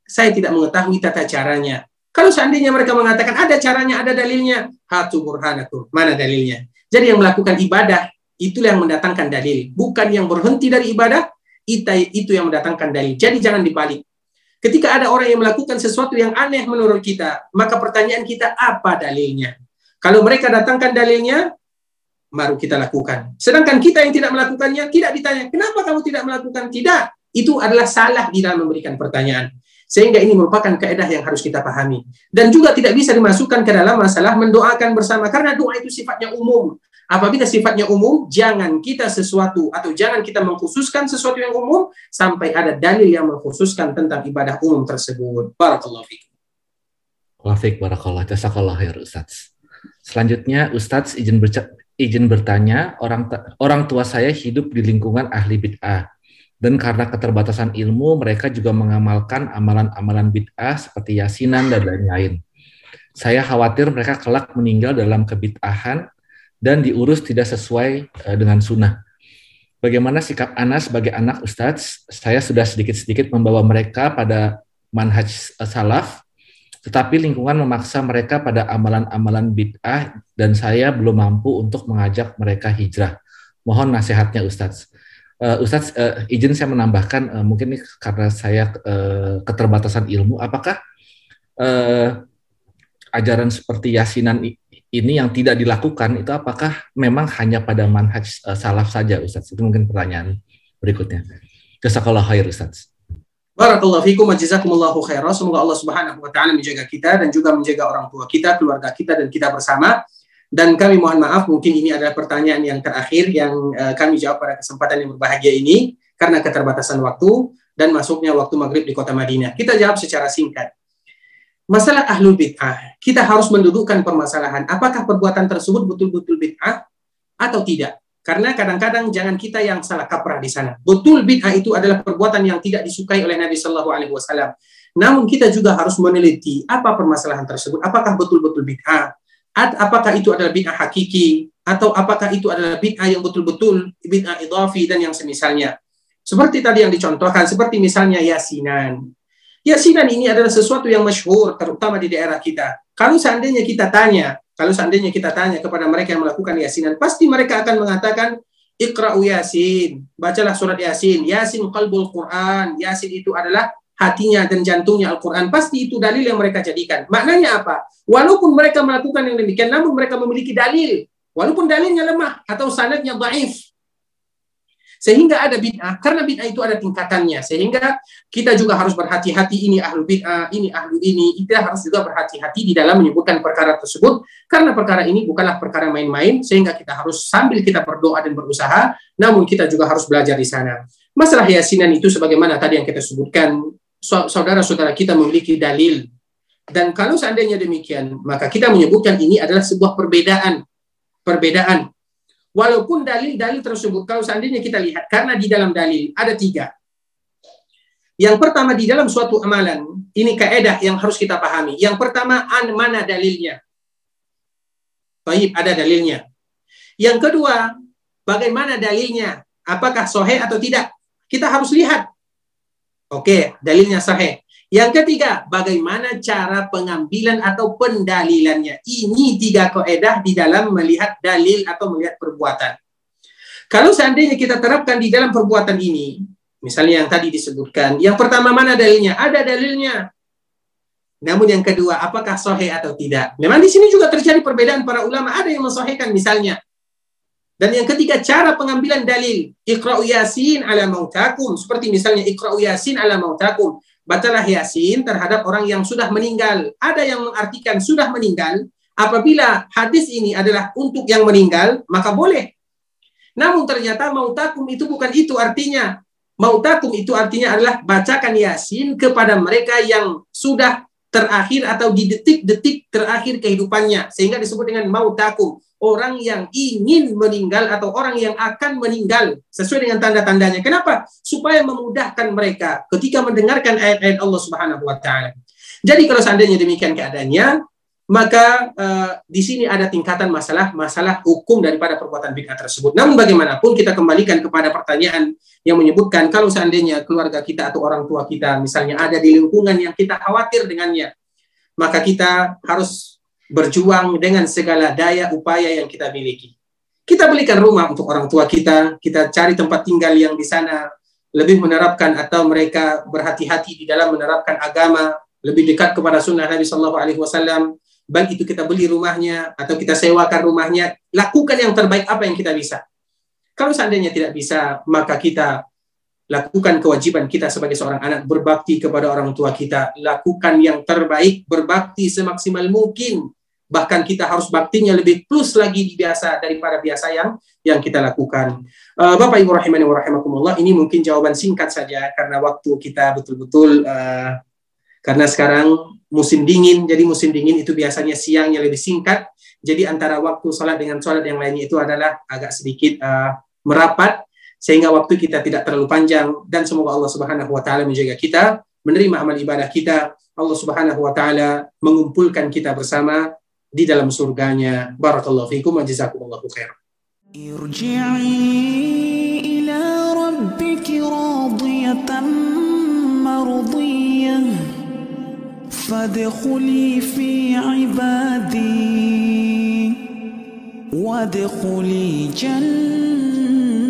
saya tidak mengetahui tata caranya. Kalau seandainya mereka mengatakan ada caranya, ada dalilnya, hatu burhanakum. Mana dalilnya? Jadi yang melakukan ibadah itulah yang mendatangkan dalil, bukan yang berhenti dari ibadah itu yang mendatangkan dalil. Jadi jangan dibalik. Ketika ada orang yang melakukan sesuatu yang aneh menurut kita, maka pertanyaan kita apa dalilnya? Kalau mereka datangkan dalilnya, baru kita lakukan. Sedangkan kita yang tidak melakukannya tidak ditanya, kenapa kamu tidak melakukan? Tidak. Itu adalah salah di dalam memberikan pertanyaan. Sehingga ini merupakan kaidah yang harus kita pahami. Dan juga tidak bisa dimasukkan ke dalam masalah mendoakan bersama karena doa itu sifatnya umum. Apabila sifatnya umum, jangan kita sesuatu atau jangan kita mengkhususkan sesuatu yang umum sampai ada dalil yang mengkhususkan tentang ibadah umum tersebut. Barakallahu fiik. Wafik barakallah. Jazakallah khair Ustaz. Selanjutnya Ustaz izin izin bertanya, orang orang tua saya hidup di lingkungan ahli bid'ah Dan karena keterbatasan ilmu, mereka juga mengamalkan amalan-amalan bid'ah seperti yasinan dan lain-lain. Saya khawatir mereka kelak meninggal dalam kebid'ahan dan diurus tidak sesuai uh, dengan sunnah. Bagaimana sikap Anas sebagai anak Ustadz? Saya sudah sedikit-sedikit membawa mereka pada manhaj uh, salaf, tetapi lingkungan memaksa mereka pada amalan-amalan bid'ah dan saya belum mampu untuk mengajak mereka hijrah. Mohon nasihatnya Ustadz. Uh, Ustadz, uh, izin saya menambahkan, uh, mungkin ini karena saya uh, keterbatasan ilmu, apakah uh, ajaran seperti yasinan ini yang tidak dilakukan itu apakah memang hanya pada manhaj uh, salaf saja Ustadz? Itu mungkin pertanyaan berikutnya. Jazakallah khair Ustadz. Barakallahu fikum wa jazakumullahu khairan. Semoga Allah Subhanahu wa taala menjaga kita dan juga menjaga orang tua kita, keluarga kita dan kita bersama. Dan kami mohon maaf, mungkin ini adalah pertanyaan yang terakhir yang uh, kami jawab pada kesempatan yang berbahagia ini karena keterbatasan waktu dan masuknya waktu maghrib di kota Madinah. Kita jawab secara singkat. Masalah ahlul bid'ah, kita harus mendudukkan permasalahan apakah perbuatan tersebut betul-betul bid'ah atau tidak. Karena kadang-kadang jangan kita yang salah kaprah di sana. Betul bid'ah itu adalah perbuatan yang tidak disukai oleh Nabi Shallallahu Alaihi Wasallam. Namun kita juga harus meneliti apa permasalahan tersebut. Apakah betul-betul bid'ah apakah itu adalah bid'ah hakiki atau apakah itu adalah bid'ah yang betul-betul bid'ah idhafi dan yang semisalnya. Seperti tadi yang dicontohkan, seperti misalnya yasinan. Yasinan ini adalah sesuatu yang masyhur, terutama di daerah kita. Kalau seandainya kita tanya, kalau seandainya kita tanya kepada mereka yang melakukan yasinan, pasti mereka akan mengatakan, Iqra'u Yasin, bacalah surat Yasin. Yasin qalbul Quran. Yasin itu adalah hatinya dan jantungnya Al-Quran, pasti itu dalil yang mereka jadikan. Maknanya apa? Walaupun mereka melakukan yang demikian, namun mereka memiliki dalil. Walaupun dalilnya lemah atau sanadnya daif. Sehingga ada bid'ah, karena bid'ah itu ada tingkatannya. Sehingga kita juga harus berhati-hati ini ahlu bid'ah, ini ahlu ini. Kita harus juga berhati-hati di dalam menyebutkan perkara tersebut. Karena perkara ini bukanlah perkara main-main, sehingga kita harus sambil kita berdoa dan berusaha, namun kita juga harus belajar di sana. Masalah yasinan itu sebagaimana tadi yang kita sebutkan, saudara-saudara kita memiliki dalil. Dan kalau seandainya demikian, maka kita menyebutkan ini adalah sebuah perbedaan. Perbedaan. Walaupun dalil-dalil tersebut, kalau seandainya kita lihat, karena di dalam dalil ada tiga. Yang pertama di dalam suatu amalan, ini kaedah yang harus kita pahami. Yang pertama, an mana dalilnya? Baik, ada dalilnya. Yang kedua, bagaimana dalilnya? Apakah sohe atau tidak? Kita harus lihat Oke, dalilnya sahih. Yang ketiga, bagaimana cara pengambilan atau pendalilannya. Ini tiga koedah di dalam melihat dalil atau melihat perbuatan. Kalau seandainya kita terapkan di dalam perbuatan ini, misalnya yang tadi disebutkan, yang pertama mana dalilnya? Ada dalilnya. Namun yang kedua, apakah sahih atau tidak? Memang di sini juga terjadi perbedaan para ulama. Ada yang mensahihkan misalnya dan yang ketiga, cara pengambilan dalil. Iqra'u yasin ala mautakum. Seperti misalnya Iqra'u yasin ala mautakum. Bacalah yasin terhadap orang yang sudah meninggal. Ada yang mengartikan sudah meninggal. Apabila hadis ini adalah untuk yang meninggal, maka boleh. Namun ternyata mautakum itu bukan itu artinya. Mautakum itu artinya adalah bacakan yasin kepada mereka yang sudah terakhir atau di detik-detik terakhir kehidupannya. Sehingga disebut dengan mautakum orang yang ingin meninggal atau orang yang akan meninggal sesuai dengan tanda-tandanya. Kenapa? Supaya memudahkan mereka ketika mendengarkan ayat-ayat Allah Subhanahu wa taala. Jadi kalau seandainya demikian keadaannya, maka uh, di sini ada tingkatan masalah masalah hukum daripada perbuatan bid'ah tersebut. Namun bagaimanapun kita kembalikan kepada pertanyaan yang menyebutkan kalau seandainya keluarga kita atau orang tua kita misalnya ada di lingkungan yang kita khawatir dengannya, maka kita harus berjuang dengan segala daya upaya yang kita miliki. Kita belikan rumah untuk orang tua kita, kita cari tempat tinggal yang di sana lebih menerapkan atau mereka berhati-hati di dalam menerapkan agama, lebih dekat kepada sunnah Nabi Shallallahu Alaihi Wasallam. Baik itu kita beli rumahnya atau kita sewakan rumahnya, lakukan yang terbaik apa yang kita bisa. Kalau seandainya tidak bisa, maka kita lakukan kewajiban kita sebagai seorang anak berbakti kepada orang tua kita, lakukan yang terbaik, berbakti semaksimal mungkin bahkan kita harus baktinya lebih plus lagi di biasa daripada biasa yang yang kita lakukan. Uh, Bapak Ibu rahimani wa rahimakumullah, ini mungkin jawaban singkat saja karena waktu kita betul-betul uh, karena sekarang musim dingin, jadi musim dingin itu biasanya siangnya lebih singkat. Jadi antara waktu sholat dengan sholat yang lainnya itu adalah agak sedikit uh, merapat. sehingga waktu kita tidak terlalu panjang dan semoga Allah Subhanahu wa taala menjaga kita, menerima amal ibadah kita. Allah Subhanahu wa taala mengumpulkan kita bersama di dalam surganya. Barakallahu fikum wa jazakumullahu khair. Irji'i ila rabbiki radiyatan marudiyah fadkhuli fi ibadi wadkhuli jannati